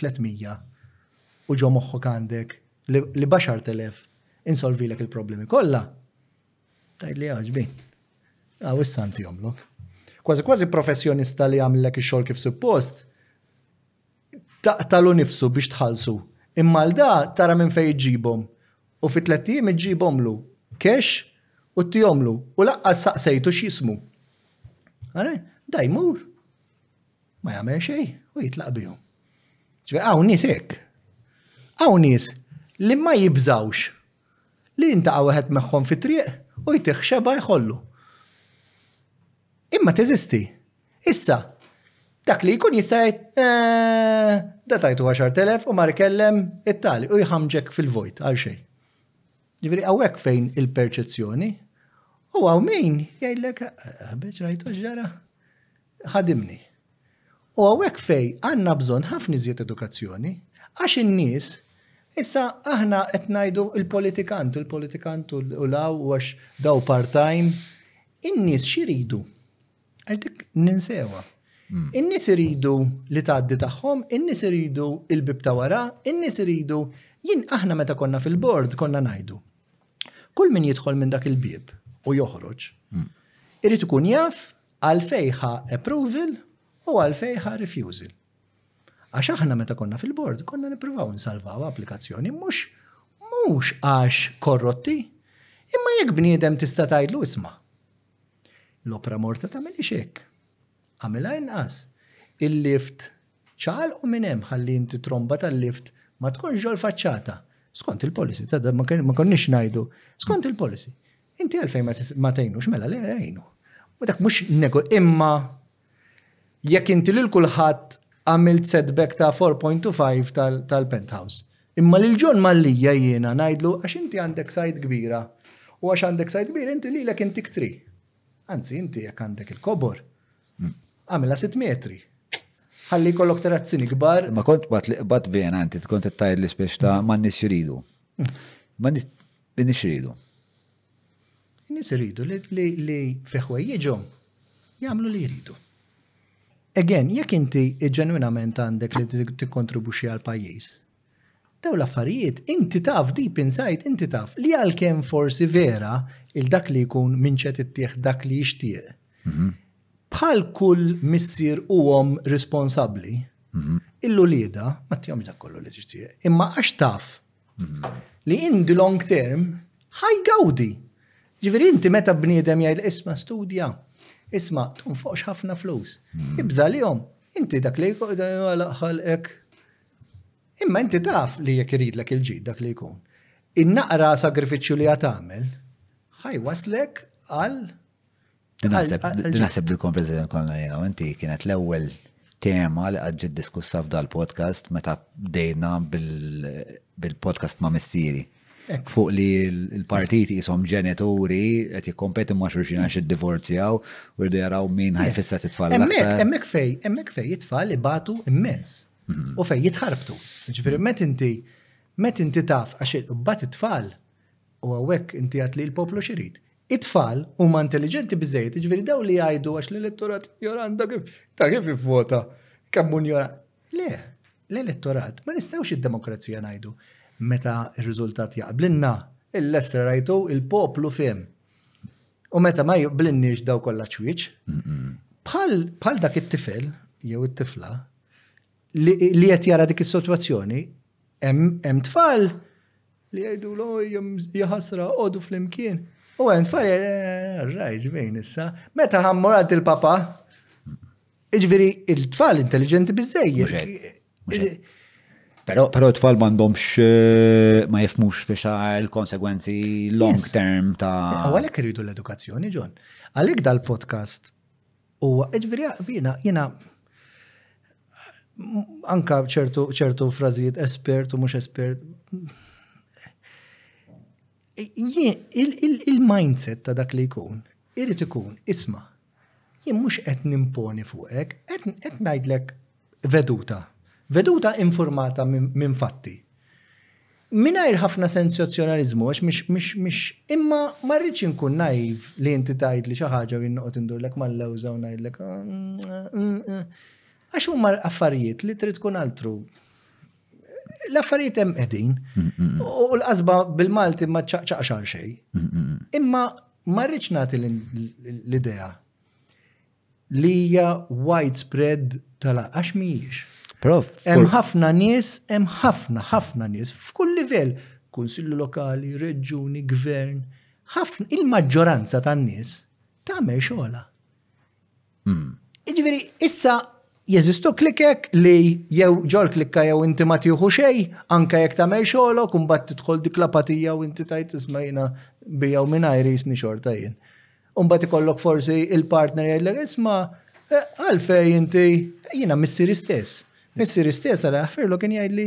300 u ġo moħħok għandek li baxar telef insolvilek il-problemi kollha, tajt li għaġbi. Għaw is-santi jomlok. Kważi kważi professjonista li għamlek ix-xogħol kif suppost, taqtalu nifsu biex tħallsu. Imma l da tara minn fejn iġibhom. U fit tlettijiem iġibhomlu kex u t-tijomlu. U laqqa saqsejtu x'jismu. Għare, dajmur. Ma jagħmel xejn u jitlaq bihom. Ġifieri hawn nies hekk. Hawn nies li ma jibżawx li jintaqa' wieħed magħhom fit-triq u jtih xeba jħollu. Imma teżisti. Issa, dak li jkun jista' jgħid, eh, da tajtu 10,000 u mar ikellem it-tali u jħamġek fil-vojt għal xejn. Ġifieri hawnhekk fejn il-perċezzjoni u hawn min jgħidlek, "Ħbeġ rajtu x'ġara?" ħadimni. U hawnhekk fejn għandna bżonn ħafna iżjed edukazzjoni, għax in-nies, issa aħna qed ngħidu l-politikant, il-politikant u l-hawn u għax daw part-time, in-nies x'iridu? Għax dik ninsewa. Hmm. In-nies iridu li tgħaddi tagħhom, in-nies iridu il-bib ta' wara, in-nies iridu jien aħna meta konna fil-bord konna ngħidu. Kull min jidħol minn dak il-bib u joħroġ, hmm. irid ikun jaf Għal fejn ħa approval u għal fejn ħa refusal. Għax aħna meta konna fil-bord konna nippruvaw nsalvaw applikazzjoni mhux mhux għax korrotti, imma jekk bniedem tista' tgħidlu isma'. L-opra morta tagħmilix hekk. Għamilha inqas. Il-lift ċal u minn hemm ħalli inti tromba tal-lift ma tkunx ġol faċċata. Skont il-policy, ta' ma konniex ngħidu, skont il-policy. Inti għalfejn ma tgħinux mela le għinu. U dak mhux nego imma jekk inti lil kulħadd għamilt setback ta' 4.25 tal-penthouse. Imma lil John Mallija jiena ngħidlu għax inti għandek sajt kbira u għax għandek sajt kbir inti lilek inti ktri. Anzi inti jekk għandek il-kobor għamilha 6 metri. Ħalli kollok terazzini kbar. Ma kont bat li qbad vena inti kont tajt l-ispeċ ta' man nis jridu. Mm. Li nixrielu. In-nies iridu li fi ħwejjiġhom jagħmlu li jridu. Again, jekk inti ġenwinament għandek li tikkontribwixxi għall-pajjiż, dawn l-affarijiet inti taf deep inside inti taf li għalkemm forsi vera il dak li jkun minn ċed ittieħ dak li jixtieq. Mhm. Bħal kull missier u om responsabbli, mhm. il-ulieda ma tihomx dak kollu li tixtieq. Imma għax taf li in the long term ħajgawdi. Ġifieri inti meta bniedem jgħid isma' studja, isma' tunfoqx ħafna flus. Hmm. Ibża lihom, inti dak li ħalqek. Imma inti taf li jekk iridlek il-ġid dak li jkun. In-naqra sagrifiċċju li għatamel, ħaj waslek għal Din naħseb li l-konversazzjoni konna jena, inti kienet l-ewwel tema li għadġi diskussa f'dal podcast meta bdejna bil-podcast ma' missieri. Fuq li l-partiti jisom ġenituri qed jikkompetu ma' xulxin għax id-divorzjaw u rridu jaraw min ħajfissa titfal. Hemmhekk fej, hemmhekk fej jitfall ibatu immens mhm. u fej jitħarbtu. Ġifieri met inti met inti taf għax imbagħad it-tfal u għawek inti għat li l-poplu xirid. It-tfal huma intelliġenti biżejjed, jiġifieri dawn li jgħidu għax l-elettorat ignorant ta' kif ta' kif ivvota kemm ignorant. Le, l-elettorat ma nistgħux id-demokrazija ngħidu meta r-riżultat jaqblilna il-lestra rajtu il-poplu fim. U meta ma jaqblinniex daw kollha ċwieċ. Bħal dak it-tifel jew it-tifla li qed jara dik is-sitwazzjoni hemm tfal Li jgħidu l jaħasra għodu fl-imkien. U għen tfal, eh, rajġ bejn issa. Meta ħammur għad il-papa, iġveri il-tfal intelligenti bizzejjed. Pero, pero tfal mandomx eh, ma jifmux biex il-konsegwenzi long term ta' Għalek rridu l-edukazzjoni, John. Għalek dal-podcast Huwa, ġifieri jiena jiena anka ċertu ċertu frażijiet espert u mhux espert. Il-mindset ta' dak li jkun, irid ikun isma' jien mhux qed nimponi fuqek, qed ngħidlek Veduta. Veduta informata minn fatti. Minajr ħafna sensazjonalizmu, għax mhix mhix mhix imma ma rridx inkun naiv li inti tgħid li xi ħaġa u jinnoqgħod indurlek mal-lewża u ngħidlek. Ah, mm, mm, mm. Għax huma affarijiet li trid tkun altru l-affarijiet hemm qegħdin u l-qasba bil-Malti ma ċaqċaqxar xejn. Imma ma rridx nagħti l-idea li hija widespread tala għax mhijiex. Prof. Hemm ħafna nies, hemm ħafna ħafna nies f'kull livell, kunsilli lokali, reġjuni, gvern, ħafna il-maġġoranza tan-nies tagħmel xogħla. Hmm. Jiġifieri issa jeżistu klikek li jew ġol klikka jew inti ma tieħu xej, anka jekk tagħmel xogħolok u mbagħad tidħol dik l-apatija u inti tajt ismajna bijaw minn ajri jisni xorta jien. Imbagħad ikollok forsi il-partner jgħidlek isma' għalfej inti jiena missieri stess. Missieri stess għal ħfirlu kien jgħidli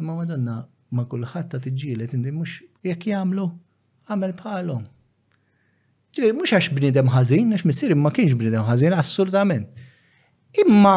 imma madonna ma kulħadd ta' tiġġielet inti mhux jekk jagħmlu għamel bħalhom. Ġifieri mhux għax bniedem ħażin, għax missieri ma kienx bniedem ħażin assolutament. Imma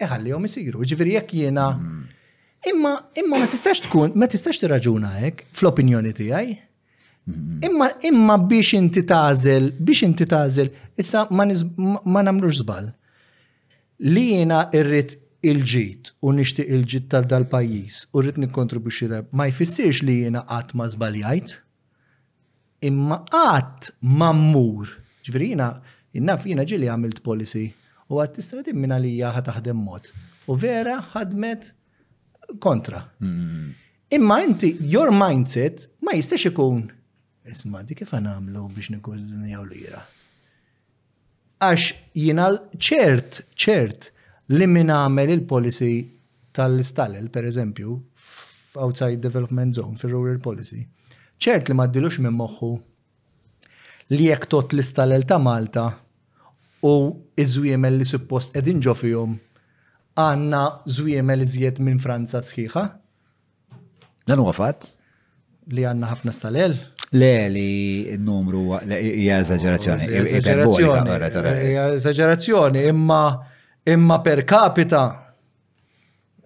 iħallihom isiru. Ġifieri jekk jiena mm. imma imma ma tistax tkun ma tistax tirraġuna hekk fl-opinjoni tiegħi. Mm. Imma imma biex inti tażel, biex inti tażel, issa ma nagħmlux żball. Li jiena irrid il-ġid u nixtieq il-ġid tal dal-pajjiż u rrid nikkontribwixxi ma jfissirx li jiena qatt ma żbaljajt. Imma qatt ma mmur, ġifieri jiena naf jiena ġieli għamilt policy u għadt tista' din minn għalija ħa taħdem mod. U vera ħadmet kontra. Imma inti, your mindset ma jistax ikun, isma' di kif għanamlu biex nikkużinjaw lira. Għax jiena ċert, ċert, li min għamel il-policy tal-istalel, per eżempju, f'outside development zone, fil-rural policy, ċert li maddilux minn moħħu li jekk tot l-istalel ta' Malta u iż-żwiemel li suppost qegħdin ġo fihom għandna żwiemel iżjed minn Franza sħiħa. Dan huwa fatt. Li għandna ħafna stalel? Le li n-numru hija eżaġerazzjoni. Eżaġerazzjoni, imma imma per capita,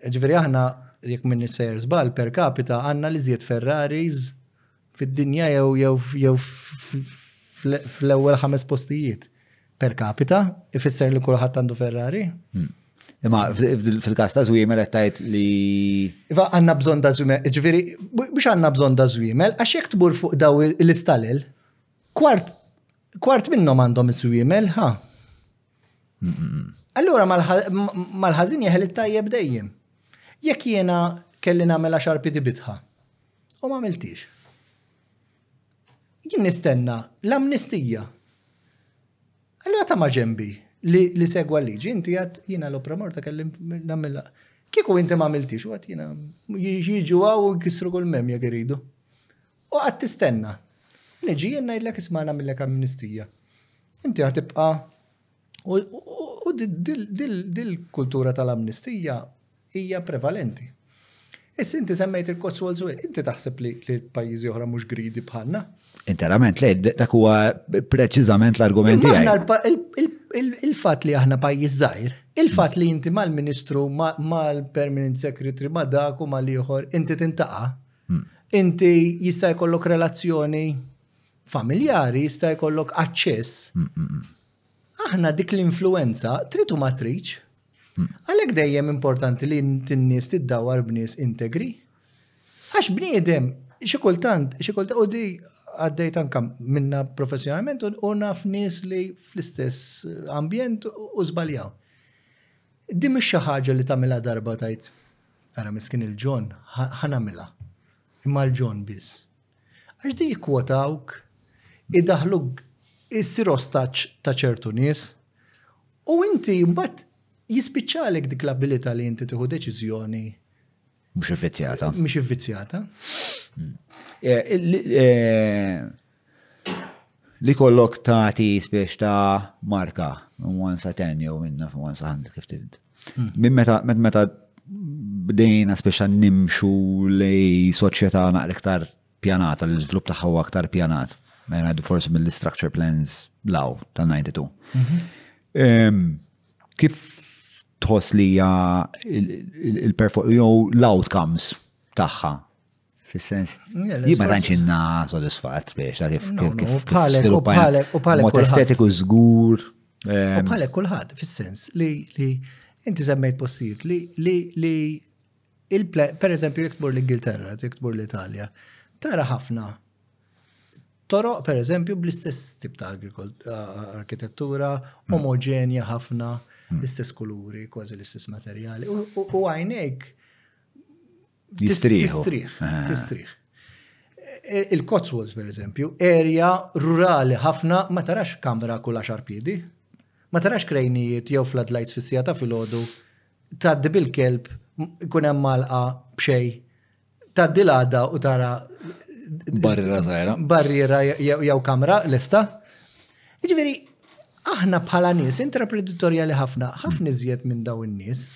ġveri aħna jekk minn sejr żball per capita għandna li żied Ferraris fid-dinja jew fl-ewwel ħames postijiet per capita, ifisser li kulħadd għandu Ferrari. Hmm. Imma fil-kas ta' zwimel qed tgħid li. Iva għandna bżonn ta' zwimel, ġifieri biex għandna bżonn ta' zwimel, għax jekk tmur fuq daw l-istalel, kwart kwart minnhom għandhom is-swimel, ha? Allura mal-ħażin jeħel it-tajjeb dejjem. Jekk jiena kelli nagħmel għaxar pidi bitħa, U ma għamiltix. Jien nistenna l-amnistija. Allura ta' maġembi li, li segwa liġi, inti għat jina l-opramorta kellim namilla. Kiku inti ma għamiltix, għat jina jiġu għaw u kisru kull mem jek iridu. U għat tistenna. Niġi jenna illa kisma namillek amnistija. Inti għat tibqa U dil-kultura tal-amnistija hija prevalenti. Is inti semmejt il-Cotswolds u inti taħseb li l-pajjiżi oħra mhux gridi bħalna? Interament, le, dak huwa preċiżament l-argument tiegħi. Il-fatt li aħna pajjiż żgħir, il-fatt li inti mal-Ministru, mal-Permanent Secretary, ma' dak u mal-ieħor, inti tintaqa', hmm. inti jista' jkollok relazzjoni familjari jista' jkollok aċċess. Aħna dik l-influenza tritu ma tridx. Għalhekk dejjem importanti li n-nies tiddawar b'nies integri. Għax bniedem, xi kultant, xi kultant, u di għaddejt anka minna professjonalment u naf nies li fl-istess eh, ambjent u zbaljaw. Di mhix xi ħaġa li tagħmilha darba tajt ara miskin il-ġon ħanamilha. Imma l-ġon biss. Għax di jikkwotawk, idaħluk issir ostaġġ ta' ċertu nies, u inti mbagħad jispiċċalek dik l-abilità li inti tieħu deċiżjoni Mhux ivvizzjata. Mhux ivvizzjata. Hmm. Eh, eh, li kollok tagħti spiex ta' marka minn 1 sa 10 jew minn 1 sa 100 kif Minn meta meta bdejna speċa nimxu lej soċjetà naqra iktar pjanata, l-iżvilupp tagħha huwa aktar pjanat. Mela ngħidu forsi mill-structure plans law ta' 92. Mhm. Kif tħoss li hija il-performance jew l-outcomes tagħha Fis-sens. Jien ma tantx inna sodisfatt biex ta' kif sviluppajna. U bħalek. Mod estetiku żgur. U eh, bħalek kulħadd fis-sens li inti semmejt postijiet li per eżempju jek tmur l-Ingilterra, jek tmur l-Italja, tara ħafna toroq per eżempju bl-istess tip ta' arkitettura, mm. omogenja ħafna, mm. l-istess kuluri, kważi l-istess materjali. U għajnejk Jistrieħu. Jistrieħ. E, Il-Cotswolds, per eżempju, erja rurali ħafna ma tarax kamra kull għaxar piedi. Ma tarax krejnijiet jew floodlights fissija ta' filgħodu tgħaddi bil-kelb kun hemm malqa b'xej. Tgħaddi l-għada u tara barriera żgħira. Barriera jew kamra lesta. Ġifieri, Aħna bħala nies intraprenditorjali ħafna, ħafna iżjed minn dawn in-nies,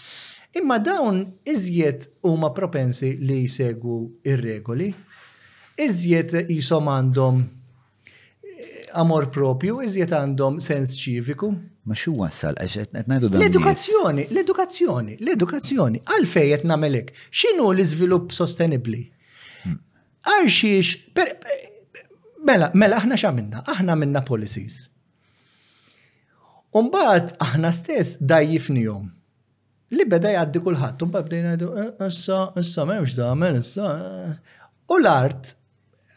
imma dawn iżjed huma propensi li jsegwu ir-regoli, iżjed jisom għandhom eh, amor propju, iżjed għandhom sens ċiviku. Ma xi wassal għax qed ngħidu dan. L-edukazzjoni, l-edukazzjoni, l-edukazzjoni. Għalfejn qed nagħmel hekk? X'inhu l-iżvilupp sostenibbli? Għal xiex, mela, mela aħna x'għamilna? Aħna minna policies. Umbat aħna stess dajjifnihom. Li beda jgħaddi kulħadd, umbat bdejna jgħidu, eh, issa, issa m'hemmx tagħmel, issa. Eh. U l-art,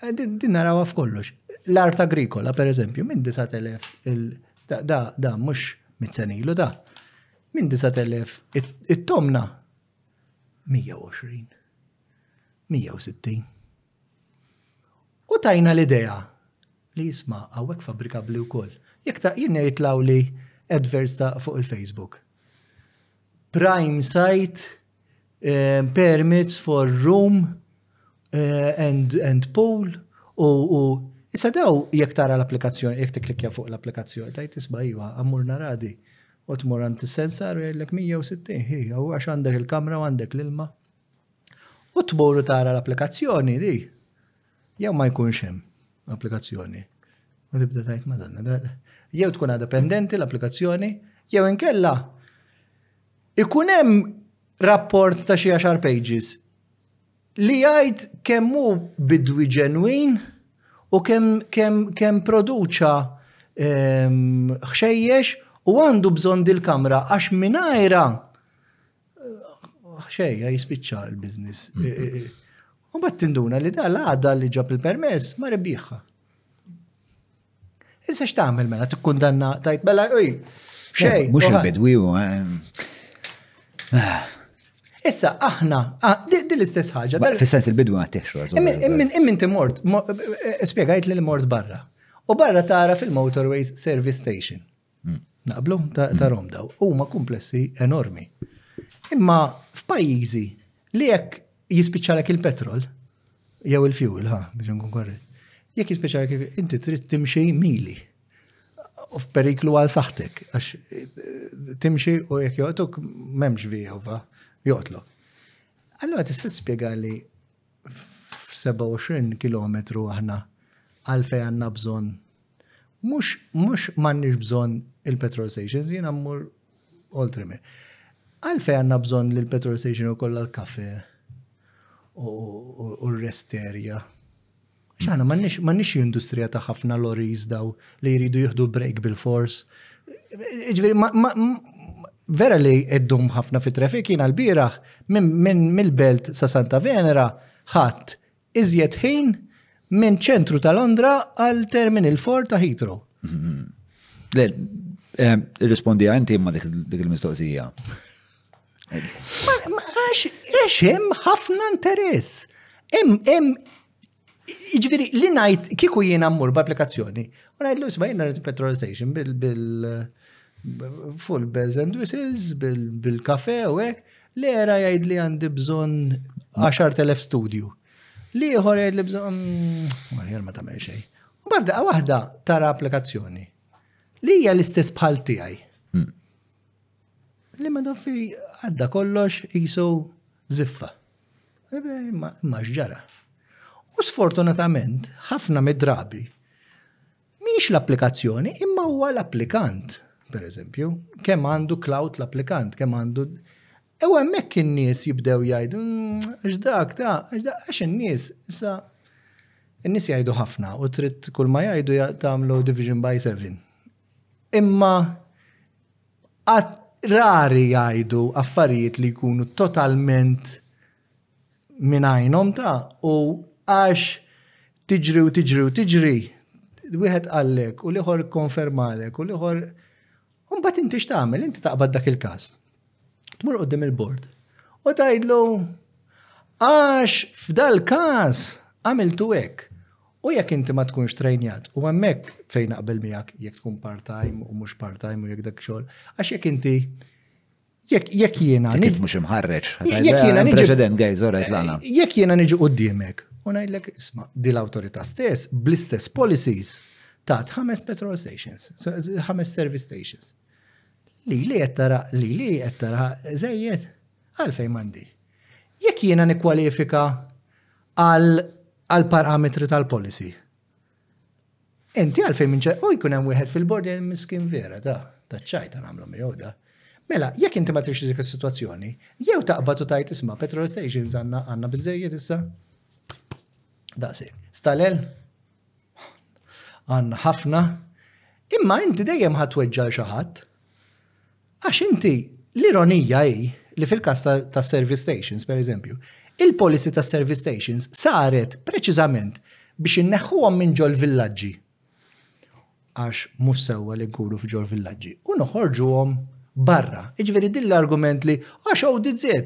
eh, din narawha f'kollox. L-art agrikola, per eżempju, minn 9000 il- da, da, mhux mit-senilu da. Minn 9000 it-tomna 120. 160. U tajna l-idea li jisma għawek fabrikabli u koll. Jek ta' jien jitlaw li adverts ta' fuq il-Facebook. Prime site, eh, permits for room eh, and, and pool u, u Issa daw jekk tara l-applikazzjoni, jekk tiklikja fuq l-applikazzjoni, tajt isma' iva, għammur naradi, u tmur għand is-sensar u jgħidlek 160, hi, u għax għandek il-kamra u għandek l-ilma. U tmur u tara l-applikazzjoni di. Jew ma jkunx hemm applikazzjoni. U tibda tajt madonna. Jew tkun għadha pendenti l-applikazzjoni, jew inkella ikun hemm rapport ta' xi għaxar pages li jgħid kemm hu bidwi ġenwin u kemm kem, kem produċa ehm, ħxejjex u għandu bżonn dil-kamra għax minajra Xejja jispiċċa l-biznis. U bat tinduna li dal għada li ġab il-permess ma rebbieħħa. Issa x'tagħmel mela tikkundanna tajt mela uj. Xej. Mhux il-bidwi u. Eh. Issa aħna, ah, din l-istess ħaġa. Fis-sens il-bidwi ma teħxor. Immin ti mort, eh, spiegajt li mort barra. U barra tara fil-motorways service station. Naqblu ta' rom daw. Huma kumplessi enormi. Imma f'pajjiżi li jekk jispiċċalek il-petrol, jew il-fuel, ha, biex nkun korret, jekk jispiċċalek inti trid timxi mili u f'periklu għal saħtek, għax eh, timxi u jekk joqtok memx vijova, joqtlu. Allora tista' spjega li f-27 km aħna għalfej għanna bżon Mhux mhux m'għandniex bżonn il-petrol stations, jiena mmur oltre me. Għalfej għandna bżonn li l-petrol station u kollha l-kafe u r-resterja. ċana, m'għandniex industrija ta' ħafna lorries daw li jridu jieħdu break bil-fors. Ġifieri vera li iddum ħafna fit trafik jiena l-bieraħ minn mill-belt sa Santa Venera ħadd iżjed ħin minn ċentru ta' Londra għal Terminal 4 ta' Heathrow. Le, eh, rispondi għanti ma dik il-mistoqsija. Għax hemm ħafna interess. Hemm, hemm, ġviri, li najt, kiku jiena mmur b'applikazzjoni, u najt l-usma jiena petrol station bil- full bells and whistles, bil-kafe u hekk, L-era jgħid li għandi bżonn 10,000 studju. L-ieħor jgħid li bżonn mm, ma tagħmel xejn. U barda waħda tara applikazzjoni li hija l-istess bħal tiegħi. Hmm. Li ma fi għadda kollox jisu ziffa. Ma ġara. U sfortunatament, ħafna mid-drabi, Mhix l-applikazzjoni imma huwa l-applikant, per eżempju, kemm għandu cloud l-applikant, kemm għandu U hemmhekk in-nies jibdew jgħidu mm, x'dak ta' għax in-nies issa in-nies jgħidu ħafna u trid kull ma jgħidu tagħmlu division by seven. Imma rari jgħidu affarijiet li jkunu totalment minn għajnhom ta' u għax tiġri u tiġri u tiġri, wieħed għallek u liħor konfermalek u liħor. Umbat inti x'tagħmel, inti taqbad dak il-każ. Tmur qudiem il-bord. U tgħidlu għax f'dal-każ għamiltu hekk. U jekk inti ma tkunx trejnjat, u hemmhekk fejn naqbel miegħek jekk tkun part-time u mhux part-time u jekk dak xogħol, għax jekk inti Jekk jekk jiena. Kif mhux imħarreġ. Jekk jiena niġi. President gejz, orajt lana. Jekk jiena niġi qudiemek u ngħidlek isma' di l-awtorità stess bl-istess policies tat ħames petrol stations, ħames service stations. Li li qed tara li li qed tara żejjed għalfejn m'għandi. Jekk jiena nikkwalifika għal parametri tal-policy. Inti għalfejn minn ċajt, u jkun hemm wieħed fil-bord jgħid miskin vera da, ta' ċajt ta' nagħmlu miegħu da. Mela, jekk inti ma trix dik is-sitwazzjoni, jew taqbad u tajt isma' petrol stations għandna għandna biżejjed issa. Daqsi, stalel? Għandna ħafna. Imma inti dejjem ħadd weġġa' xi ħadd. Għax inti, l-ironija hi li fil-każ tas-service stations, pereżempju, il-policy tas-service stations saret preċiżament biex inneħħuhom minn ġol-villaġġi, għax mhux sewwa li nkunu f'ġol-villaġġi, u noħorġuhom barra. Jiġifieri din l-argument li għax ODZ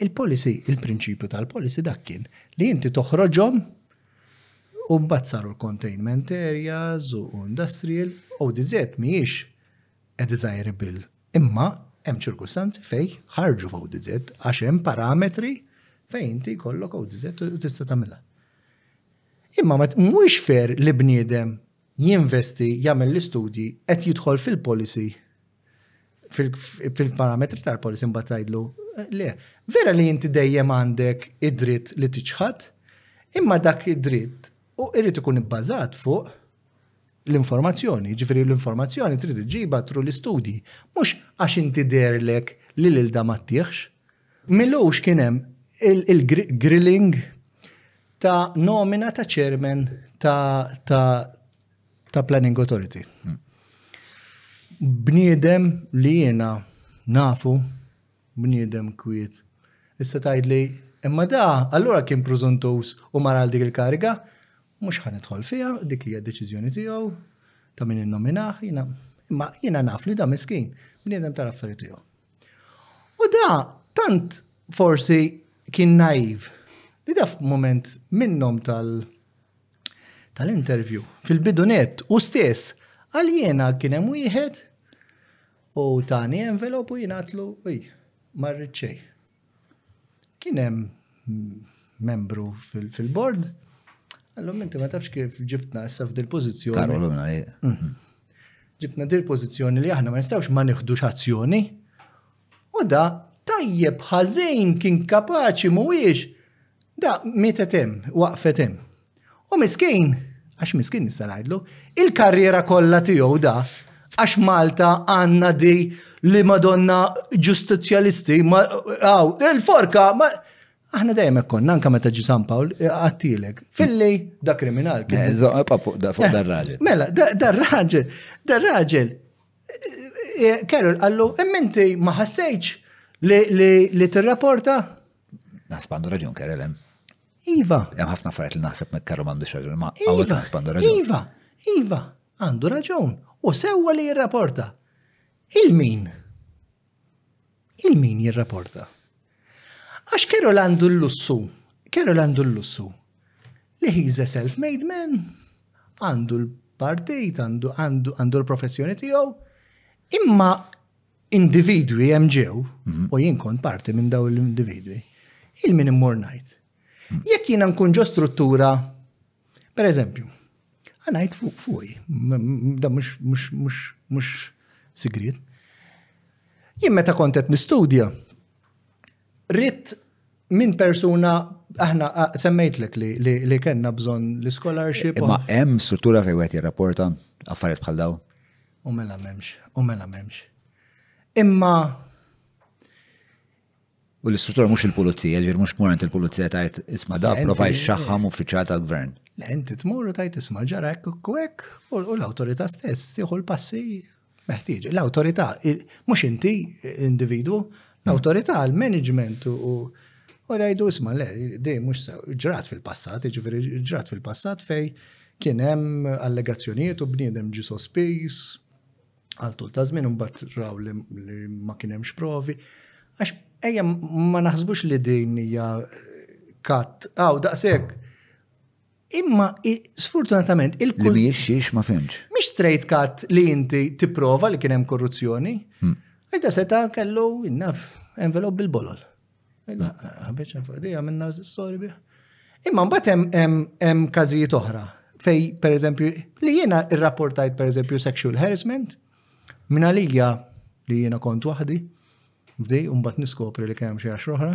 Il-policy, il-prinċipju tal-policy dak kien li inti toħroġhom u mbagħad saru l-containment areas u industrial u diżed mhijiex a desirable. Imma hemm ċirkustanzi fej ħarġu f'ODZ għax hemm parametri fej inti jkollok ODZ u tista' tagħmilha. Imma mhux fair li bniedem jinvesti, jagħmel l-istudji, qed jidħol fil-policy, fil-parametri tal-policy mbagħad tgħidlu le. Vera li inti dejjem għandek id-dritt li tiċħad, imma dak id-dritt u irrid ikun ibbażat fuq l-informazzjoni, ġifiri l-informazzjoni trid iġiba tru l-istudji, mhux għax inti derlek li lil da ma tieħx. Milux kien hemm il-grilling ta' nomina ta' chairman ta' Planning Authority. Hmm. Bniedem li jiena nafu, bniedem kwiet. Issa tajdli, imma da, allura kien pruzuntus u maral dik il-kariga, mhux ħan idħol fiha, dik hija deċiżjoni tiegħu ta' min innominaħ, jiena imma jiena naf li da miskin, bniedem tal-affarijiet tiegħu. U da tant forsi kien naiv li da f'moment minnhom tal- tal-interview fil-bidunet u stess għal jiena kien hemm wieħed u tani envelop u jingħatlu, uj, marriċċej. Kien hemm membru fil-bord, għallum inti ma tafx kif ġibtna issa f'dil pożizzjoni. Karoluna, eh. mm. Ġibtna dil pożizzjoni li aħna ma nistgħux ma nieħdux azzjoni. U da tajjeb ħażin kien kapaċi mhuwiex da mietet hemm, waqfet hemm. U miskin, għax miskin nista' ngħidlu, il-karriera kollha tiegħu da għax Malta għandna di li madonna ġustizzjalisti, għaw, il-forka, ma. Aħna dejjem konna anka meta ġi San Pawl għattilek. Filli da kriminal. Eh, Zoqqa fuq da fuq eh, dar-raġel. Mela, dar-raġel, dar-raġel. Eh, Karol għallu, imminti ma ħassejċ li t-rapporta Naħseb għandu raġun Karel hemm. Iva. Hemm ħafna affarijiet li naħseb mek Karel m'għandux raġun ma hawnhekk iva. naħseb għandu raġun. Iva, iva, għandu raġun u sewwa li jirrapporta. Il-min? Il-min jirrapporta? Għax Karel għandu l-lussu, Karel għandu l-lussu li he's a self-made man, għandu l-partit, għandu l-professjoni tiegħu, imma individwi hemm ġew, mhm. u jien kont parti minn daw l-individwi, il-min immur ngħid. Mhm. Jekk jiena nkun ġo struttura, per eżempju, għanajt fuq fuq, da mux sigrit. Jien meta kontet nistudja, rrit minn persuna aħna semmejtlek li li, li kenna bżon l-scholarship. Ma hemm struttura fejn wieħed jirrapporta affarijiet bħal daw. U mela memx, u mela memx. Imma U l-istruttura mhux il-pulizija, ġir mhux morant il-pulizija tajt isma' da provaj xaħħam uffiċjal tal-gvern. Le, inti tmur u tajt isma' ġara hekk u hekk u l-awtorità stess tieħu l-passi meħtieġ. L-awtorità, mhux inti individwu, L-awtorità għal-management u U rajdu isma le, dej mux ġrat fil-passat, ġifiri ġrat fil-passat fej kienem allegazzjoniet u bniedem ġi sospis, għaltu ta' zmin bat raw li ma kienemx provi. Għax ejja ma naħsbux li din hija kat, għaw daqseg Imma sfortunatament il Li mhijiex xiex ma fimx. Mhix straight cut li inti tipprova li kien hemm korruzzjoni. Hmm. Ida seta kellu innaf envelop bil-bolol. Ħabeċ fuq di għamilna s-sori bih. Imma mbagħad hemm każijiet oħra fej per eżempju li jiena rrapportajt per eżempju sexual harassment minn għalija li jiena kont waħdi fdi u mbagħad niskopri li kemm xi għaxra oħra.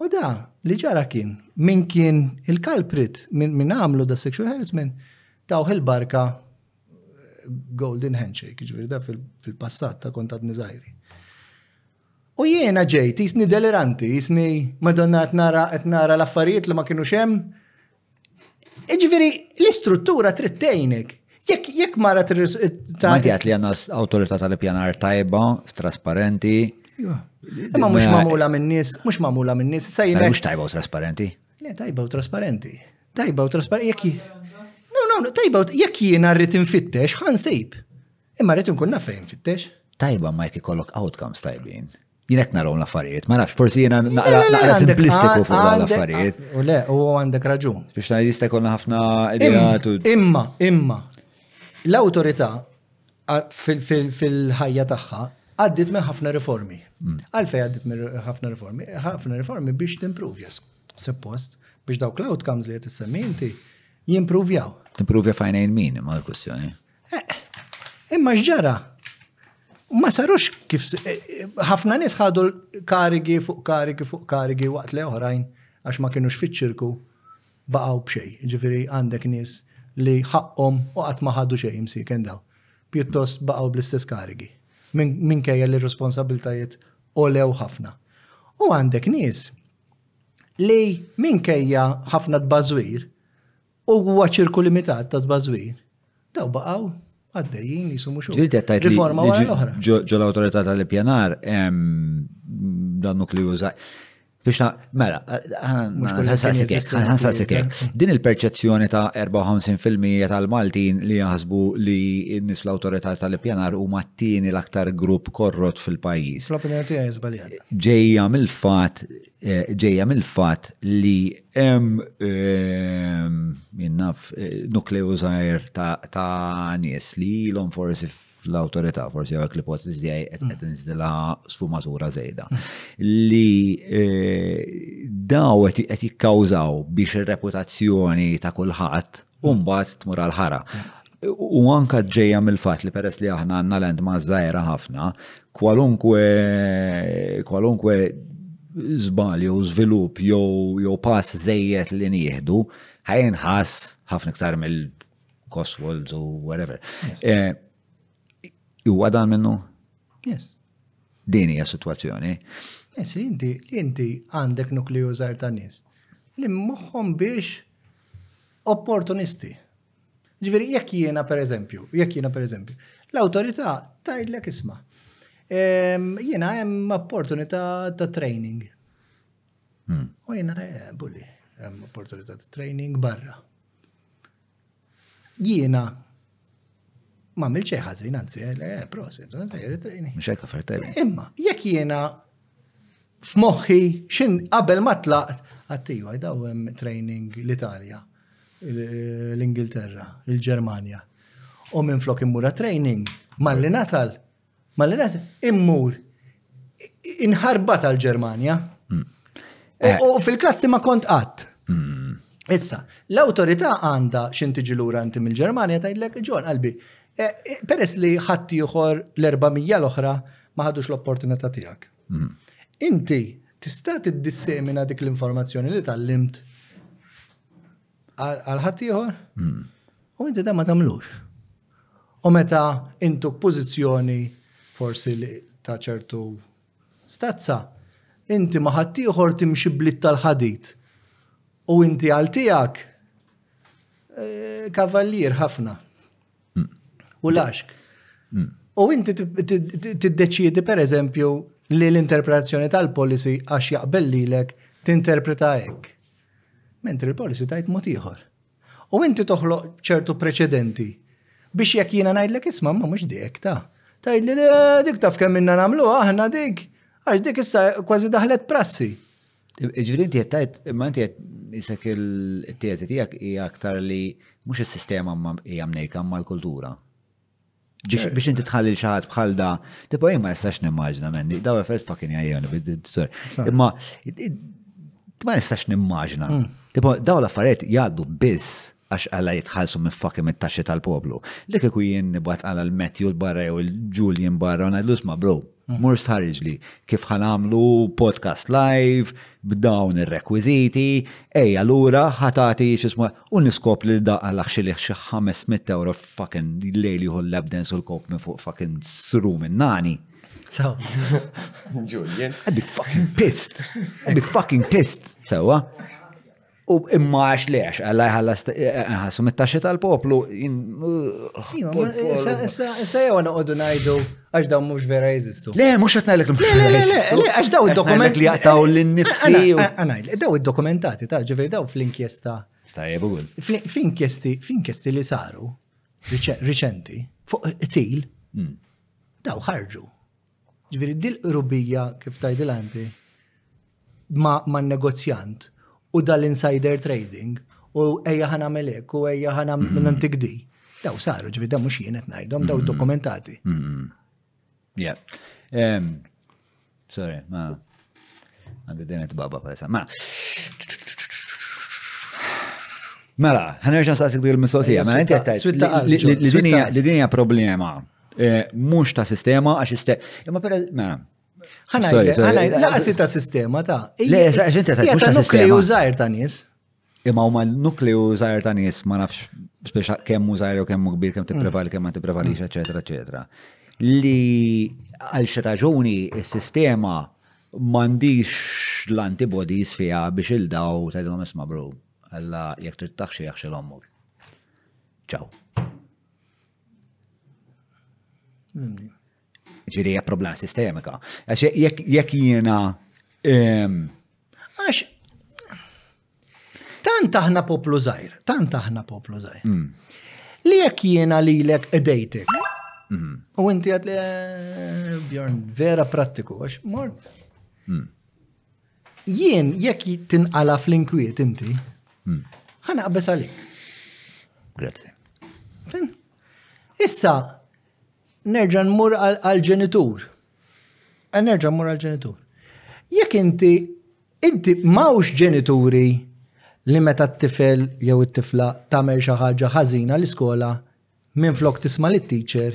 U da li ġara kien, min kien il-culprit, min għamlu da sexual harassment, tawh il-barka golden handshake, ġviri da fil-passat ta' kontat nizajri. U jiena ġejt, jisni deliranti, jisni madonna qed nara qed nara l-affarijiet li ma kienu xem, Iġviri, l-istruttura trid tgħinek. Jekk jekk mara Ma jgħat li għanna autorità tal-pjanar tajba, trasparenti. Iva. Imma mhux magħmula minn nies, mhux magħmula minn nies, sa jgħinek. Mhux tajba u trasparenti. Le, tajba u trasparenti. Tajba u trasparenti. Jekk No, no, tajba u jekk jiena rrid infittex, ħansib. Imma rrid nkun naf fejn fittex. Tajba ma jekk ikollok outcomes tajbin. Jien qed naraw l-affarijiet, ma nafx, forsi jiena naqra simplistiku fuq l-affarijiet. U le, u għandek raġun. Biex ta' jista' jkollna ħafna ideat u. Imma, imma, l-awtorità fil-ħajja tagħha għaddit minn ħafna riformi. Mm. Għalfej għaddit minn ħafna riformi, ħafna riformi biex timprovja, suppost, biex dawk l-outcomes li qed issemmi inti jimprovjaw. Timprovja fajnejn min ma l-kwestjoni. Eh, imma x'ġara? Ma sarux kif eh, ħafna nies ħadu karigi fuq karigi fuq karigi waqt li oħrajn għax ma kienux fiċ-ċirku baqgħu b'xej. Ġifieri għandek nies li ħaqqhom u qatt ma ħadu xejn msiken daw. Pjuttost baqgħu bl-istess karigi. Minkejja li responsabiltajiet olew ħafna. U għandek nies li minkejja ħafna tbażwir U huwa ċirku limitat ta' żbażwir. Daw baqgħu għaddejjin li sumu xogħol. Ġiet qed tgħid riforma wara l-oħra. Ġo l-awtorità tal-ippjanar dan nukleju Biex ta' mela, ħansa sikek. Din il-perċezzjoni ta' 54% tal-Maltin li jaħsbu li n-nis l-autorità tal-ippjanar u mattini l-aktar grupp korrot fil-pajis. Fl-opinjoni tiegħi żbaljat. Ġejja mill-fat, eh, ġejja mill-fat li Hemm min naf nukleu żgħir ta' nies li ilhom forsi fl-awtorità, forsi għak l-ipoteżi tiegħi qed qed inżdilha sfumatura żejda, li daw qed jikkawżaw biex ir-reputazzjoni ta' kulħadd u mbagħad tmur għal ħara. U anka ġejja mill-fatt li peress li aħna għandna land ma' żgħira ħafna, kwalunkwe kwalunkwe żbal jew żvilupp jew jew pass żejjed li nieħdu ħajnħas ħafna iktar mill Coswolds u whatever. Eh, huwa dan minnu? Yes. Din hija situazzjoni. Yes, li inti li inti għandek nukliju żgħar ta' nies li moħħhom biex opportunisti. Ġifieri jekk jiena pereżempju, jekk jiena pereżempju, l-awtorità tgħidlek isma'. Ehm, jiena hemm opportunità ta' training. Hmm. U jiena eh, bulli, hemm opportunità ta' training barra. Jiena Ma għamil xejn ħażin, anzi, eh, eh, prosit, eh, Mhux hekk affarijiet tajbin. Imma, jekk jiena f'moħħi xin qabel ma tlaqt għattiju għajdaw hemm training l-Italja, l-Ingilterra, il-Ġermanja. U minn flok immura training, malli nasal, Malli nażel, immur inħarbat għal Ġermanja. Mm. Eh. U fil-klassi ma kont qatt. Mm. Issa, l-autorità għandha x'in tiġi lura inti mill-Ġermanja tgħidlek ġon qalbi. Eh, eh, peress li ħadd ieħor l-400 l-oħra ma ħadux l-opportunità tiegħek. Mm. Inti tista' tiddissemina dik l-informazzjoni li tal-limt għal ħaddieħor hmm. u inti da ma tagħmlux. U meta intuk pożizzjoni forsi li ta' ċertu stazza, inti ma ħaddieħor timxi blit tal-ħadid. U inti għal tiegħek eh, kavallier ħafna. Hmm. U laxk. Hmm. U inti tiddeċiedi per eżempju li l-interpretazzjoni tal-policy għax jaqbel lilek tinterpreta hekk. Mentri l-policy tajt mod ieħor. U inti toħloq ċertu preċedenti biex jekk jiena ngħidlek isma' ma mhux dik ta' tgħidli li eh, dik taf kemm minna nagħmlu aħna dik għax dik issa kważi daħlet prassi. Ġifieri inti qed tajt imma inti qed isek il-teżi tiegħek hija aktar li mhux is-sistema hija mnejka ma l-kultura. Biex inti tħalli xaħat bħal da, tipo jien ma nistax nimmaġna menni, daw effert fucking jajjon, bid-dissor. Imma, ma nistax nimmaġna. Mm. Tipo, daw l-affarijiet jgħaddu biss għax għalla jitħalsu minn fucking mit taxxi tal-poplu. Dik iku jien nibat għala l-Matthew l-barra jew l-Julian barra, u najdlus ma bro, Mur stħarriġ li kif ħanamlu podcast live b'dawn ir-rekwiżiti, ejja lura ħatati xismu u niskop li daqqa laħxi li xi 500 euro fucking lejl jieħu l-labdens u l-kop minn fuq fucking sru minn nani. So. Julian. I'd be fucking pissed. I'd be fucking pissed. Sewa. U imma għax le, għax għalla jħallas għasu mit-taxxi tal-poplu. Issa jew għana għoddu najdu għax daw mux vera jizistu. Le, mux għatna l-ek mux vera jizistu. Le, għax daw il-dokument li għataw l-nifsi. Għanajl, daw il-dokumentati ta' ġivir daw fl-inkjesta. Stajebu għul. Fl-inkjesti, fl-inkjesti li saru, riċenti, fuq til, hmm. daw ħarġu. Ġifieri dil-qrubija kif tgħidilha inti ma' negozjant u dal-insider trading u ejja ħa nagħmel hekk u ejja ħa nagħmel antik di. Daw saru ġifieri daw mhux jien qed ngħidhom daw dokumentati. Yeah. Sorry, ma għandi din it-baba palissa. Ma. Mela, ħanerġa' nsaqsik dik il-mistoqsija, mela inti qed li dinja problema Eh, mhux ta' sistema għax iste. Imma per mela. Ħana laqasi ta' sistema ta' Le, sa' ġinti ta' mhux ta' sistema. Użajr ta' nies. Imma huma nukleu użajr ta' nies ma nafx speċa kemm użajr u kemm kbir kemm tipprevali mm. kemm ma tipprevalix eċetera mm. eċetera. Li għal xi raġuni s-sistema m'għandix l-antibodies fiha biex il-daw ta' dom isma' bro. Alla jekk trid taħxi jaħxi l-ommok. Ciao. Ġiri hija problema sistemika. Għax jekk jiena ehm, għax tant aħna poplu żgħir, tant aħna poplu żgħir. Mm. Li jekk jiena lilek edejtek. Mm-hmm. U inti għad li eh, Bjorn vera prattiku għax mort. Mm. Jien jekk tinqala fl-inkwiet inti, ħana qabbes għalik. Grazzi. Issa, nerġa' nmur għal-ġenitur. Eh, nerġa' nmur għal-ġenitur. Jekk inti, inti mawx ġenituri li meta t-tifel jew it-tifla tagħmel xi ħaġa ħażina l-iskola Minflok tisma' lit-teacher,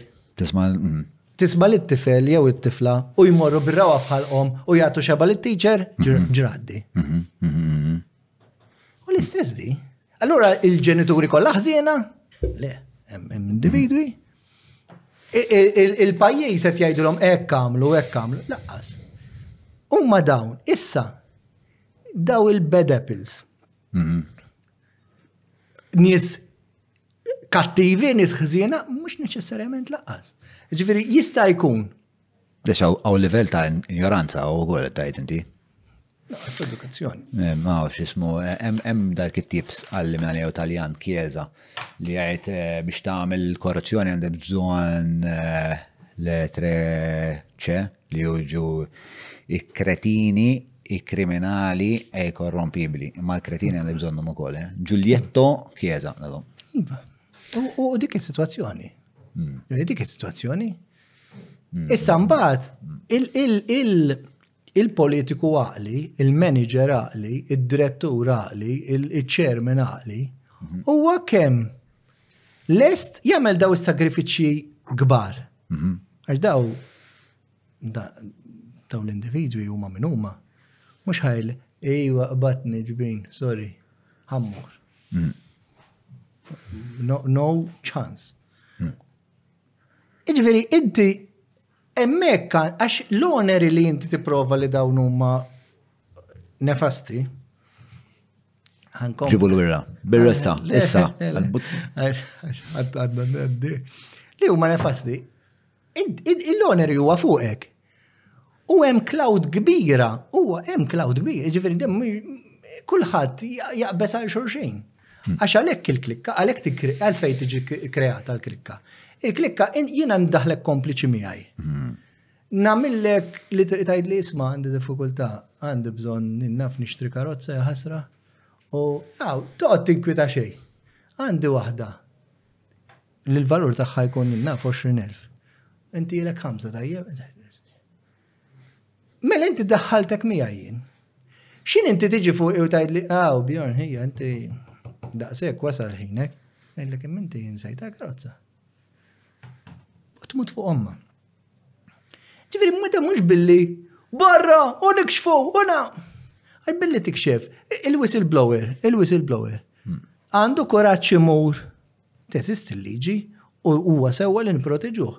tisma' lit-tifel jew it-tifla u jmorru bir-rawgħa f'ħalqhom u jagħtu xebgħa lit-teacher, ġraddi. U l-istess di. Allura il-ġenituri kollha ħżiena? Le, hemm individwi. Il-pajjiż qed jgħidulhom hekk għamlu, hekk għamlu, laqqas. Huma dawn, issa daw il-bad apples. Nies kattivi, nis ħżiena, mux neċessarjament laqqas. Ġifiri, jista' jkun. Dex għaw livell ta' ignoranza u għol tajt inti. Naqqas edukazzjoni. Eh, ma għaw xismu, eh, hemm dak it-tips għalli minn jew taljan kjeza li għajt eh, biex tagħmel korruzzjoni għandek bżonn le tre ċe, li juġu ikkretini, ikkriminali e korrompibli. Ma l-kretini għandek bżonnhom ukoll, eh? Ġuljetto Chiesa, nagħhom. Iva. U dik is-sitwazzjoni. Hmm. Eh, dik is-sitwazzjoni. Hmm. Issa mbagħad il-politiku għaqli, il-manager għaqli, id-direttur għaqli, il-chairman għaqli, hmm. huwa kemm lest jagħmel daw is-sagrifiċċji kbar. Mhm. Għax daw daw l-individwi huma minn huma. Mhux ħajl, ejwa qbatni ġbin, sorry, ħammur. Mhm. No, no chance. Mhm. Iġveri, inti emmek għax l-oneri li inti tipprova li dawn huma nefasti. Ġibu l-wirra, birra issa, issa. Li huma nefasti, il-oneri huwa fuqek. U hemm cloud kbira, huwa hemm cloud kbira, ġifieri dem kulħadd jaqbeż għal xulxin. Hmm. Għax għalhekk il-klikka, għalhekk għalfejn tiġi kreata l-klikka. Il-klikka jiena ndaħlek kompliċi miegħi. Hmm. Namillek li tgħid li isma' għandi diffikultà, għandi bżonn naf nixtri karozza ja ħasra u jaw toqgħod tinkwita xejn. Għandi waħda li l-valur tagħha jkun naf 20,000. Inti jilek ħamsa tajjeb. Mela inti daħħaltek miegħi jien. X'in inti tiġi fuq u tgħid li aw ah, Bjorn ħija inti daqshekk wasal ħinek. Ngħidlek imminti jinsejta karozza. U tmut fuq omma. Ġifiri, mwita mux billi barra u nikxfu u na. Għaj billi tikxef, il-whistleblower, il-whistleblower. Hmm. Għandu kuraċ imur, teżist il-liġi u huwa sewwa li nproteġuh.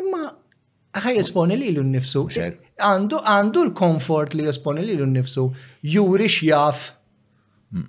Imma ħaj jesponi li l-nifsu. Għandu għandu l-komfort li jesponi li l-nifsu juri xjaf. Hmm.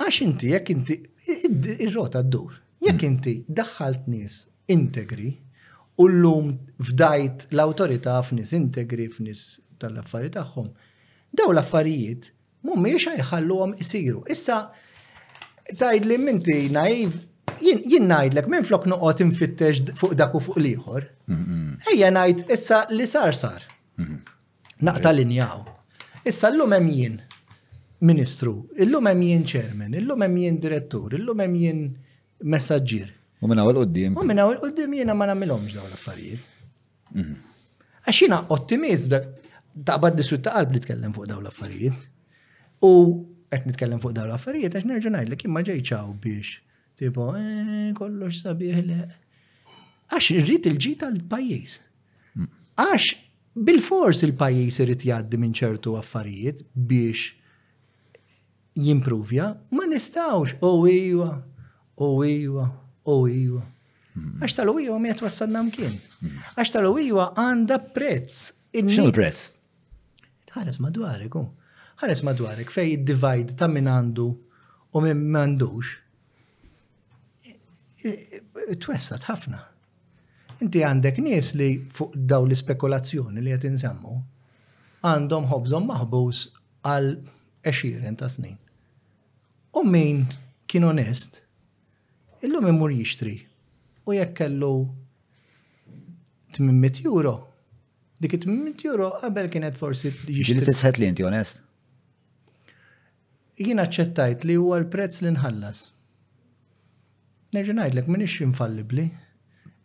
Għax inti jekk inti ir-rota ddur. Jekk inti daħħalt nies integri u llum fdajt l-awtorità f'nies integri f'nies tal-affarijiet tagħhom, daw l-affarijiet mhumiex ħajħalluhom isiru. Issa tajd li minti naiv, jien ngħidlek minn flok noqgħod infittex fuq dak u fuq l-ieħor. Ejja ngħid issa li sar sar. Naqta linja hawn. Issa llum hemm jien Ministru, illum hemm jien Chairman, illum hemm jien Direttur, illum hemm jien Messaġġier. U minn hawn il-qudiem. U minn hawn il-qudiem jiena ma nagħmilhomx dawn l-affarijiet. Mhm. Għax jiena ottimist dak taqbad diswit ta' qalb li tkellem fuq dawn l-affarijiet. U qed nitkellem fuq dawn l-affarijiet għax nerġa' ngħidlek imma ġejċaw biex Tipo, eh, kollox sabiħ le. Għax irrid il-ġi tal-pajjiż. Għax bil-fors il-pajjiż irrid jgħaddi minn ċertu affarijiet biex jimpruvja, ma nistawx, o oh, iwa, o oh, iwa, o oh, iwa. Għax tal-ujwa ma jatwassalna mkien. Għax tal-ujwa għanda prezz. Xinu prezz? Tħares madwarek, u. Ħares madwarek fej id-divide ta' min għandu u min m'għandux. Twessat ħafna. Inti għandek nies li fuq daw l-ispekulazzjoni li qed insemmu għandhom ħobżhom maħbus għal 20 ta' snin. U min kien onest Illum imur jixtri u jekk kellu 800 euro, dik 800 euro qabel kienet forsi jixtri. Ġili tisħet li inti onest? Jien aċċettajt li huwa l-prezz li nħallas. Nerġa' ngħidlek m'iniex infallibbli.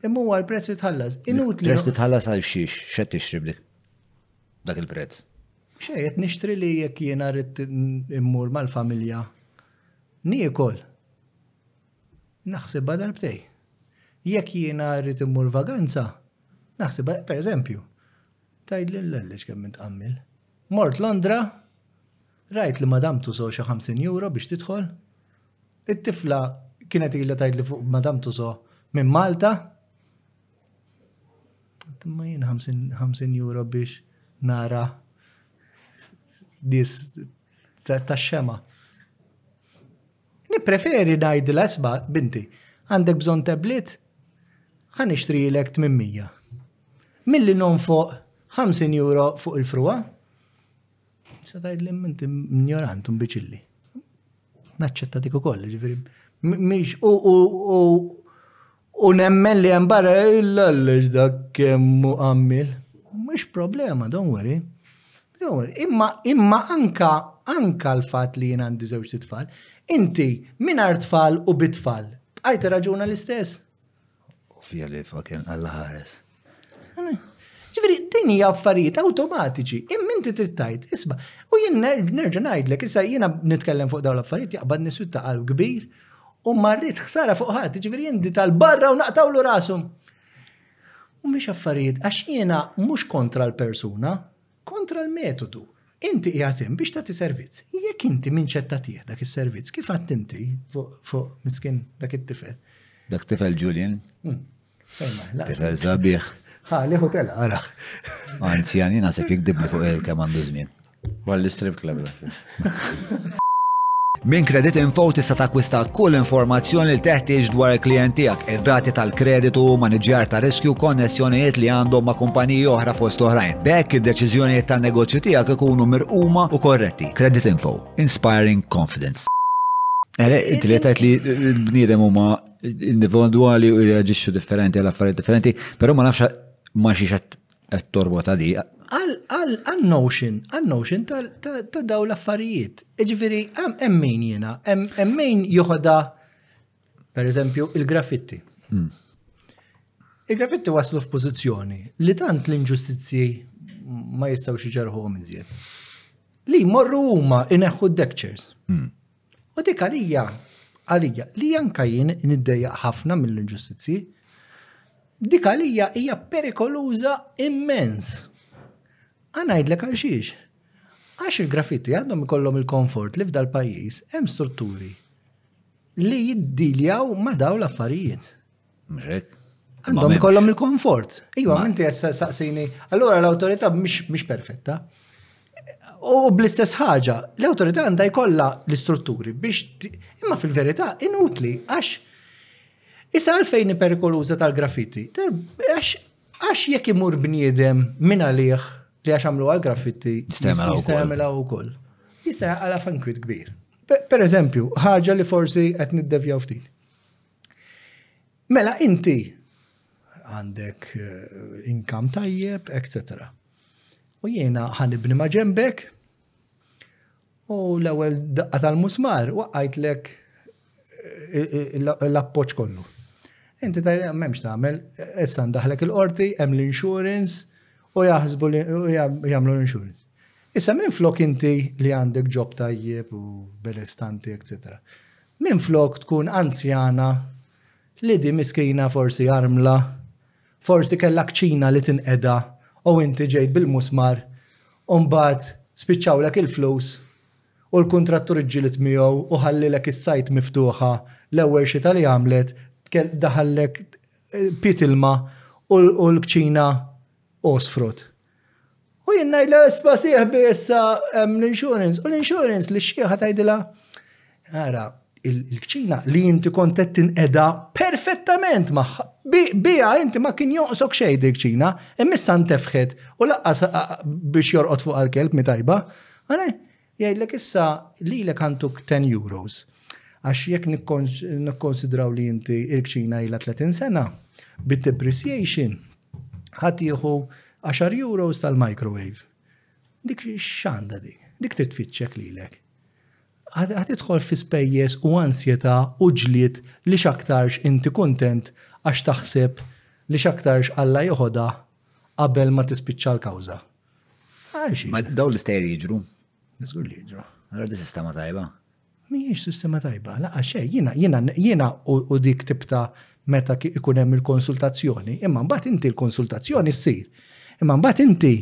Imma huwa l-prezz li tħallas. Inutli. Prezz li tħallas għal xiex, xed tixtri blik. Dak il-prezz. Xejn qed nixtri li jekk jiena rrid immur mal-familja Niekol. Naħsibha darbtejn. Jekk jiena rrid immur vaganza, naħsibha, per eżempju, tgħidli l-għaliex kemm int qammil. Mort Londra, rajt li madam tuso xi 50 euro biex tidħol. It-tifla kienet ilha tgħidli fuq madam tuso minn Malta. Ma jien 50 euro biex nara dis F'Tliet tax-Xemgħa. Nippreferi ngħidilha isma' binti, għandek bżonn tablet? Ħa nixtrilek 800. Milli nonfoq 50 euro fuq il-fruwa? Se tgħidli inti mnjorant mbiċilli. Naċċetta dik ukoll, ġifieri. Mhix u U nemmen li hemm barra l-għallex dak kemm u għammil. Mhux problema, don't worry. Don't worry. Imma, imma anka, anka l-fat li jien għandi żewġ tfal, inti mingħajr tfal u bitfall, bqajt raġuna l-istess? Fija li fakin għalla ħares. Ġifieri din hija affarijiet awtomatiċi, imma inti trid tgħid, isma', u jien nerġa' ngħidlek, issa jiena nitkellem fuq dawn l-affarijiet jaqbad niswit ta' qalb kbir u marrit ħsara fuq ħadd, ġifieri inti tal-barra u naqtawlu rasum. U mhix affarijiet, għax jiena mhux kontra l-persuna, kontra l-metodu. Inti qiegħed hemm biex tagħti servizz. Jekk inti minn ċetta tieħ dak is-servizz, kif għadt inti fuq miskin dak it-tifel? Dak tifel Julian, hmm. Tifel sabiħ. Ha, liħu tela, għara. Anzi, għani nasib jikdibli fuq il-kem għandu zmin. Ma l-istrib klab Min Credit Info tista' takwista kull informazzjoni li teħtieġ dwar il-klient tiegħek, ir-rati tal-kreditu, maniġjar ta' riskju, konnessjonijiet li għandhom ma' kumpaniji oħra fost oħrajn. Bekk id-deċiżjonijiet tan-negozju tiegħek ikunu mirquma u korretti. Credit Info, inspiring confidence. Għale, inti li tajt li l-bniedem huma individwali u jirreġixxu differenti għal affarijiet differenti, però ma nafx ma xiex qed torbot għadi. Għal notion, għal notion ta' daw l-affarijiet. Ġifieri hemm min jiena, hemm min joħodha per eżempju il-graffitti. Hmm. Il-graffitti waslu f'pożizzjoni li tant l-inġustizzji ma jistgħux iġarħuhom iżjed. Li morru huma ineħħu d-dectures. Hmm. U dik għalija, għalija, li anka jien niddejjaq ħafna mill-inġustizzji, dik għalija hija perikoluża immens. Għanajdlek għal xiex. Għax il-graffiti għandhom ikollhom il-komfort li f'dal pajjiż hemm strutturi li jiddiljaw ma daw l-affarijiet. Mhux hekk? Għandhom ikollhom il-komfort. Iva, inti qed saqsini. Allura l-awtorità mhix perfetta. U bl-istess ħaġa, l-awtorità għandha jkollha l-istrutturi biex imma fil-verità inutli għax issa għalfejn perikoluża tal-graffiti. Għax jekk imur bniedem minn għalih li għax għamlu għal graffiti jista' jagħmilha wkoll. Jista' jaqala fankwit kbir. Per eżempju, ħaġa li forsi qed niddevjaw ftit. Mela inti għandek eh, inkam tajjeb, etc. U jiena ħanibni ma' ġembek u l-ewwel daqqa tal-musmar waqqajtlek eh, eh, l-appoġġ kollu. Inti ta' m'hemmx tagħmel, issa ndaħlek il-qorti, hemm l-insurance u jaħsbu li jagħmlu l-insurance. Issa minn flok inti li għandek ġob tajjeb u benestanti, etc. Minflok tkun anzjana li di miskina forsi armla, forsi kellha kċina li tinqeda u inti ġejt bil-musmar u mbagħad spiċċawlek il-flus u l-kuntrattur ġġieled miegħu u ħallilek is-sajt miftuħa l-ewwel xita li għamlet daħallek piet ilma u l-kċina għosfrot. U jien ngħidla isma' sieħbi issa hemm l-insurance u l-insurance li xieħa tgħidilha ara il-kċina li inti kont qed tinqeda perfettament magħha. Bija inti ma kien joqsok xejn dik ċina, imissa ntefħet u laqqas biex jorqod fuq għal-kelb mi tajba. Jgħidlek issa lilek għanduk 10 euros. Għax jekk nikkonsidraw li inti il-kċina ilha 30 sena, bit depreciation ħadd jieħu 10 euros tal-microwave. Dik x'għandha dik? Dik trid tfittxek lilek ħatidħol fi spejjeż u ansjeta u ġlied li xaktarx inti kuntent għax taħseb li xaktarx Alla joħodha qabel ma tispiċċa l-kawża. Għalxi. Ma daw l-istejjer jiġru. Niżgur li jiġru. Għara di sistema tajba. Mijiex sistema tajba, laqqa xej, jina, jina, jina u dik tibta meta ikun hemm il-konsultazzjoni, imma mbagħad inti l-konsultazzjoni ssir. Imma mbagħad inti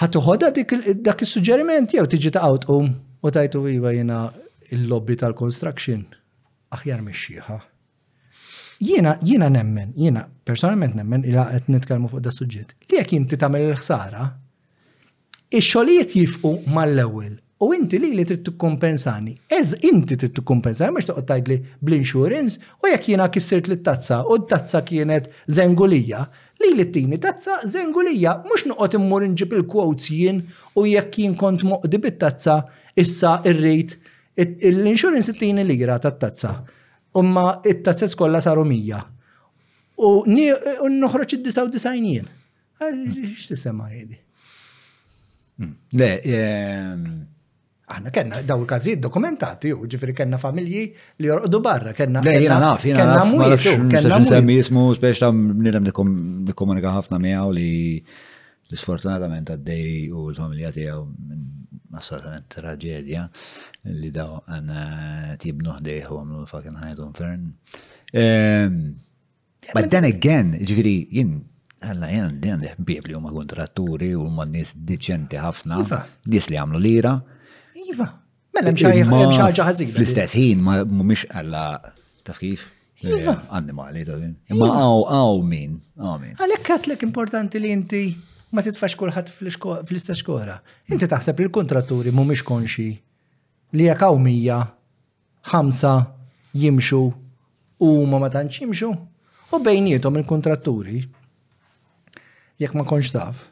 ħatuħoda dik dak is-suġġeriment jew tiġi ta' tqum u tajtu iva jiena il-lobby tal-construction aħjar mixxieħa. Jiena jiena nemmen, jiena personalment nemmen li qed nitkellmu fuq da suġġett. Li jekk inti tagħmel il-ħsara, ix-xogħlijiet jifqu mal-ewwel u inti li li trid tikkumpensani. Eż inti trid tikkumpensani mhux toqgħod tgħidli bl-insurance u jekk jiena kissirt li tazza u t-tazza kienet żengulija, li li tini tazza żengulija mhux noqgħod immur inġib il-quotes jien u jekk jien kont moqdi bit-tazza issa irrid l-insurance tini lira tat-tazza. Umma it-tazzez kollha saru mija. U noħroġ id-99 jien. X'tisema jedi? Hmm. Le, ehm, Aħna kena daw il-każijiet dokumentati, u ġifiri kena familji li jorqdu barra, kena. Le, jena naf, jena naf, ma nafx, nsemmi jismu, speċ ta' nidem nikomunika ħafna miegħu li li sfortunatament għaddej u l-familja tiegħu minn assolutament traġedja li daw għanna tibnu ħdejħu għamlu l-fakin ħajtu infern. Ehm, but then again, ġviri, jinn, għalla jinn jinn ħbib li huma kontratturi u huma nis diċenti ħafna, iva. nis li għamlu lira. Iva. Mela hemm xi ħaġa ħażina. Fl-istess ħin ma mhumiex alla taf kif. Iva. Annimali ta' Imma għaw għaw min, għaw min. Għalhekk għatlek importanti li inti ma titfax kulħadd fl-istess xkora. Inti taħseb li l-kontratturi mhumiex konxi li jekk hawn mija ħamsa jimxu u ma ma tantx jimxu u bejnietom il-kontratturi jekk ma konx taf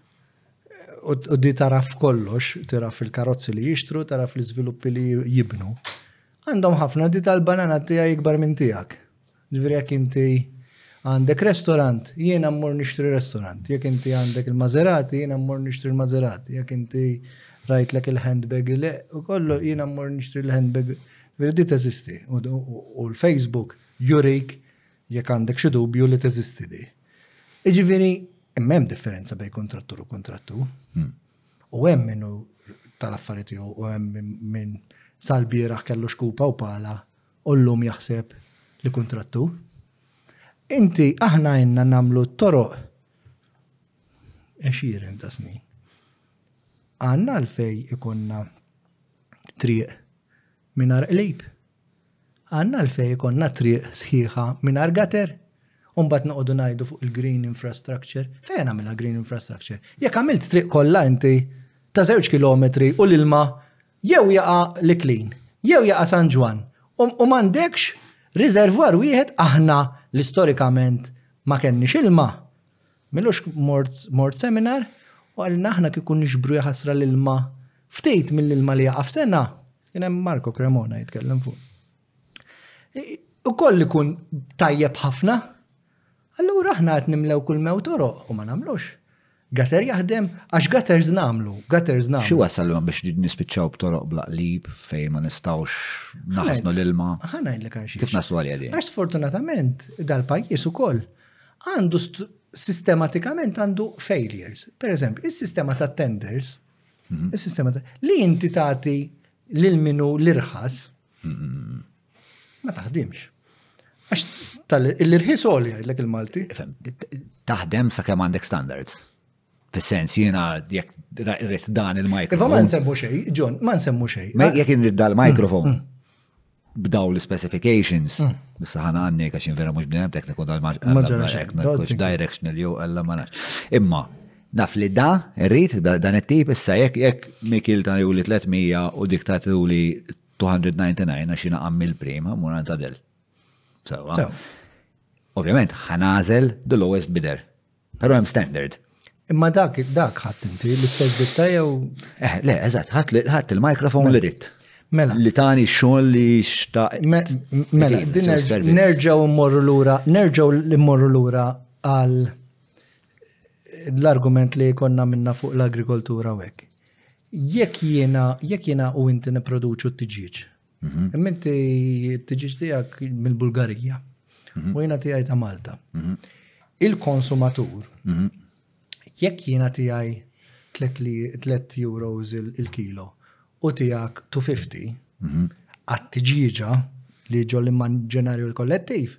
U di taraf kollox, taraf il-karozzi li jixtru, taraf l-iżviluppi li jibnu. Għandhom ħafna di tal-banana tiegħi ikbar minn tiegħek. Ġifieri jekk inti għandek restorant, jiena mmur nixtri restorant. Jekk inti għandek il-Maserati, jiena mmur nixtri l-Maserati. Jekk inti rajtlek il-handbag li u kollu, jiena mmur nixtri l-handbag. Ġifieri di teżisti. U l-Facebook jurik Jekk għandek xi dubju li teżisti di. Jiġifieri imma hemm differenza bejn kuntrattur u kuntrattur. Hmm. U hemm minnu tal-affarijiet tiegħu u hemm minn sal-bieraħ kellu xkupa u pala u llum jaħseb li kuntrattur. Inti aħna għinna namlu t-toroq eċirin ta' snin. Għanna l-fej ikonna triq Mingħajr qlib? Għandna għalfejn ikollna triq sħiħa mingħajr gutter? U mbagħad noqogħdu ngħidu fuq il-green infrastructure. Fejn għamilha green infrastructure? Jekk għamilt triq kollha inti ta' żewġ kilometri u l-ilma jew jaqa' l-Iklin, jew jaqa' San Ġwann u m'għandekx riservoir wieħed aħna li storikament ma kenniex ilma. Minux mort mort seminar u għalli naħna kikun nixbru jaħasra l-ilma ftit mill-ilma li jaqaf sena, kien hemm Marco Cremona jitkellem fuq. U koll ikun tajjeb ħafna, allura aħna qed nimlew kull mew toroq u ma nagħmlux. Gater jaħdem, għax gaters namlu, gaters namlu. Xi wasal biex nispiċċaw b'toroq blaqlib fej ma nistawx naħsnu l-ilma. Ħana jillek għax. Kif naslu għalja di? Għax sfortunatament dal-pajjiż ukoll għandu sistematikament għandu failures. Per eżempju, is-sistema ta' tenders, mhm. is-sistema ta' li inti tagħti lil minu l-irħas, mhm. ma taħdimx. Għax tal-irħis għolja, il-Malti. Taħdem sa' kemm għandek standards. Fis-sens jiena jekk rrit dan il-mikrofon. Iva ma nsemmu xej, John, ma nsemmu xej. Jekk inrid dal-mikrofon mm, mm. b'daw l-specifications, mm. bissa ħana għanni għax vera mhux bnejn tekniku dal-mikrofon, directional jew għalla ma Imma, naf li da, rrit dan it-tip, issa jekk jekk mikil ta' juli 300 u dik ta' juli 299 għax jina għammi l-prim, għamuna ta' del. Sawa. Ovvjament, ħanazel the lowest bidder. Però hemm standard. Imma dak dak ħadd inti l-istess bitta jew. Eh, le, eżatt, ħadd il-mikrofon li rid. Mela. Li tani xogħol li xtaq. Mela, nerġgħu mmorru lura, nerġgħu mmorru lura għal l-argument li konna minna fuq l-agrikoltura u hekk. Jekk jiena, jekk jiena u inti nipproduċu t-tiġieġ, Mhm. Imma inti t-tiġiġ tiegħek mill-Bulgarija mhm. u jiena tiegħi ta' Malta. Mhm. Il-konsumatur jekk jiena tiegħi 3 euros il-kilo u tiegħek 250 għat-tiġiġa li ġol immanġenarju kollettiv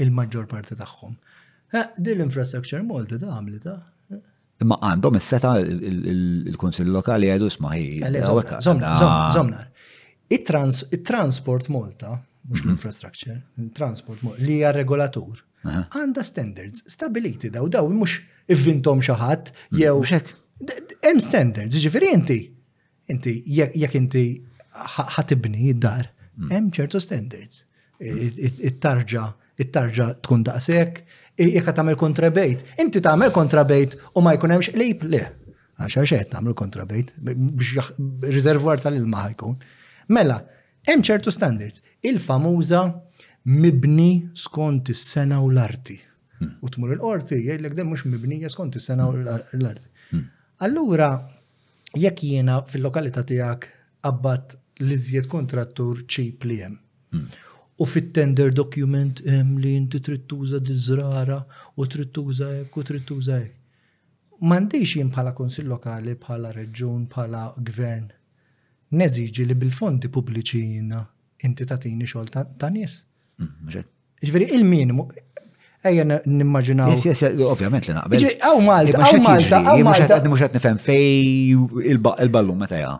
il-maġġor parti tagħhom. Eh, din l-infrastructure Malta ta' għamlita. Imma għandhom is-seta il-Kunsill Lokali għedu smaħi. Zomna, zomna. Il-Transport Malta, mux mhm. l-infrastructure, il-Transport Malta, li hija regolatur, għanda standards stabiliti daw daw, mux ivvintom xaħat, mhm. jew. Hemm standards, ġifiri inti. Inti, jekk inti ħatibni id-dar, mm. hemm ċertu standards. It-tarġa, it-tarġa tkun daqshekk, jekk tagħmel kontrabejt, inti tagħmel kontrabejt u ma jkun hemmx qlib le. Għax għax qed tagħmel kontrabejt biex riservwar tal-ilma ħajkun. Mela, hemm ċertu standards. Il-famuża mibni skont is-sena u l-arti. Hmm. U tmur il-qorti jgħidlek dem mhux mibnija skont is-sena u l-arti. Hmm. Allura, jekk jiena fil-lokalità tiegħek qabbat l-iżjed kontrattur ċip li hemm. Hmm. U fit-tender document hemm li inti trid tuża diżrara u trid tuża hekk u trid tuża hekk. M'għandix jien bħala konsil lokali, bħala reġun, bħala gvern. Neżiġi li bil-fondi pubbliċi jiena inti tatini xogħol ta' nies. Ġveri, il-minimu, ejja nimmaġinaw. Yes, yes, ovvjament li naqbel. Għaw Malta, għaw Malta, għaw Malta. Mux għet nifem fej il-ballum meta ja.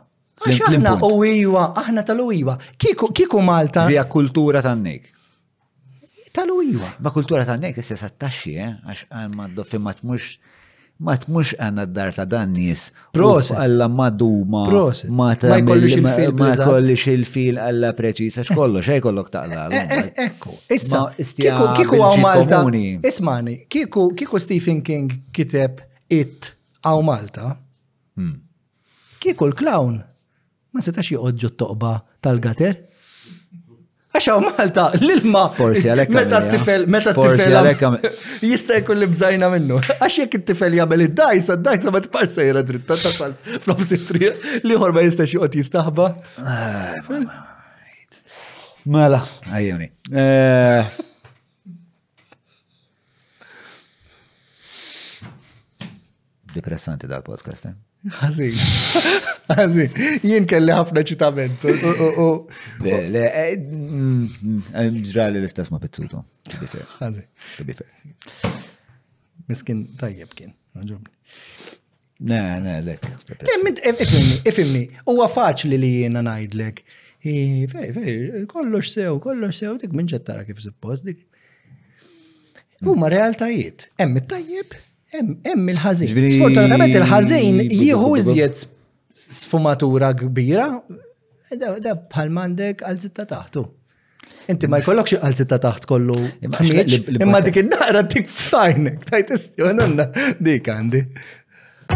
Aħna u iwa, aħna tal-u iwa. Kiku Malta. Vija kultura tan-nek. Tal-u iwa. Ma kultura tan-nek, s-sessa t-taxxi, eh, għax għal maddo fi ma t-mux Ma tmux għanna d-dar ta' dan nies. Proset. Alla maduma. Proset. Ma jkollix il-fil. Ma jkollix il-fil alla preċis, għax kollox, xej kollok taqla. Eh, eh, eh, ekku, issa, kiku għaw Malta. Ismani, kiku Stephen King kiteb it għaw Malta, hmm. kiku l-clown Ma setax joqgħod ġo toqba tal-gater? Għax hawn Malta l-ilma. Forsi għalhekk. Meta t-tifel, meta t-tifel. Jista' jkun li bżajna minnu. Għax jekk it-tifel jagħmel id-dajsa, d-dajsa ma tibqax sejra dritta tasal f'nofs it-triq li ma jistax joqgħod jistaħba. Mela, għajjuni. Eh, Depressanti dal-podcast, eh? Għazin. Għazin. Jien kelli ħafna ċitament. Le, eh, mm, mm, ġrali l-istess ma pizzuto. Għazin. Miskin tajjeb kien. Ne, ne, lek. Ifimni, huwa faċli li jiena ngħidlek. Fej, fej, kollox sew, kollox sew, dik minn ġettara kif suppost dik. Huma realtajiet, hemm it-tajjeb, hemm il-ħażin. Sfortunatament il-ħażin jieħu iżjed sfumatura kbira, da bħal mandek għal zitta taħtu. Inti ma jkollokx iqalzi ta' taħt kollu. Imma dik id-daqra dik fajnek, tajt istjonanna dik għandi.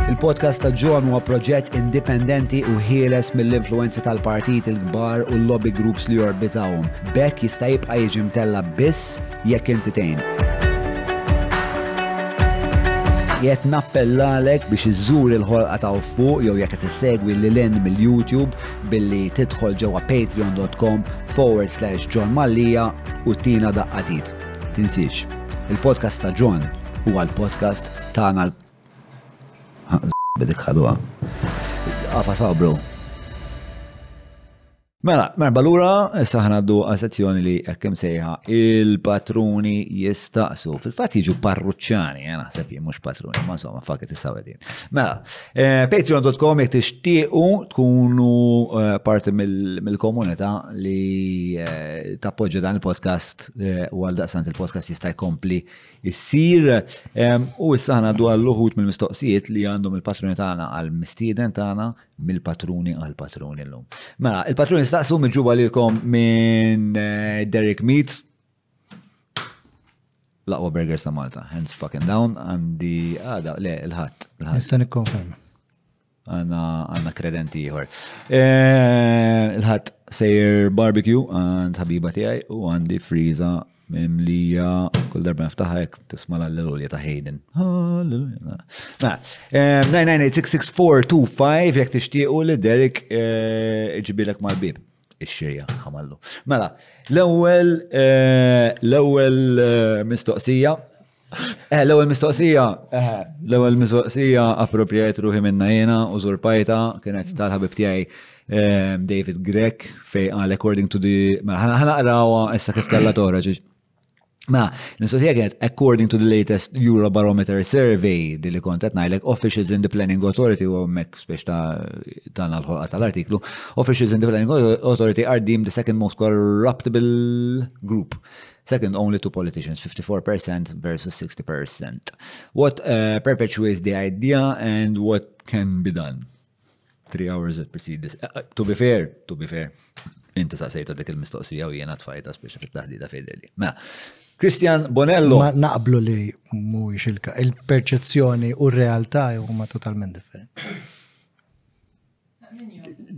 Il-podcast ta' John huwa proġett indipendenti u ħieles mill-influenzi tal-partit il-kbar u l-lobby groups li jorbitawhom. Bekk jista' jibqa' jiġi mtella biss jekk inti tgħin. Jett nappellalek biex iżżur il-ħolqa ta' fuq jew jekk qed issegwi lil mill-YouTube billi tidħol ġewwa patreon.com forward slash John Mallia u tina daqqatit. Tinsiex, il-podcast ta' John huwa l-podcast tagħna l- bidik ħadwa. Għafa sabru. Mela, merba lura, issa ħnaddu għal sezzjoni li hekk sejħa il-patruni jistaqsu. Fil-fatt jiġu parruċċani, eh, naħseb jien mhux patruni, ma insomma faket issa wedin. Mela, Eh, Patreon.com jek tixtiequ tkunu eh, parti mill-komunità li eh, tappoġġa dan il-podcast u għal daqsant il-podcast jista' jkompli issir. U issa ħana dwar l-uħut mill-mistoqsijiet li għandhom il-patruni tagħna għal mistieden tagħna mill-patruni għal patruni l-lum. Mela, il-patruni staqsu miġuba lilkom minn Derek Meets L-aqwa burgers ta' Malta, hands fucking down, għandi għada, le, il-ħat. Nista' nikkonferm. Għanna għanna kredenti ieħor. Eh, il-ħat sejr barbecue għand ħabiba tiegħi u għandi friza mimlija kull darba niftaħa jek tisma l-alleluja ta' Hayden. Halleluja. 998-664-25 jek tixtiequ li Derek eh, iġibilek mal-bib. Ix-xejja ħamallu. Mela, l-ewwel eh, l-ewwel eh, mistoqsija. Eh, l-ewwel mistoqsija, eh, l-ewwel mistoqsija appropriajt ruħi minna jena u żurpajta kienet tal-ħabib tiegħi eh, David Grek fej għal according to the mela ħana ħana qrawha issa kif kellha toħroġ. Ma, mistoqsija kienet, according to the latest Eurobarometer survey, li kont qed ngħidlek, officials in the planning authority u hemmhekk spiex ta' tagħna l-ħolqa tal-artiklu, officials in the planning authority are deemed the second most corruptible group. Second only to politicians, 54% versus 60%. What uh, perpetuates the idea and what can be done? Three hours that precede this. Eh, eh, to be fair, to be fair. Inti saqsejta dik il-mistoqsija u jiena tfajta speċi fit-taħdida fideli. Ma, mela, Christian Bonello. Ma naqblu li mhuwiex il-ka. Il-perċezzjoni u r-realtà huma totalment differenti.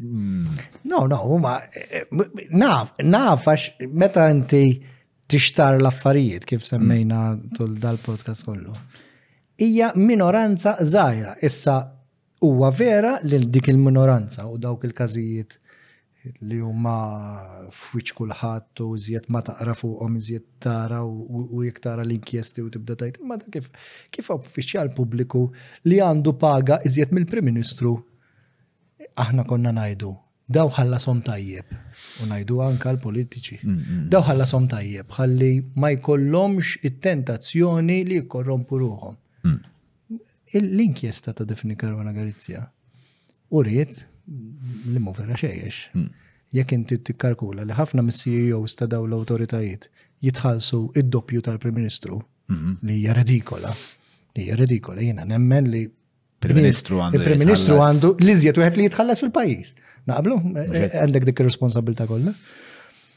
Hmm. No, no, huma eh, naf, naf għax meta inti tixtar l-affarijiet kif semmejna tul dal-podcast kollu. Hija minoranza żgħira. Issa Huwa vera li dik il-minoranza u dawk il-każijiet li huma f'wiċċ kulħadd u iżjed ma taqra fuqhom iżjed tara u jekk tara l-inkjesti u tibda tajt imma ta' kif kif uffiċjal pubbliku li għandu paga iżjed mill-Prim Ministru aħna konna ngħidu daw ħallasom tajjeb u ngħidu anka l-politiċi. Mm, mm. Daw ħallasom tajjeb ħalli ma jkollhomx it-tentazzjoni li jkorrompu ruħhom. Mm. L-inkjesta ta' Defni Caruana Galizia u rrit li mu vera xejjex. Hmm. Jekk inti tikkalkula li ħafna mis-CEOs ta' daw l-awtoritajiet jitħallsu id-doppju tal-Prim Ministru hmm. li hija redikola. Li hija redikola jiena nemmen li Prim Ministru għandu. Il-Prim Ministru għandu li żjed wieħed li jitħallas fil-pajjiż. Naqblu? Għandek dik ir-responsabilità kollha.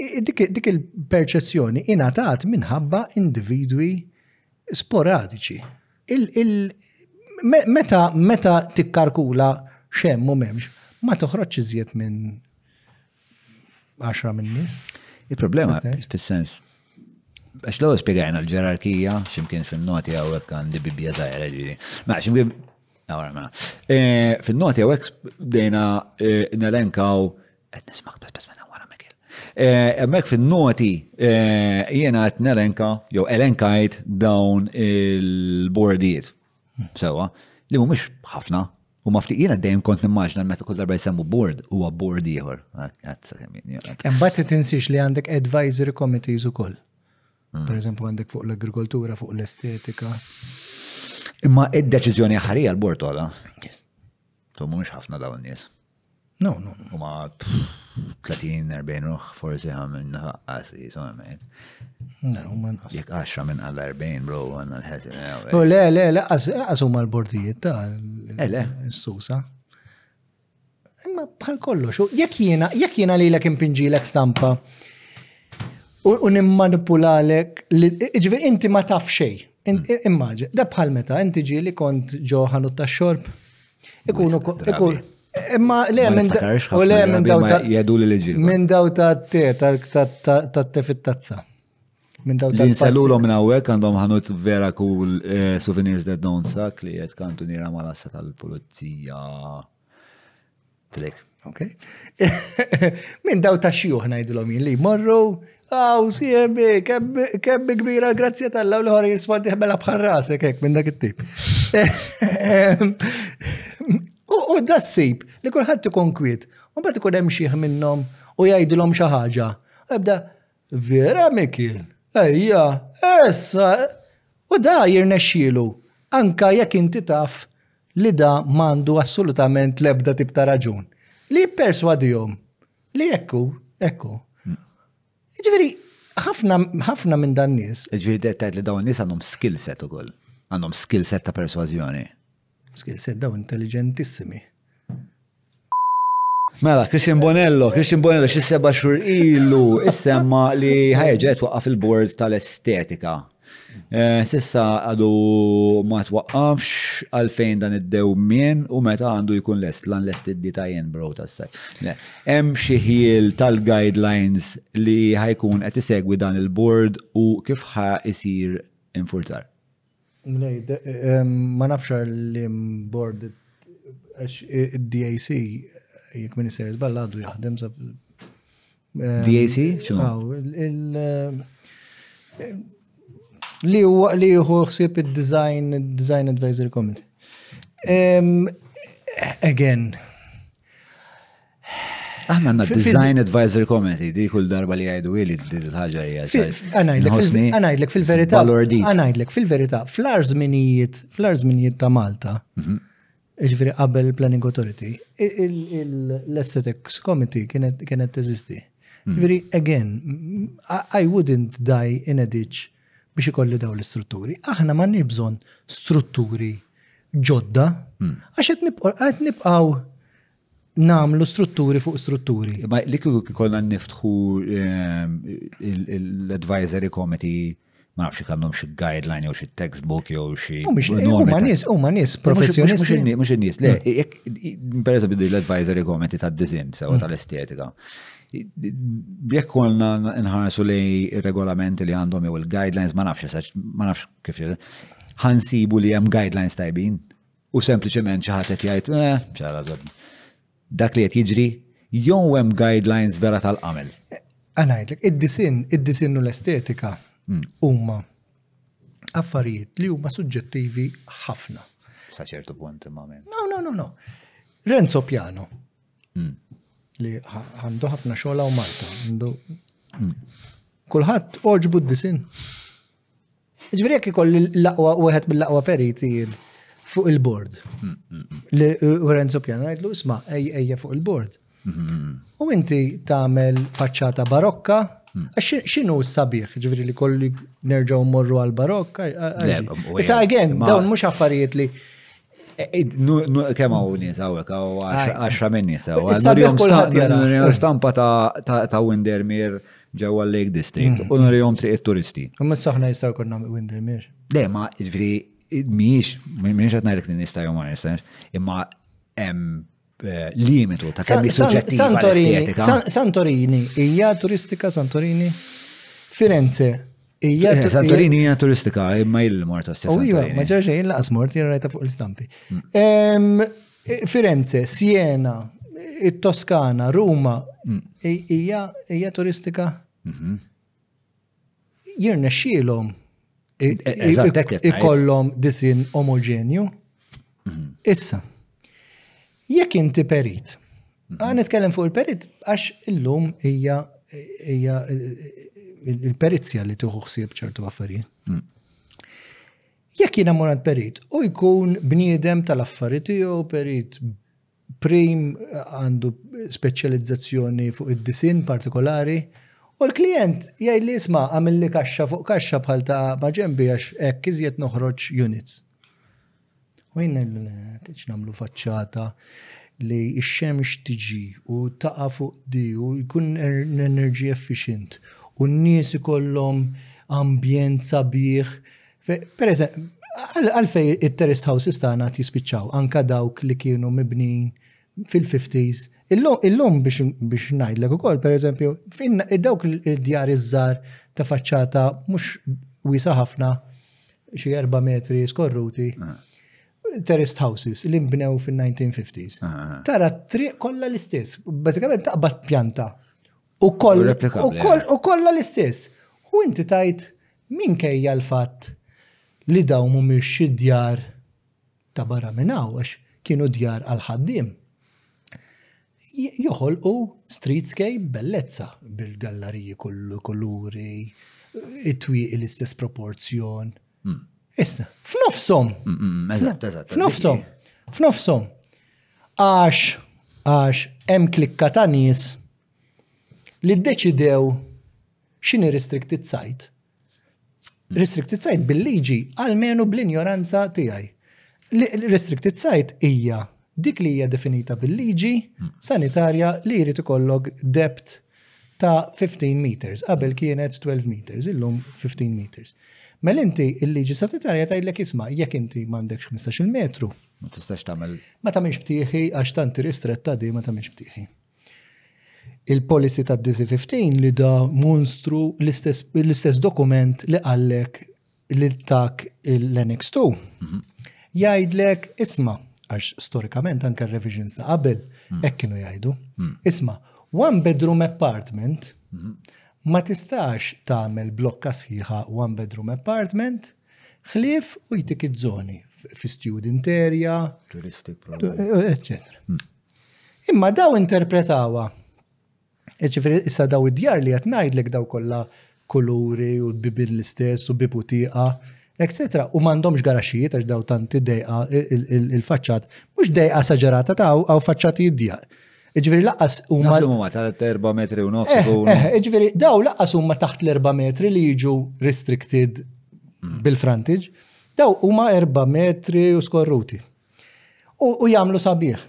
Dik il-perċezzjoni ingħatat minħabba individwi sporadiċi. Meta meta tikkarkula xemm u m'hemmx, ma toħroġx iżjed minn 10 minn nies. Il-problema fis-sens Għax l-għu spiegħajna l-ġerarkija, ximkien fil-noti għawek għandi bibja zaħra ġiri. Ma, ximkien, għawra ma. E, fil-noti għawek dejna e, nelenkaw Qed nismak bespes minn wara Mikil. Eh, hemmhekk fin-noti eh, jiena qed nelenka jew elenkajt dawn il-bordijiet. Sewa, li mhumiex ħafna, U ma ftit jiena dejjem kont nimmaġna meta kull darba jsemmu board huwa board ieħor. Ah, Imbagħad li tinsiex li għandek advisory committees ukoll. Hmm. Per eżempju għandek fuq l-agrikoltura, fuq l-estetika. Imma id-deċiżjoni ħarija l-bord tola. Yes. Tu mhux ħafna dawn nies. No, no. U ma 30-40 ruħ forsi għamilna ħaqqas li jisommen. No, ma nqas. Jek 10 minn għal 40 bro għanna l-ħesin. U le, le, laqas huma l-bordijiet ta' eh, l-susa. Imma bħal kollox, jekk jiena, jekk jiena li l-ek impinġilek stampa u nimmanipulalek, ġvir inti ma taf xej. Hmm. Immaġi, da bħal meta, inti ġi li kont ġoħan u ta' xorb, Ikunu ikun. Imma le minn u le minn daw ta' jadu li liġi. Minn daw ta' te ta' te fit-tazza. Minn daw ta' Nsellu l minn hawnhekk għandhom ħanut vera cool eh, souvenirs that don't suck li qed kantuniera mal-assa tal-pulizija. Trek. Ok? Min daw ta' xjuħ najdilom jien li morru, għaw, siebi, kebbi kbira grazzja tal-law li ħor jirsfaddi ħbela bħal rasek, ek, minn dak it-tip. U da sib li kullħat ikun kwiet, u bat ikun hemm xieħ minnhom u jgħidilhom xi ħaġa. Ebda, Vera, Mikiel? Ejja, issa! U da jirnexxielu, anke jekk inti taf li da m'għandu assolutament l-ebda tip ta' raġun, li jipperswadihom li hekk hu, hekk hu. Jiġifieri, ħafna minn dan nies. Jiġifieri qed tgħid li dawn nies għandhom skill set ukoll. Għandhom skill set ta' persważjoni. Skill set daw intelligentissimi. Mela, Christian Bonello, Christian Bonello xi seba xhur ilu issemma li ħajġa twaqqaf il-bord tal-estetika. Eh, sissa għadu ma twaqqafx għalfejn dan id-dewmien u meta għandu jkun lest, lan lest id-di tajjen bro tas-saj. Hemm xi ħiel tal-guidelines li ħajkun qed isegwi dan il-bord u kif ħa isir infurzar. Ma nafx li board id-DAC jek minn ser zballa għadu jaħdem sa. DAC? Li huwa li jieħu ħsieb id-design, design advisory committee. Again, Aħna għanna Design Advisory Committee, di kull darba li għajdu li d-ħagġa hija. Għanajdlek fil-verita. Għanajdlek fil-verita, fl-ar zminijiet, fl-ar zminijiet ta' Malta, mhm. ġviri qabel Planning Authority, l-Aesthetics Committee kienet teżisti. Mhm. Ġviri, again, I wouldn't die in a ditch biex ikolli daw l-istrutturi. Aħna ma nibżon strutturi ġodda, mhm. għax qed nibqaw nagħmlu strutturi fuq strutturi. Ma li kieku kikollna niftħu ehm, l-advisory committee ma nafx għandhom xi guideline jew xi textbook jew xi. Huma nies, huma nies professjonisti. Mhux in-nies, le, hmm. pereżempju din l-advisory committee tad-diżinn sewa hmm. tal-estetika. Jekk konna nħarsu li ir-regolamenti li għandhom jew il-guidelines ma nafx ma nafx kif ħansibu li hemm guidelines tajbin U sempliċement xi ħadd qed jgħid, eh, xara dak li qed jiġri, jew hemm guidelines vera tal-qamel. Għanajdlek, id-disin, id-disin u l-estetika hmm. huma affarijiet li huma suġġettivi ħafna. Sa ċertu punt imma minn. No, no, no, no. Renzo Piano. Hmm. Li għandu ħafna xogħla u Malta. Hmm. Kulħadd oġbu d-disin. Ġifieri jekk ikolli l-aqwa wieħed mill-aqwa periti jien fuq il-bord. Lorenzo Pjan ngħidlu isma' ejja fuq il-bord. U inti tagħmel faċċata barokka Xinu s-sabiħ, ġviri li kolli nerġaw morru għal-barokka? Issa, again, dawn mux affarijiet li Kemm hawn nies hawnhekk hawn għaxra minn nies hawn. Stampa ta' Windermere ġewwa l-Lake District u nurihom triq it-turisti. U mis saħna jistgħu jkollna Windermere. Le ma ġifieri mhijiex mhijiex qed ngħidlek li nista' jew ma nistax, imma hemm limitu ta' kemm suġġettiva l-estetika. Santorini hija turistika Santorini? Firenze hija eh, Santorini hija turistika imma il mort ta' stess. Oh, iva, ma ġara xejn laqas mort jien rajta fuq l-istampi. Mm. Eh, Firenze, Siena, it-Toskana, Ruma mm. hija turistika? Mhm. jirnexxielhom ikollhom disin omogenju. Mhm. Issa, jekk inti perit, mhm. għan nitkellem fuq il-perit għax illum hija hija il-perizja li tuħu ħsieb ċertu affarijiet. Mm. Jekk jiena morant perit u jkun bniedem tal-affarijiet jew perit Prim għandu speċjalizzazzjoni fuq id-disin partikolari u l-klijent jgħid li isma' għamil li kaxxa fuq kaxxa bħal ta' ma' ġembi għax hekk iżjed noħroġ units. U jien tgħidx nagħmlu faċċata li x-xemx tiġi u taqa' fuq di u jkun er-, energy efficient u n-nies ikollhom ambjent sabiħ Per eżempju, għalfej il-terraced houses tagħna jispiċċaw anka dawk li kienu mibnin fil-50s. Illum biex ngħidlek ukoll, per eżempju, dawk il-djar iż-żar ta' faċċata mhux wisa ħafna xi 4 metri skorruti. Ah. Terraced houses li nbnew fin-1950s. Ah, ah, Tara t-triq kollha l-istess. Bażikament taqbad pjanta U kollha l-istess. U inti tajt minkejja l-fatt li daw mhumiex xi djar ta' barra minn hawn għax kienu djar għal ħaddiem. Joħolqu streetscape bellezza bil-gallariji kollu kuluri, it-twieqi l-istess proporzjon. Hmm. Issa, f'nofshom. Hmm, hmm, eżatt, eżatt. F'nofshom. F'nofshom. Għax, għax hemm klikka ta' nies li ddeċidew x'inhi restricted site. Restricted site bil-liġi għalmenu bl-injoranza tiegħi. Restricted site hija dik li hija definita bil-liġi sanitarja li jrid ikollok depth ta' 15 meters, qabel kienet 12 meters, illum 15 meters. Mel inti il-liġi sanitarja tgħidlek isma' jekk inti m'għandekx 15 metru, Ma tistax tagħmel. Ma tagħmilx btieħi għax tanti ristretta di ma tagħmilx btieħi. Il-policy ta' Dizzy 15 li da monstru l-istess dokument li għallek li tak l-Annex 2 mhm. jgħidlek isma' għax storikament anke revisions ta' qabel mhm. hekk kienu jgħidu. Mhm. Isma' one bedroom apartment ma tistax tagħmel blokka sħiħa one bedroom apartment Ħlief u jtik iż-żoni fi student area, turistic problem, eccetera. Hmm. Imma daw interpretawa. Ġifiri, issa daw id-djar li qed ngħidlek daw kollha kuluri u bibin l-istess u bibu tiqa, etc. U m'għandhomx garaxijiet għax daw tanti dejqa il-faċċat. Mhux dejqa saġerata ta' għaw faċċati id-djar. Iġveri laqqas huma. Naflu huma ta' 4 metri u nofs. Eh, eh, iġveri daw laqqas huma taħt l-4 metri li jiġu restricted hmm. bil-frontage. Daw huma 4 metri u skorruti. U jagħmlu sabiħ.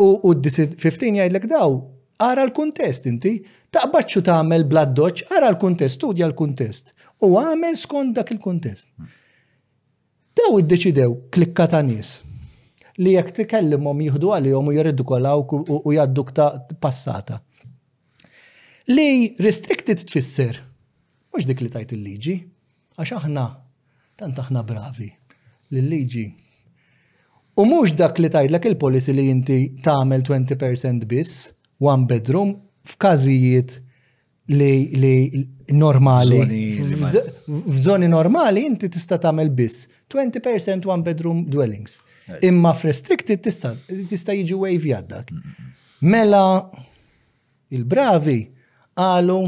U d-15 jgħidlek daw, ara l-kuntest inti, taqbadxu tagħmel bladdoċ, ara l-kuntest, studja l-kuntest. U għamel skont dak il-kuntest. Hmm. Bdew iddeċidew klikka ta' nies li jekk tkellimhom jieħdu għalihom u jirridikolawk u jgħadduk ta' passata. Li restricted tfisser mhux dik li tgħid il-liġi, għax aħna tant aħna bravi li l-liġi u mhux dak li tgħidlek il-policy li inti tagħmel 20% biss one bedroom f'każijiet li normali. F'żoni normali inti tista' tagħmel biss 20% one bedroom dwellings. Imma f'restricted tista' tista' jiġi wave jaddak. Mela il-bravi qalu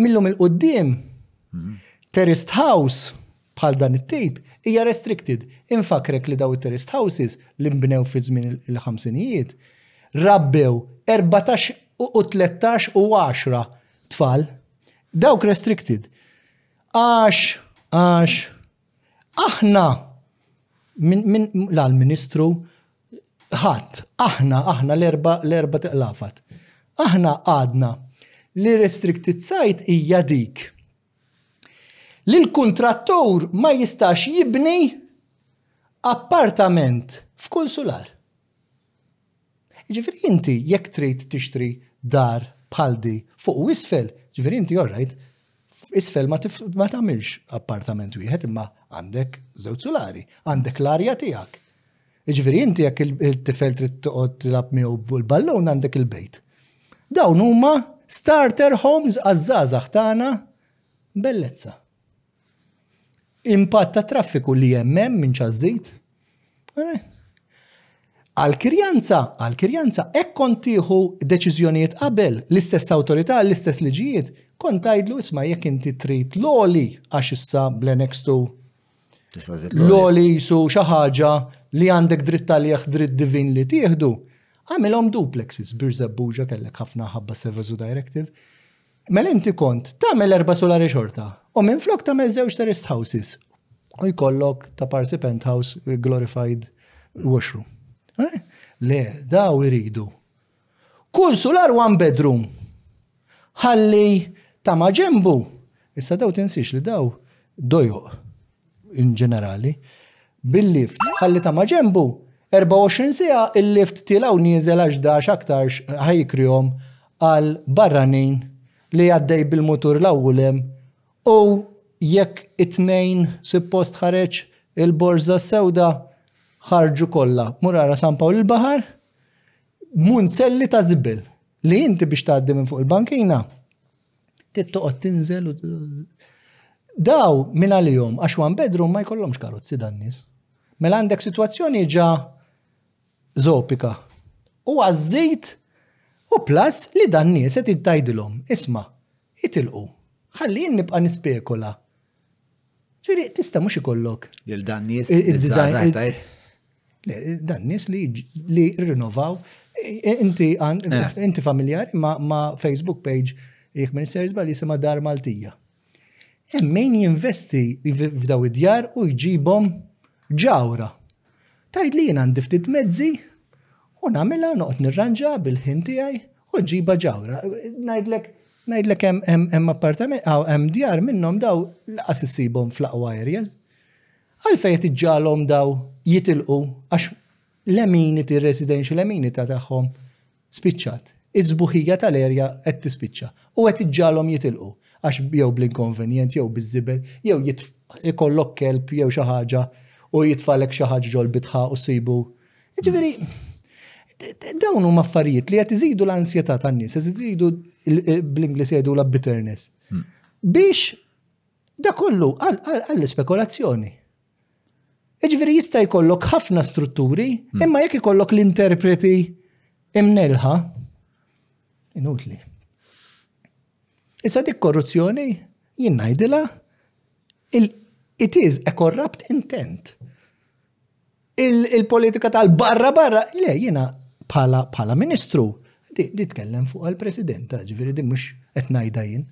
millum il-qudiem terraced house bħal dan it-tip hija restricted. Infakkrek li dawn it-terraced houses li nbnew fi żmien il-ħamsinijiet rabbew erbatax u tlettax u għaxra tfal. Dawk restricted. Għax, għax, aħna minn l-ministru ħadd, aħna, aħna l-erba l-erba tiqlafat. Aħna għadna li restricted site hija dik li l-kuntrattur ma jistax jibni appartament f'kull sular. Jiġifieri inti jekk trid tixtri dar bħal di fuq u isfel, jiġifieri inti all right, isfel ma tagħmilx appartament wieħed imma għandek żewġ sulari, għandek l-arja tiegħek. Jiġifieri inti jekk il-tifel trid toqgħod tilgħab miegħu l-ballun għandek il-bejt. Dawn huma starter homes għaż-żgħażagħ tagħna bellezza. Impatt ta' traffiku li hemm hemm minn ċażżid. Għal-kirjanza, għal-kirjanza, hekk kont tieħu deċiżjonijiet qabel l-istess awtorità, l-istess liġijiet, kont tgħidlu isma' jekk inti trid l-oli għax issa bl-annex L-oli jisu xi ħaġa li għandek dritt għalih dritt divin li tieħdu, għamilhom duplexes bir żebbuġa kellek ħafna ħabba servizu directive. Mela inti kont tagħmel erba' solari xorta u minn flok tagħmel żewġ terraced houses u jkollok ta' parsi penthouse glorified washroom. Le, daw iridu Kull sular one bedroom. Ħalli ta' maġenbu. Issa daw tinsiex li daw dojoq in ġenerali. Bil-lift. Ħalli ta' maġenbu 24 siegħa il-lift tiela' u nieżel għax da x'aktarx ħa jikrihom għal barranin li għaddej bil-mutur 'l hawn u 'l hemm u jekk it-Tnejn sippost ħareġ il-borża s-sewda ħarġu kollha. Mur ara San Pawl il-Baħar. munzelli ta' zibil li inti biex tgħaddi minn fuq il-bankina tittoqgħod tinżel u daw minn għalihom għax one bedroom ma jkollhomx karozzi dan nies. Mela għandek sitwazzjoni ġa zopika. U għażżejt u plus li dan nies qed jitgħidilhom isma' itilqu. Ħalli jien nibqa' nispekola Ġifieri tista' mhux ikollok. Lil dan nies id-design. Dan nies li li rinovaw. Inti inti familjari ma' Facebook page jekk minn ser żbal jisimha Dar Maltija. Hemm min jinvesti f'daw id-djar u jġibhom ġawra. Tgħid li jien għandi ftit mezzi u nagħmilha noqgħod nirranġa bil-ħin tiegħi u ġibha ġawra. Ngħidlek Ngħidlek hemm hemm appartament hawn hemm djar minnhom daw laqas issibhom fl-aqwa areas. Għalfejn qed iġġalhom daw jitilqu għax l-eminity, residential eminity tagħhom spiċċat. Iż-żbuħija tal-erja qed tispiċċa u qed iġġalhom jitilqu għax jew bl-inkonvenjent jew biż-żibel jew ikollok kelb jew xi ħaġa u jitfagħlek xi ħaġa ġol-bitħa u ssibu Ġifieri, dawn huma affarijiet li qed iżidu l-ansjetà tan-nies, qed iżidu eh, bl-Ingliż jgħidu la bitterness. Hmm. Biex da kollu għall-spekulazzjoni. Ġifieri jista' jkollok ħafna strutturi, hmm. imma jekk ikollok l-interpreti imnelħa, inutli. Issa dik korruzzjoni jien ngħidilha it is a corrupt intent. Il-politika tal-barra barra, le jiena bħala ministru, di tkellem fuq għal-president, ġifiri di mux etnajda jien.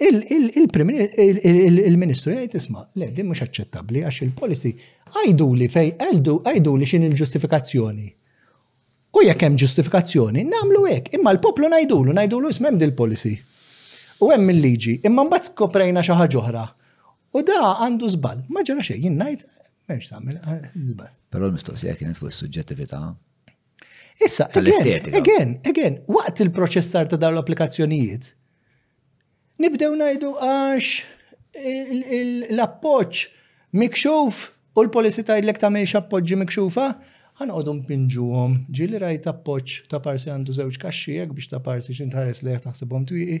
Il-ministru jgħid isma, le di mux aċċettabli għax il-policy għajdu li fej, għajdu li xin il-ġustifikazzjoni. U jekk hemm ġustifikazzjoni, namlu hekk, imma l-poplu ngħidulu, ngħidulu ismem dil-policy. U hemm il-liġi, imma mbagħad skoprejna xi ħaġa oħra. U da għandu zbal, ma ġara xejn, jien ngħid m'hemmx tagħmel eh, zbal. Però l-mistoqsija kienet fuq is-suġġettività. Issa, tal-estetika. Again, again, waqt il-proċessar ta' dawn l-applikazzjonijiet, nibdew ngħidu għax l-appoġġ mikxuf u l-policy tgħidlek tagħmilx appoġġi mikxufa, ħanqodu mpinġuhom ġieli rajt appoġġ ta' parsi għandu żewġ kaxxijek biex ta' parsi xi tħares lejh taħsibhom twieqi.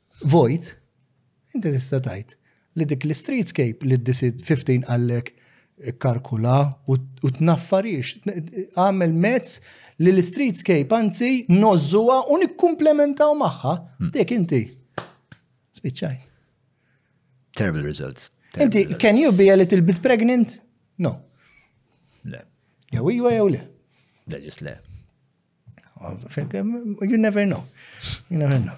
vojt, inti tista' tgħid li dik l-streetscape li d-disid 15 qallek karkula u tnaffarix, għamel mezz li l-streetscape anzi nozzuha u nikkumplementaw magħha, hmm. dek inti. Spiċċaj. Terrible results. Inti, can you be a little bit pregnant? No. Le. Jew iwa jew le. Le, ġis le. You never know. You never know.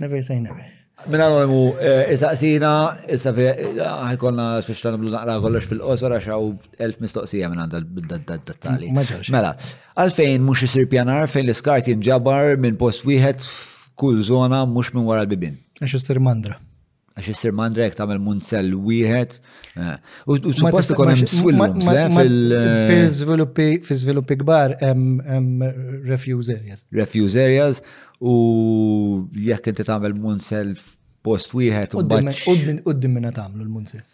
Never say never. Minna l-għolmu, eh, isaqsina, issa ħajkonna biex taniblu naqra kollox fil-qosor għax għaw elf mistoqsija minna d-dettali. Mela, għalfejn mux jisir pjanar fejn l-iskart jinġabar minn post wieħed f'kull zona mux minn wara l-bibin. Għax jisir mandra. Għax issir mandra jek tamel munzell wieħed. Eh. U suppost ikun hemm swillums eh, fil-żviluppi eh, fil-żviluppi kbar hemm refuse areas. Refuse areas u jekk inti tagħmel munzell post wieħed u Uddim minna tagħmlu l-munzell.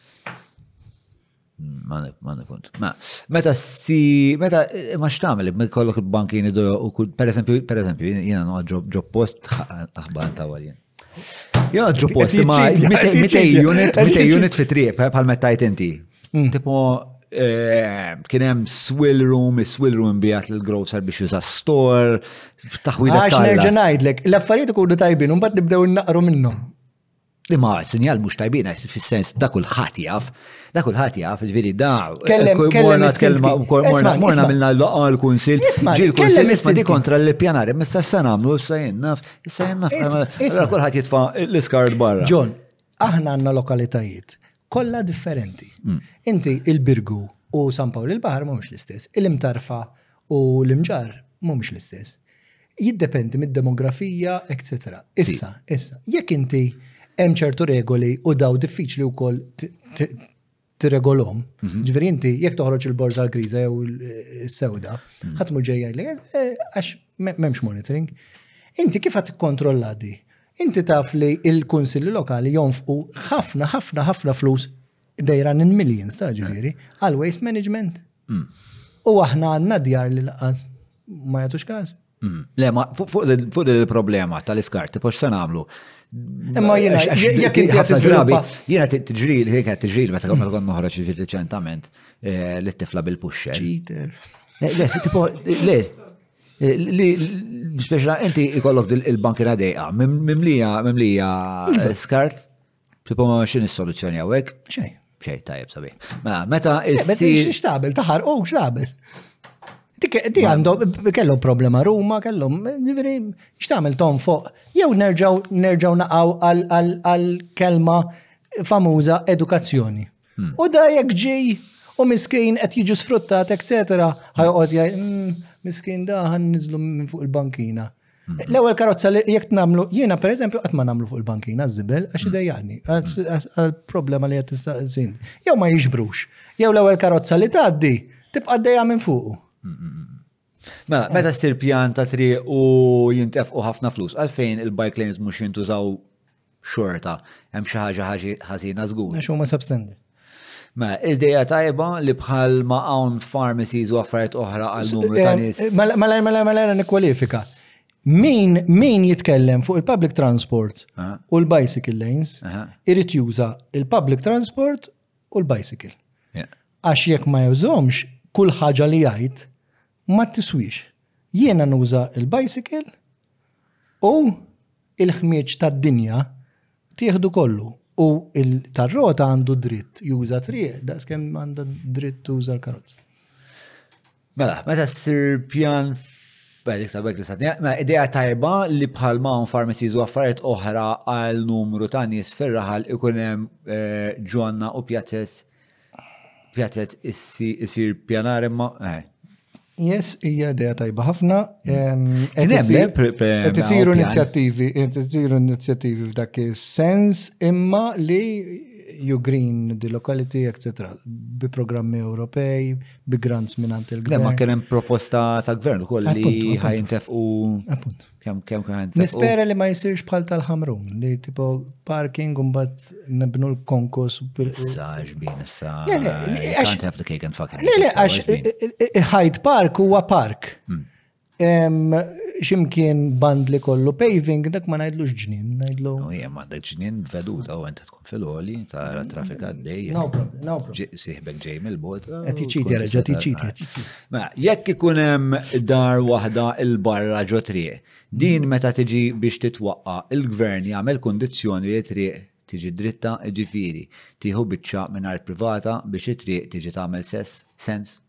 Ma nikunt. Ma, meta si, meta, ma xtamil, ma kollok il-bankini do, u kull, per esempio, per esempio, jena no ġo post, aħbar ta' għaljen. Jena ġo post, ma, mitej unit, mitej unit fi triq, pal mettajt inti. Mm. Tipo, eh, kienem swill room, swill room bijat l-grocer biex juża store, taħwida. Għax nerġa najdlek, l-affarijiet ikunu tajbin, un bat nibdew naqru minnhom. Li ma sinjal mhux tajbin għax fis-sens da kulħadd jaf, da kulħadd jaf, ġifieri da. Kellem kellem kelma wkoll morna morna minna l-laqgħa l-kunsil. Ġi l-kunsil isma' di kontra l-ippjanar, imma issa se nagħmlu issa jien naf, issa jien naf. Kulħadd jitfa' l-iskart barra. John, aħna għandna lokalitajiet Kollha differenti. Mm. Inti il-Birgu u San Pawl il-Baħar mhumiex l-istess, il-Imtarfa u l-Imġar mhumiex l-istess. Jiddependi mid-demografija, etc. Issa, issa, jekk inti hemm ċertu regoli u daw diffiċli wkoll tirregolhom. Mhm. Ġifieri inti jekk toħroġ il-borża l-griża jew is-sewda, mhm. ħadd mhux ġejja eh, eh, għax m'hemmx monitoring. Inti kif qed tikkontrolla di? Inti taf li l-kunsilli lokali jonfqu ħafna, ħafna, ħafna flus dejra in millions ta' ġifieri għal waste management. Mm. U aħna għandna djar li laqas ma jagħtux każ. Mm. Le, ma fuq il-problema tal-iskart, tipo se nagħmlu? Imma jiena jekk inti qed drabi, jiena tiġri li ħek tiġri meta kont kont noħroġ riċentament eh, lit-tifla bil-puxxer. Cheater. Eh, le, tipo, le, Li, biex inti ikollok il-bankina dejqa, mimlija, mimlija skart, tipo ma xin il-soluzjoni għawek? Xej, xej, tajab sabi. Mela, meta eh, il-si. Xiex tabel, taħar, u oh, xtabel. Ti għandhom, kellhom problema Ruma, kellhom, ġiviri, xtamil tom fuq, jew nerġaw, nerġaw naqaw għal-kelma famuża edukazzjoni. Hmm. U da jekk ġi u miskin qed jiġi sfruttat, etc. Ħajqod jgħid, hmm, miskin da ħan niżlu minn fuq il-bankina. Hmm. L-ewwel karozza li jekk nagħmlu, jiena pereżempju qatt ma nagħmlu fuq il-bankina żibel għax idejjaqni għall-problema li qed tista' żin. Jew ma jiġbrux. Jew l-ewwel karozza li tgħaddi tibqa' dejja minn fuq. Mela, meta ssir pjan ta' triq u jintefqu ħafna flus, għalfejn il-bike lanes mhux jintużaw xorta, hemm xi ħaġa ħażina żgur. Għax huma substandard. Ma, mela, il-deja tajba li bħal ma hawn pharmacies u affarijiet oħra għal numru ta' nies. Mela, mela, mela, mela, nikkwalifika. Min, min jitkellem fuq il-public transport u l-bicycle lanes, irrit juża il-public transport u l-bicycle. Għax jekk ma jużomx, kull ħaġa li jgħid ma tiswix. Jiena nuża l-bicycle u il-ħmieġ tad-dinja tieħdu kollu. U il-tarrota għandu dritt juża triq daqskemm għandha dritt tuża l-karozza. Mela, meta ssir pjan Belik ta' Belik ta' mela, idea tajba li bħal ma' un farmacies u affarijiet oħra għal numru ta' nies fir-raħal ikun hemm eh, ġonna u pjazzet pjazzet isir pjanar imma eh, Yes, hija idea tajba ħafna. Qed isiru inizjattivi, qed isiru inizjattivi f'dak is-sens imma li you green the locality, etc. Bi programmi Ewropej, bi grants minn għand il-gvern. Ma kien hemm proposta tal-gvern ukoll li ħajntefqu. Appunt. Kemm kemm kien Nispera li ma jsirx bħal tal-ħamrun li tipo parking u mbagħad nibnu l-konkos bil. Issa ġbin issa. Le le, għax. Le le, għax Hyde Park huwa park. Hmm. Ximkien band li kollu paving, dak ma najdlux ġnien, najdlu. U jem għandek ġnien veduta u għent tkun fil-oli, tara trafik għaddej. No problem, no problem. Siħbek ġej mill-bot. Għatiċiti, għatiċiti, għatiċiti. Ma, jekk ikunem dar wahda il-barra ġo triq, din meta tiġi biex titwaqqa, il-gvern jagħmel kondizjoni li triq tiġi dritta ġifiri, tiħu bicċa minn art privata biex it-triq tiġi tagħmel sess, sens.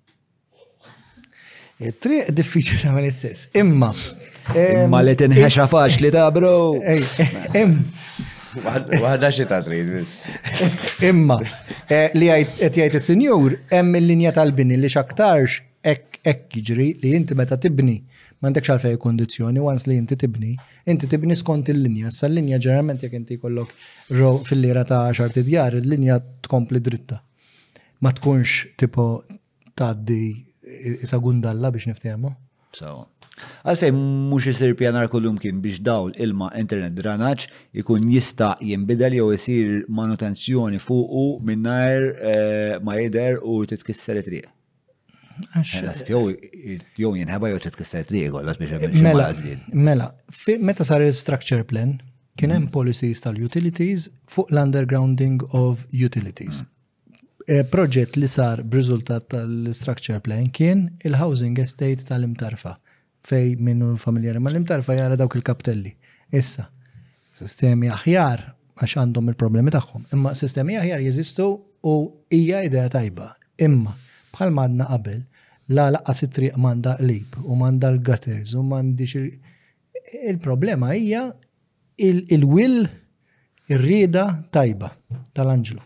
Triq diffiċli ta' għamil istess. Imma. Imma li tinħexa faċ li ta' bro. Waħda xie ta' trid biss. Imma eh, li qed jgħid is-sinjur hemm il-linja tal-bini li x'aktarx hekk jiġri li inti meta tibni m'għandekx għalfej kundizzjoni once li inti tibni, inti tibni skont il-linja, sa l-linja ġeneralment jekk inti jkollok fil-lira ta' xarti djar, il-linja tkompli dritta. Ma tkunx tipo tgħaddi isa gundalla biex niftehmu. Sawa. Għalfejn mhux isir pjanar kullum kien biex dawl, ilma, internet, dranaġġ ikun jista' jinbidel jew isir manutenzjoni fuqu mingħajr eh, ma jidher u titkisser it-triq. Jew jinħeba jew titkisser triq kollox biex hemm Mela, mela meta sar il-structure plan kien hemm mm. policies tal-utilities fuq l-undergrounding of utilities. Mm. Proġett li sar b'riżultat tal-Structure Plan kien il-Housing Estate tal-Imtarfa fej min hu familjari mal-Imtarfa jara dawk il-kaptelli. Issa, sistemi aħjar għax għandhom il-problemi tagħhom, imma sistemi aħjar jeżistu u hija idea tajba. Imma bħalma għadna qabel, la laqqas it-triq m'għandha qlib u m'għandha l-gutters u m'għandhiex Il-problema hija il-will ir-rieda tajba tal-anġlu.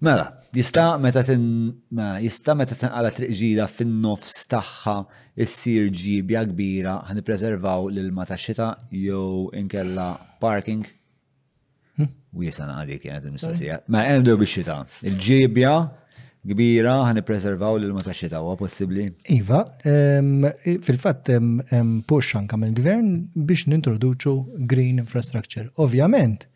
Mela, jista' meta mela, jista' meta tinqala triq ġdida fin-nofs tagħha issir ġibja kbira ħan ippreservaw l-ilma tax-xita jew inkella parking Wiesa naqali kienet il-mistoqsija. Ma għandu biex xita. Il-ġibja kbira ħani preservaw li l-mata xita huwa possibbli? Iva, fil-fatt push anka mill-gvern biex nintroduċu green infrastructure. Ovvjament,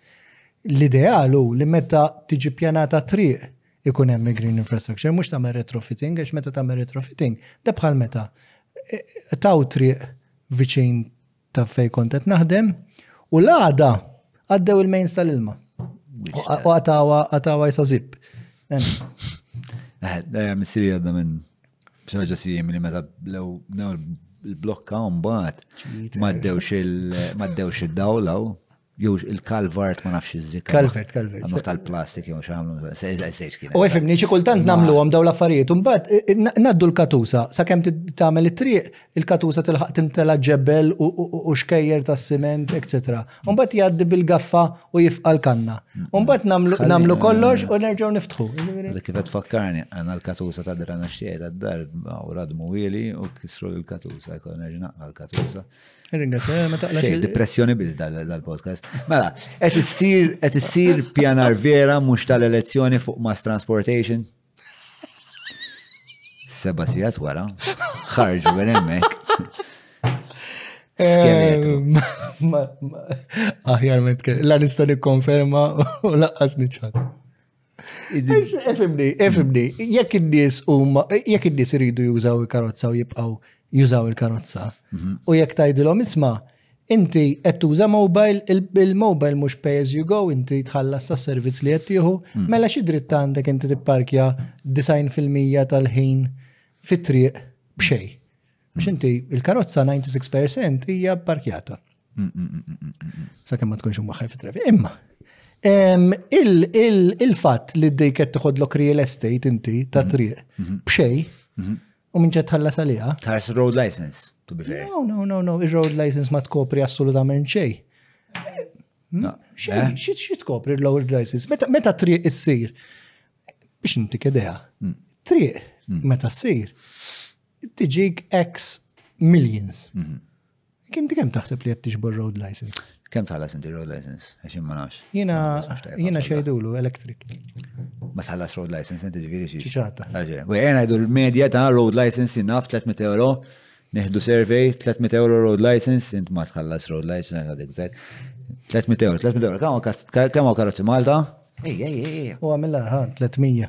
l-idealu li meta tiġi pjanata triq ikun hemm green infrastructure, mhux tagħmel retrofitting, għax meta tagħmel retrofitting, da bħal meta e, e, taw triq viċin Taf fejn kont qed naħdem u l-għada għaddew il-mains tal-ilma. U għatawa għatawa jisa zip. Dajem eh, siri għadna minn xaġa simili meta blew il-blokka un bat maddewx il-dawlaw. Jew il-kalvart ma nafx iżżik. Kalvart, kalvart. Għamlu tal-plastik jew xamlu, sejġ kien. U għifimni, xi kultant namlu għom daw l-affarijiet, un bat eh, eh, naddu l-katusa, sa' kem t-tamel it-triq, il-katusa tilħaq timtela ġebel u xkejjer ta' siment, etc. Un bat jaddi bil-gaffa u jifqa l-kanna. Un bat namlu kollox u nerġaw niftħu. Kifet fakkarni, għanna l-katusa ta' drana xtiegħed għad-dar, u radmu għili u kisru l-katusa, jkun nerġa' l-katusa. Xej, depressjoni biz dal-podcast. Mela, qed issir qed issir pjanar vera mhux tal-elezzjoni fuq mass transportation. Seba sigħat wara, ħarġu minn hemmhekk. Skeletu. Aħjar ma La nista' nikkonferma u laqqas niċħad. Efimni, efimni, jekk in-nies huma jekk in-nies iridu jużaw il-karozza u jibqgħu jużaw il-karozza. Mhm. U jekk tgħidilhom isma' inti qed tuża mobile, il-mobile mhux pay as you go, inti tħallas tas servizz li qed tieħu, mhm. mela xi dritt għandek inti tipparkja 90% tal-ħin fit-triq b'xej. Għax inti, il-karozza 96% hija parkjata. Mm, mm, mm, Sa' kemm ma tkunx imwaħħaj fit trevi Imma, il-fat li d-dejket tħodlok real estate inti ta' mhm. triq mhm. bxej mhm. u minn ġed ħalla salija. Ħars road license, to be fair. No, no, no, no, il-road license ma tkopri assolutament xej. No, xej, eh? xie tkopri il-road license? Meta triq issir, biex inti kedeja, mm. triq mm. meta ssir, Tiġik X millions. Mhm. Kien kemm taħseb li qed tiġbor road license? Kemm tħallas inti road license? Għax ma nafx. Jiena jiena xejdulu electric. Ma tħallas road license inti ġifieri xi. Ċiċata. Għaġe. U jena jdu l-medja ta' road license jinnaf 300 euro. Neħdu survey 300 euro road license, int ma tħallas road license għadik zed. 300 euro, 300 euro. Kemm karozzi Malta? Ej, ej, ej. U għamilla, 300.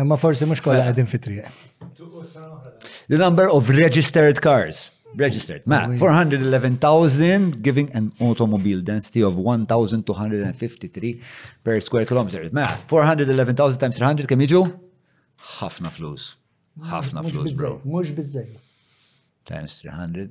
Imma forsi mhux kollha qegħdin fi triq. The number of registered cars. Registered. Ma, 411,000 giving an automobile density of 1,253 per square kilometer. Ma, 411,000 times 300 kemm jiġu? Ħafna flus. Ħafna flus, bro. Mhux biżejjed. Times 300.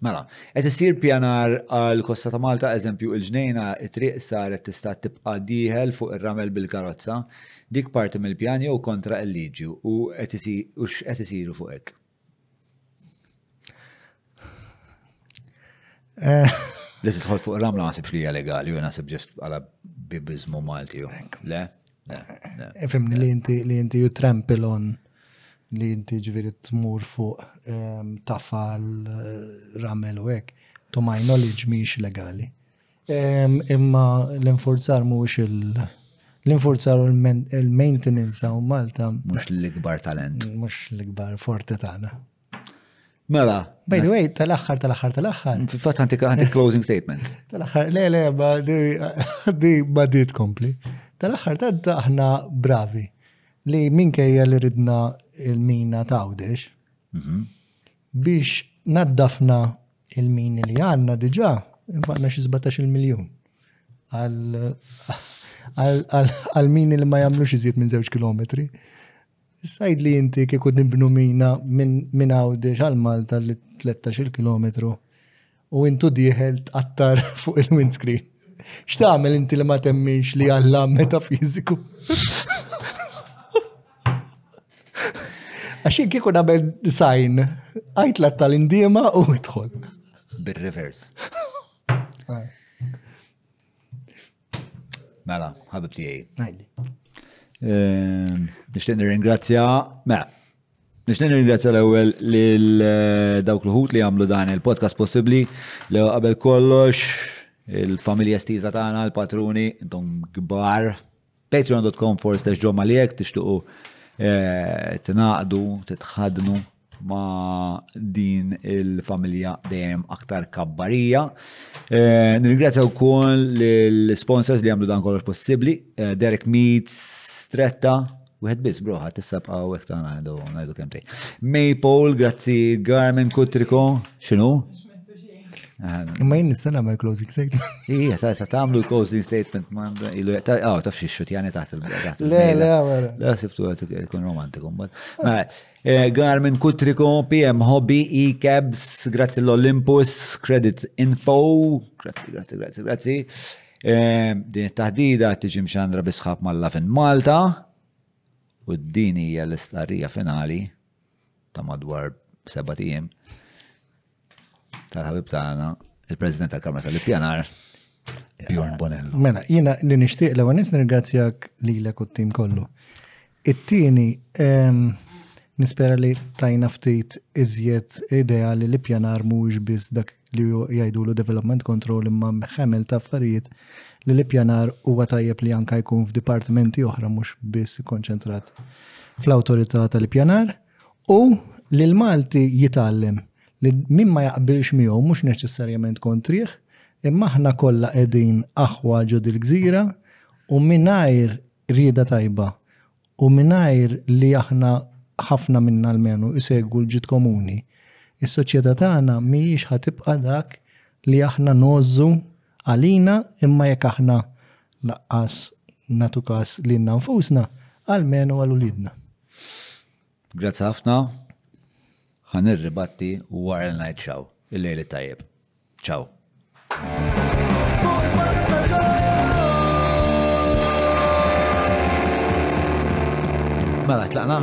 Mela, qed isir pjanar għal Kosta ta' Malta eżempju il-ġnejna it-triq saret tista' tibqa' dieħel fuq ir-ramel bil-karozza. Dik parti mill-pjan jew kontra il-liġi u x'qed isiru fuq hekk? Li tidħol fuq ir-ramla ma sibx li hija legali u naħseb ġest għala bibiżmu Malti. Le? Fimni li inti li inti you trample on li inti ġifieri tmur fuq tafal, ramel u hekk, to my knowledge mhijiex legali. Imma l-infurzar mhuwiex il- l-infurzar u l-maintenance hawn Malta. Mhux l-ikbar talent. Mhux l-ikbar forte tagħna. Mela. By the way, tal-axħar, tal-axħar, tal-axħar. Fil-fat għanti għanti closing statement. Tal-axħar, le, le, ma di ma di tkompli. Tal-axħar, ta' aħna bravi li minkejja li ridna il-mina ta' għawdex mhm. biex naddafna il-mini li għanna diġa, infaqna xi 17 miljon għal-mini li ma jamlu xizit minn zewġ kilometri. Issa għidli inti kieku nibnu mina minn Għawdex għal Malta li 13-il kilometru u intu dieħel tqattar fuq il-windscreen. X'tagħmel inti li ma temminx li Alla metafiżiku? Għax jien kieku nagħmel sajn, għajtla tal-indiema u idħol. Bil-reverse. Mela, ħabib tiegħi. Ngħidli. Ehm, nixtieq nirringrazzja, mela, Nixtieq nirringrazzja l-ewwel lil eh, dawk l-ħut li għamlu dan il-podcast possibbli li qabel kollox il-familja stiża tagħna, l-patruni, intom kbar, patreon.com forward slash ġomma li jek tixtuqu eh, tinaqdu, titħadnu, ma' din il-familja dejjem aktar kabbarija. Eh, Nirringrazzja wkoll l-sponsors li għamlu dan kollox possibbli, eh, Derek Meats, Stretta, wieħed biss bro, ħadd issa bqgħu hekk tagħna ngħidu ngħidu kemm tgħid. Maple, grazzi Garmin Kutriko, x'inhu? Ma jien nista' nagħmel closing statement. Ija, ta' ta' tagħmlu closing statement m'għandha ilu ta' ah, taf xi xut jani taħt il-taħt. Le, le, għamela. La sibtu għet kun romantiku, mbagħad. Ma, Eh, Garmin Kutriko, PM Hobby, E-Cabs, grazzi l-Olympus, Credit Info, grazzi, grazzi, grazzi, grazzi. Eh, din it-taħdida tiġi mxandra bisħab mal-Lavin Malta u d-din hija l-istarrija finali ta' madwar seba' tiem. tal-ħabib tagħna, il-President tal-Kamra tal-Ippjanar, Bjorn Bonello. Mela, jiena li nixtieq l-ewwel nies nirgrazzjak lilek u t-tim kollu. It-tieni ehm, nispera li tajna ftit iżjed idea li l-ippjanar mhuwiex biss dak li jgħidulu development control imma ħemel ta' affarijiet li l-ippjanar huwa tajjeb li anka jkun f'dipartimenti oħra mhux biss ikkonċentrat fl-awtorità tal-ippjanar. U li l-Malti jitgħallem li min ma jaqbilx miegħu mhux neċessarjament kontrih, imma aħna kollha qegħdin aħwa ġo dil-gżira u mingħajr rieda tajba u mingħajr li aħna ħafna minna almenu jsegwu l-ġid komuni, is-soċjetà tagħna mhijiex ħa tibqa' dak li aħna ngħożżu għalina imma jekk aħna Lanqas nagħtu każ lilna nfusna, almenu għal uliedna. Grazzi ħafna. Ħa nirribatti wara li ngħid ciao. Il-lejl tajjeb. Ciao. Mela, tlaqna?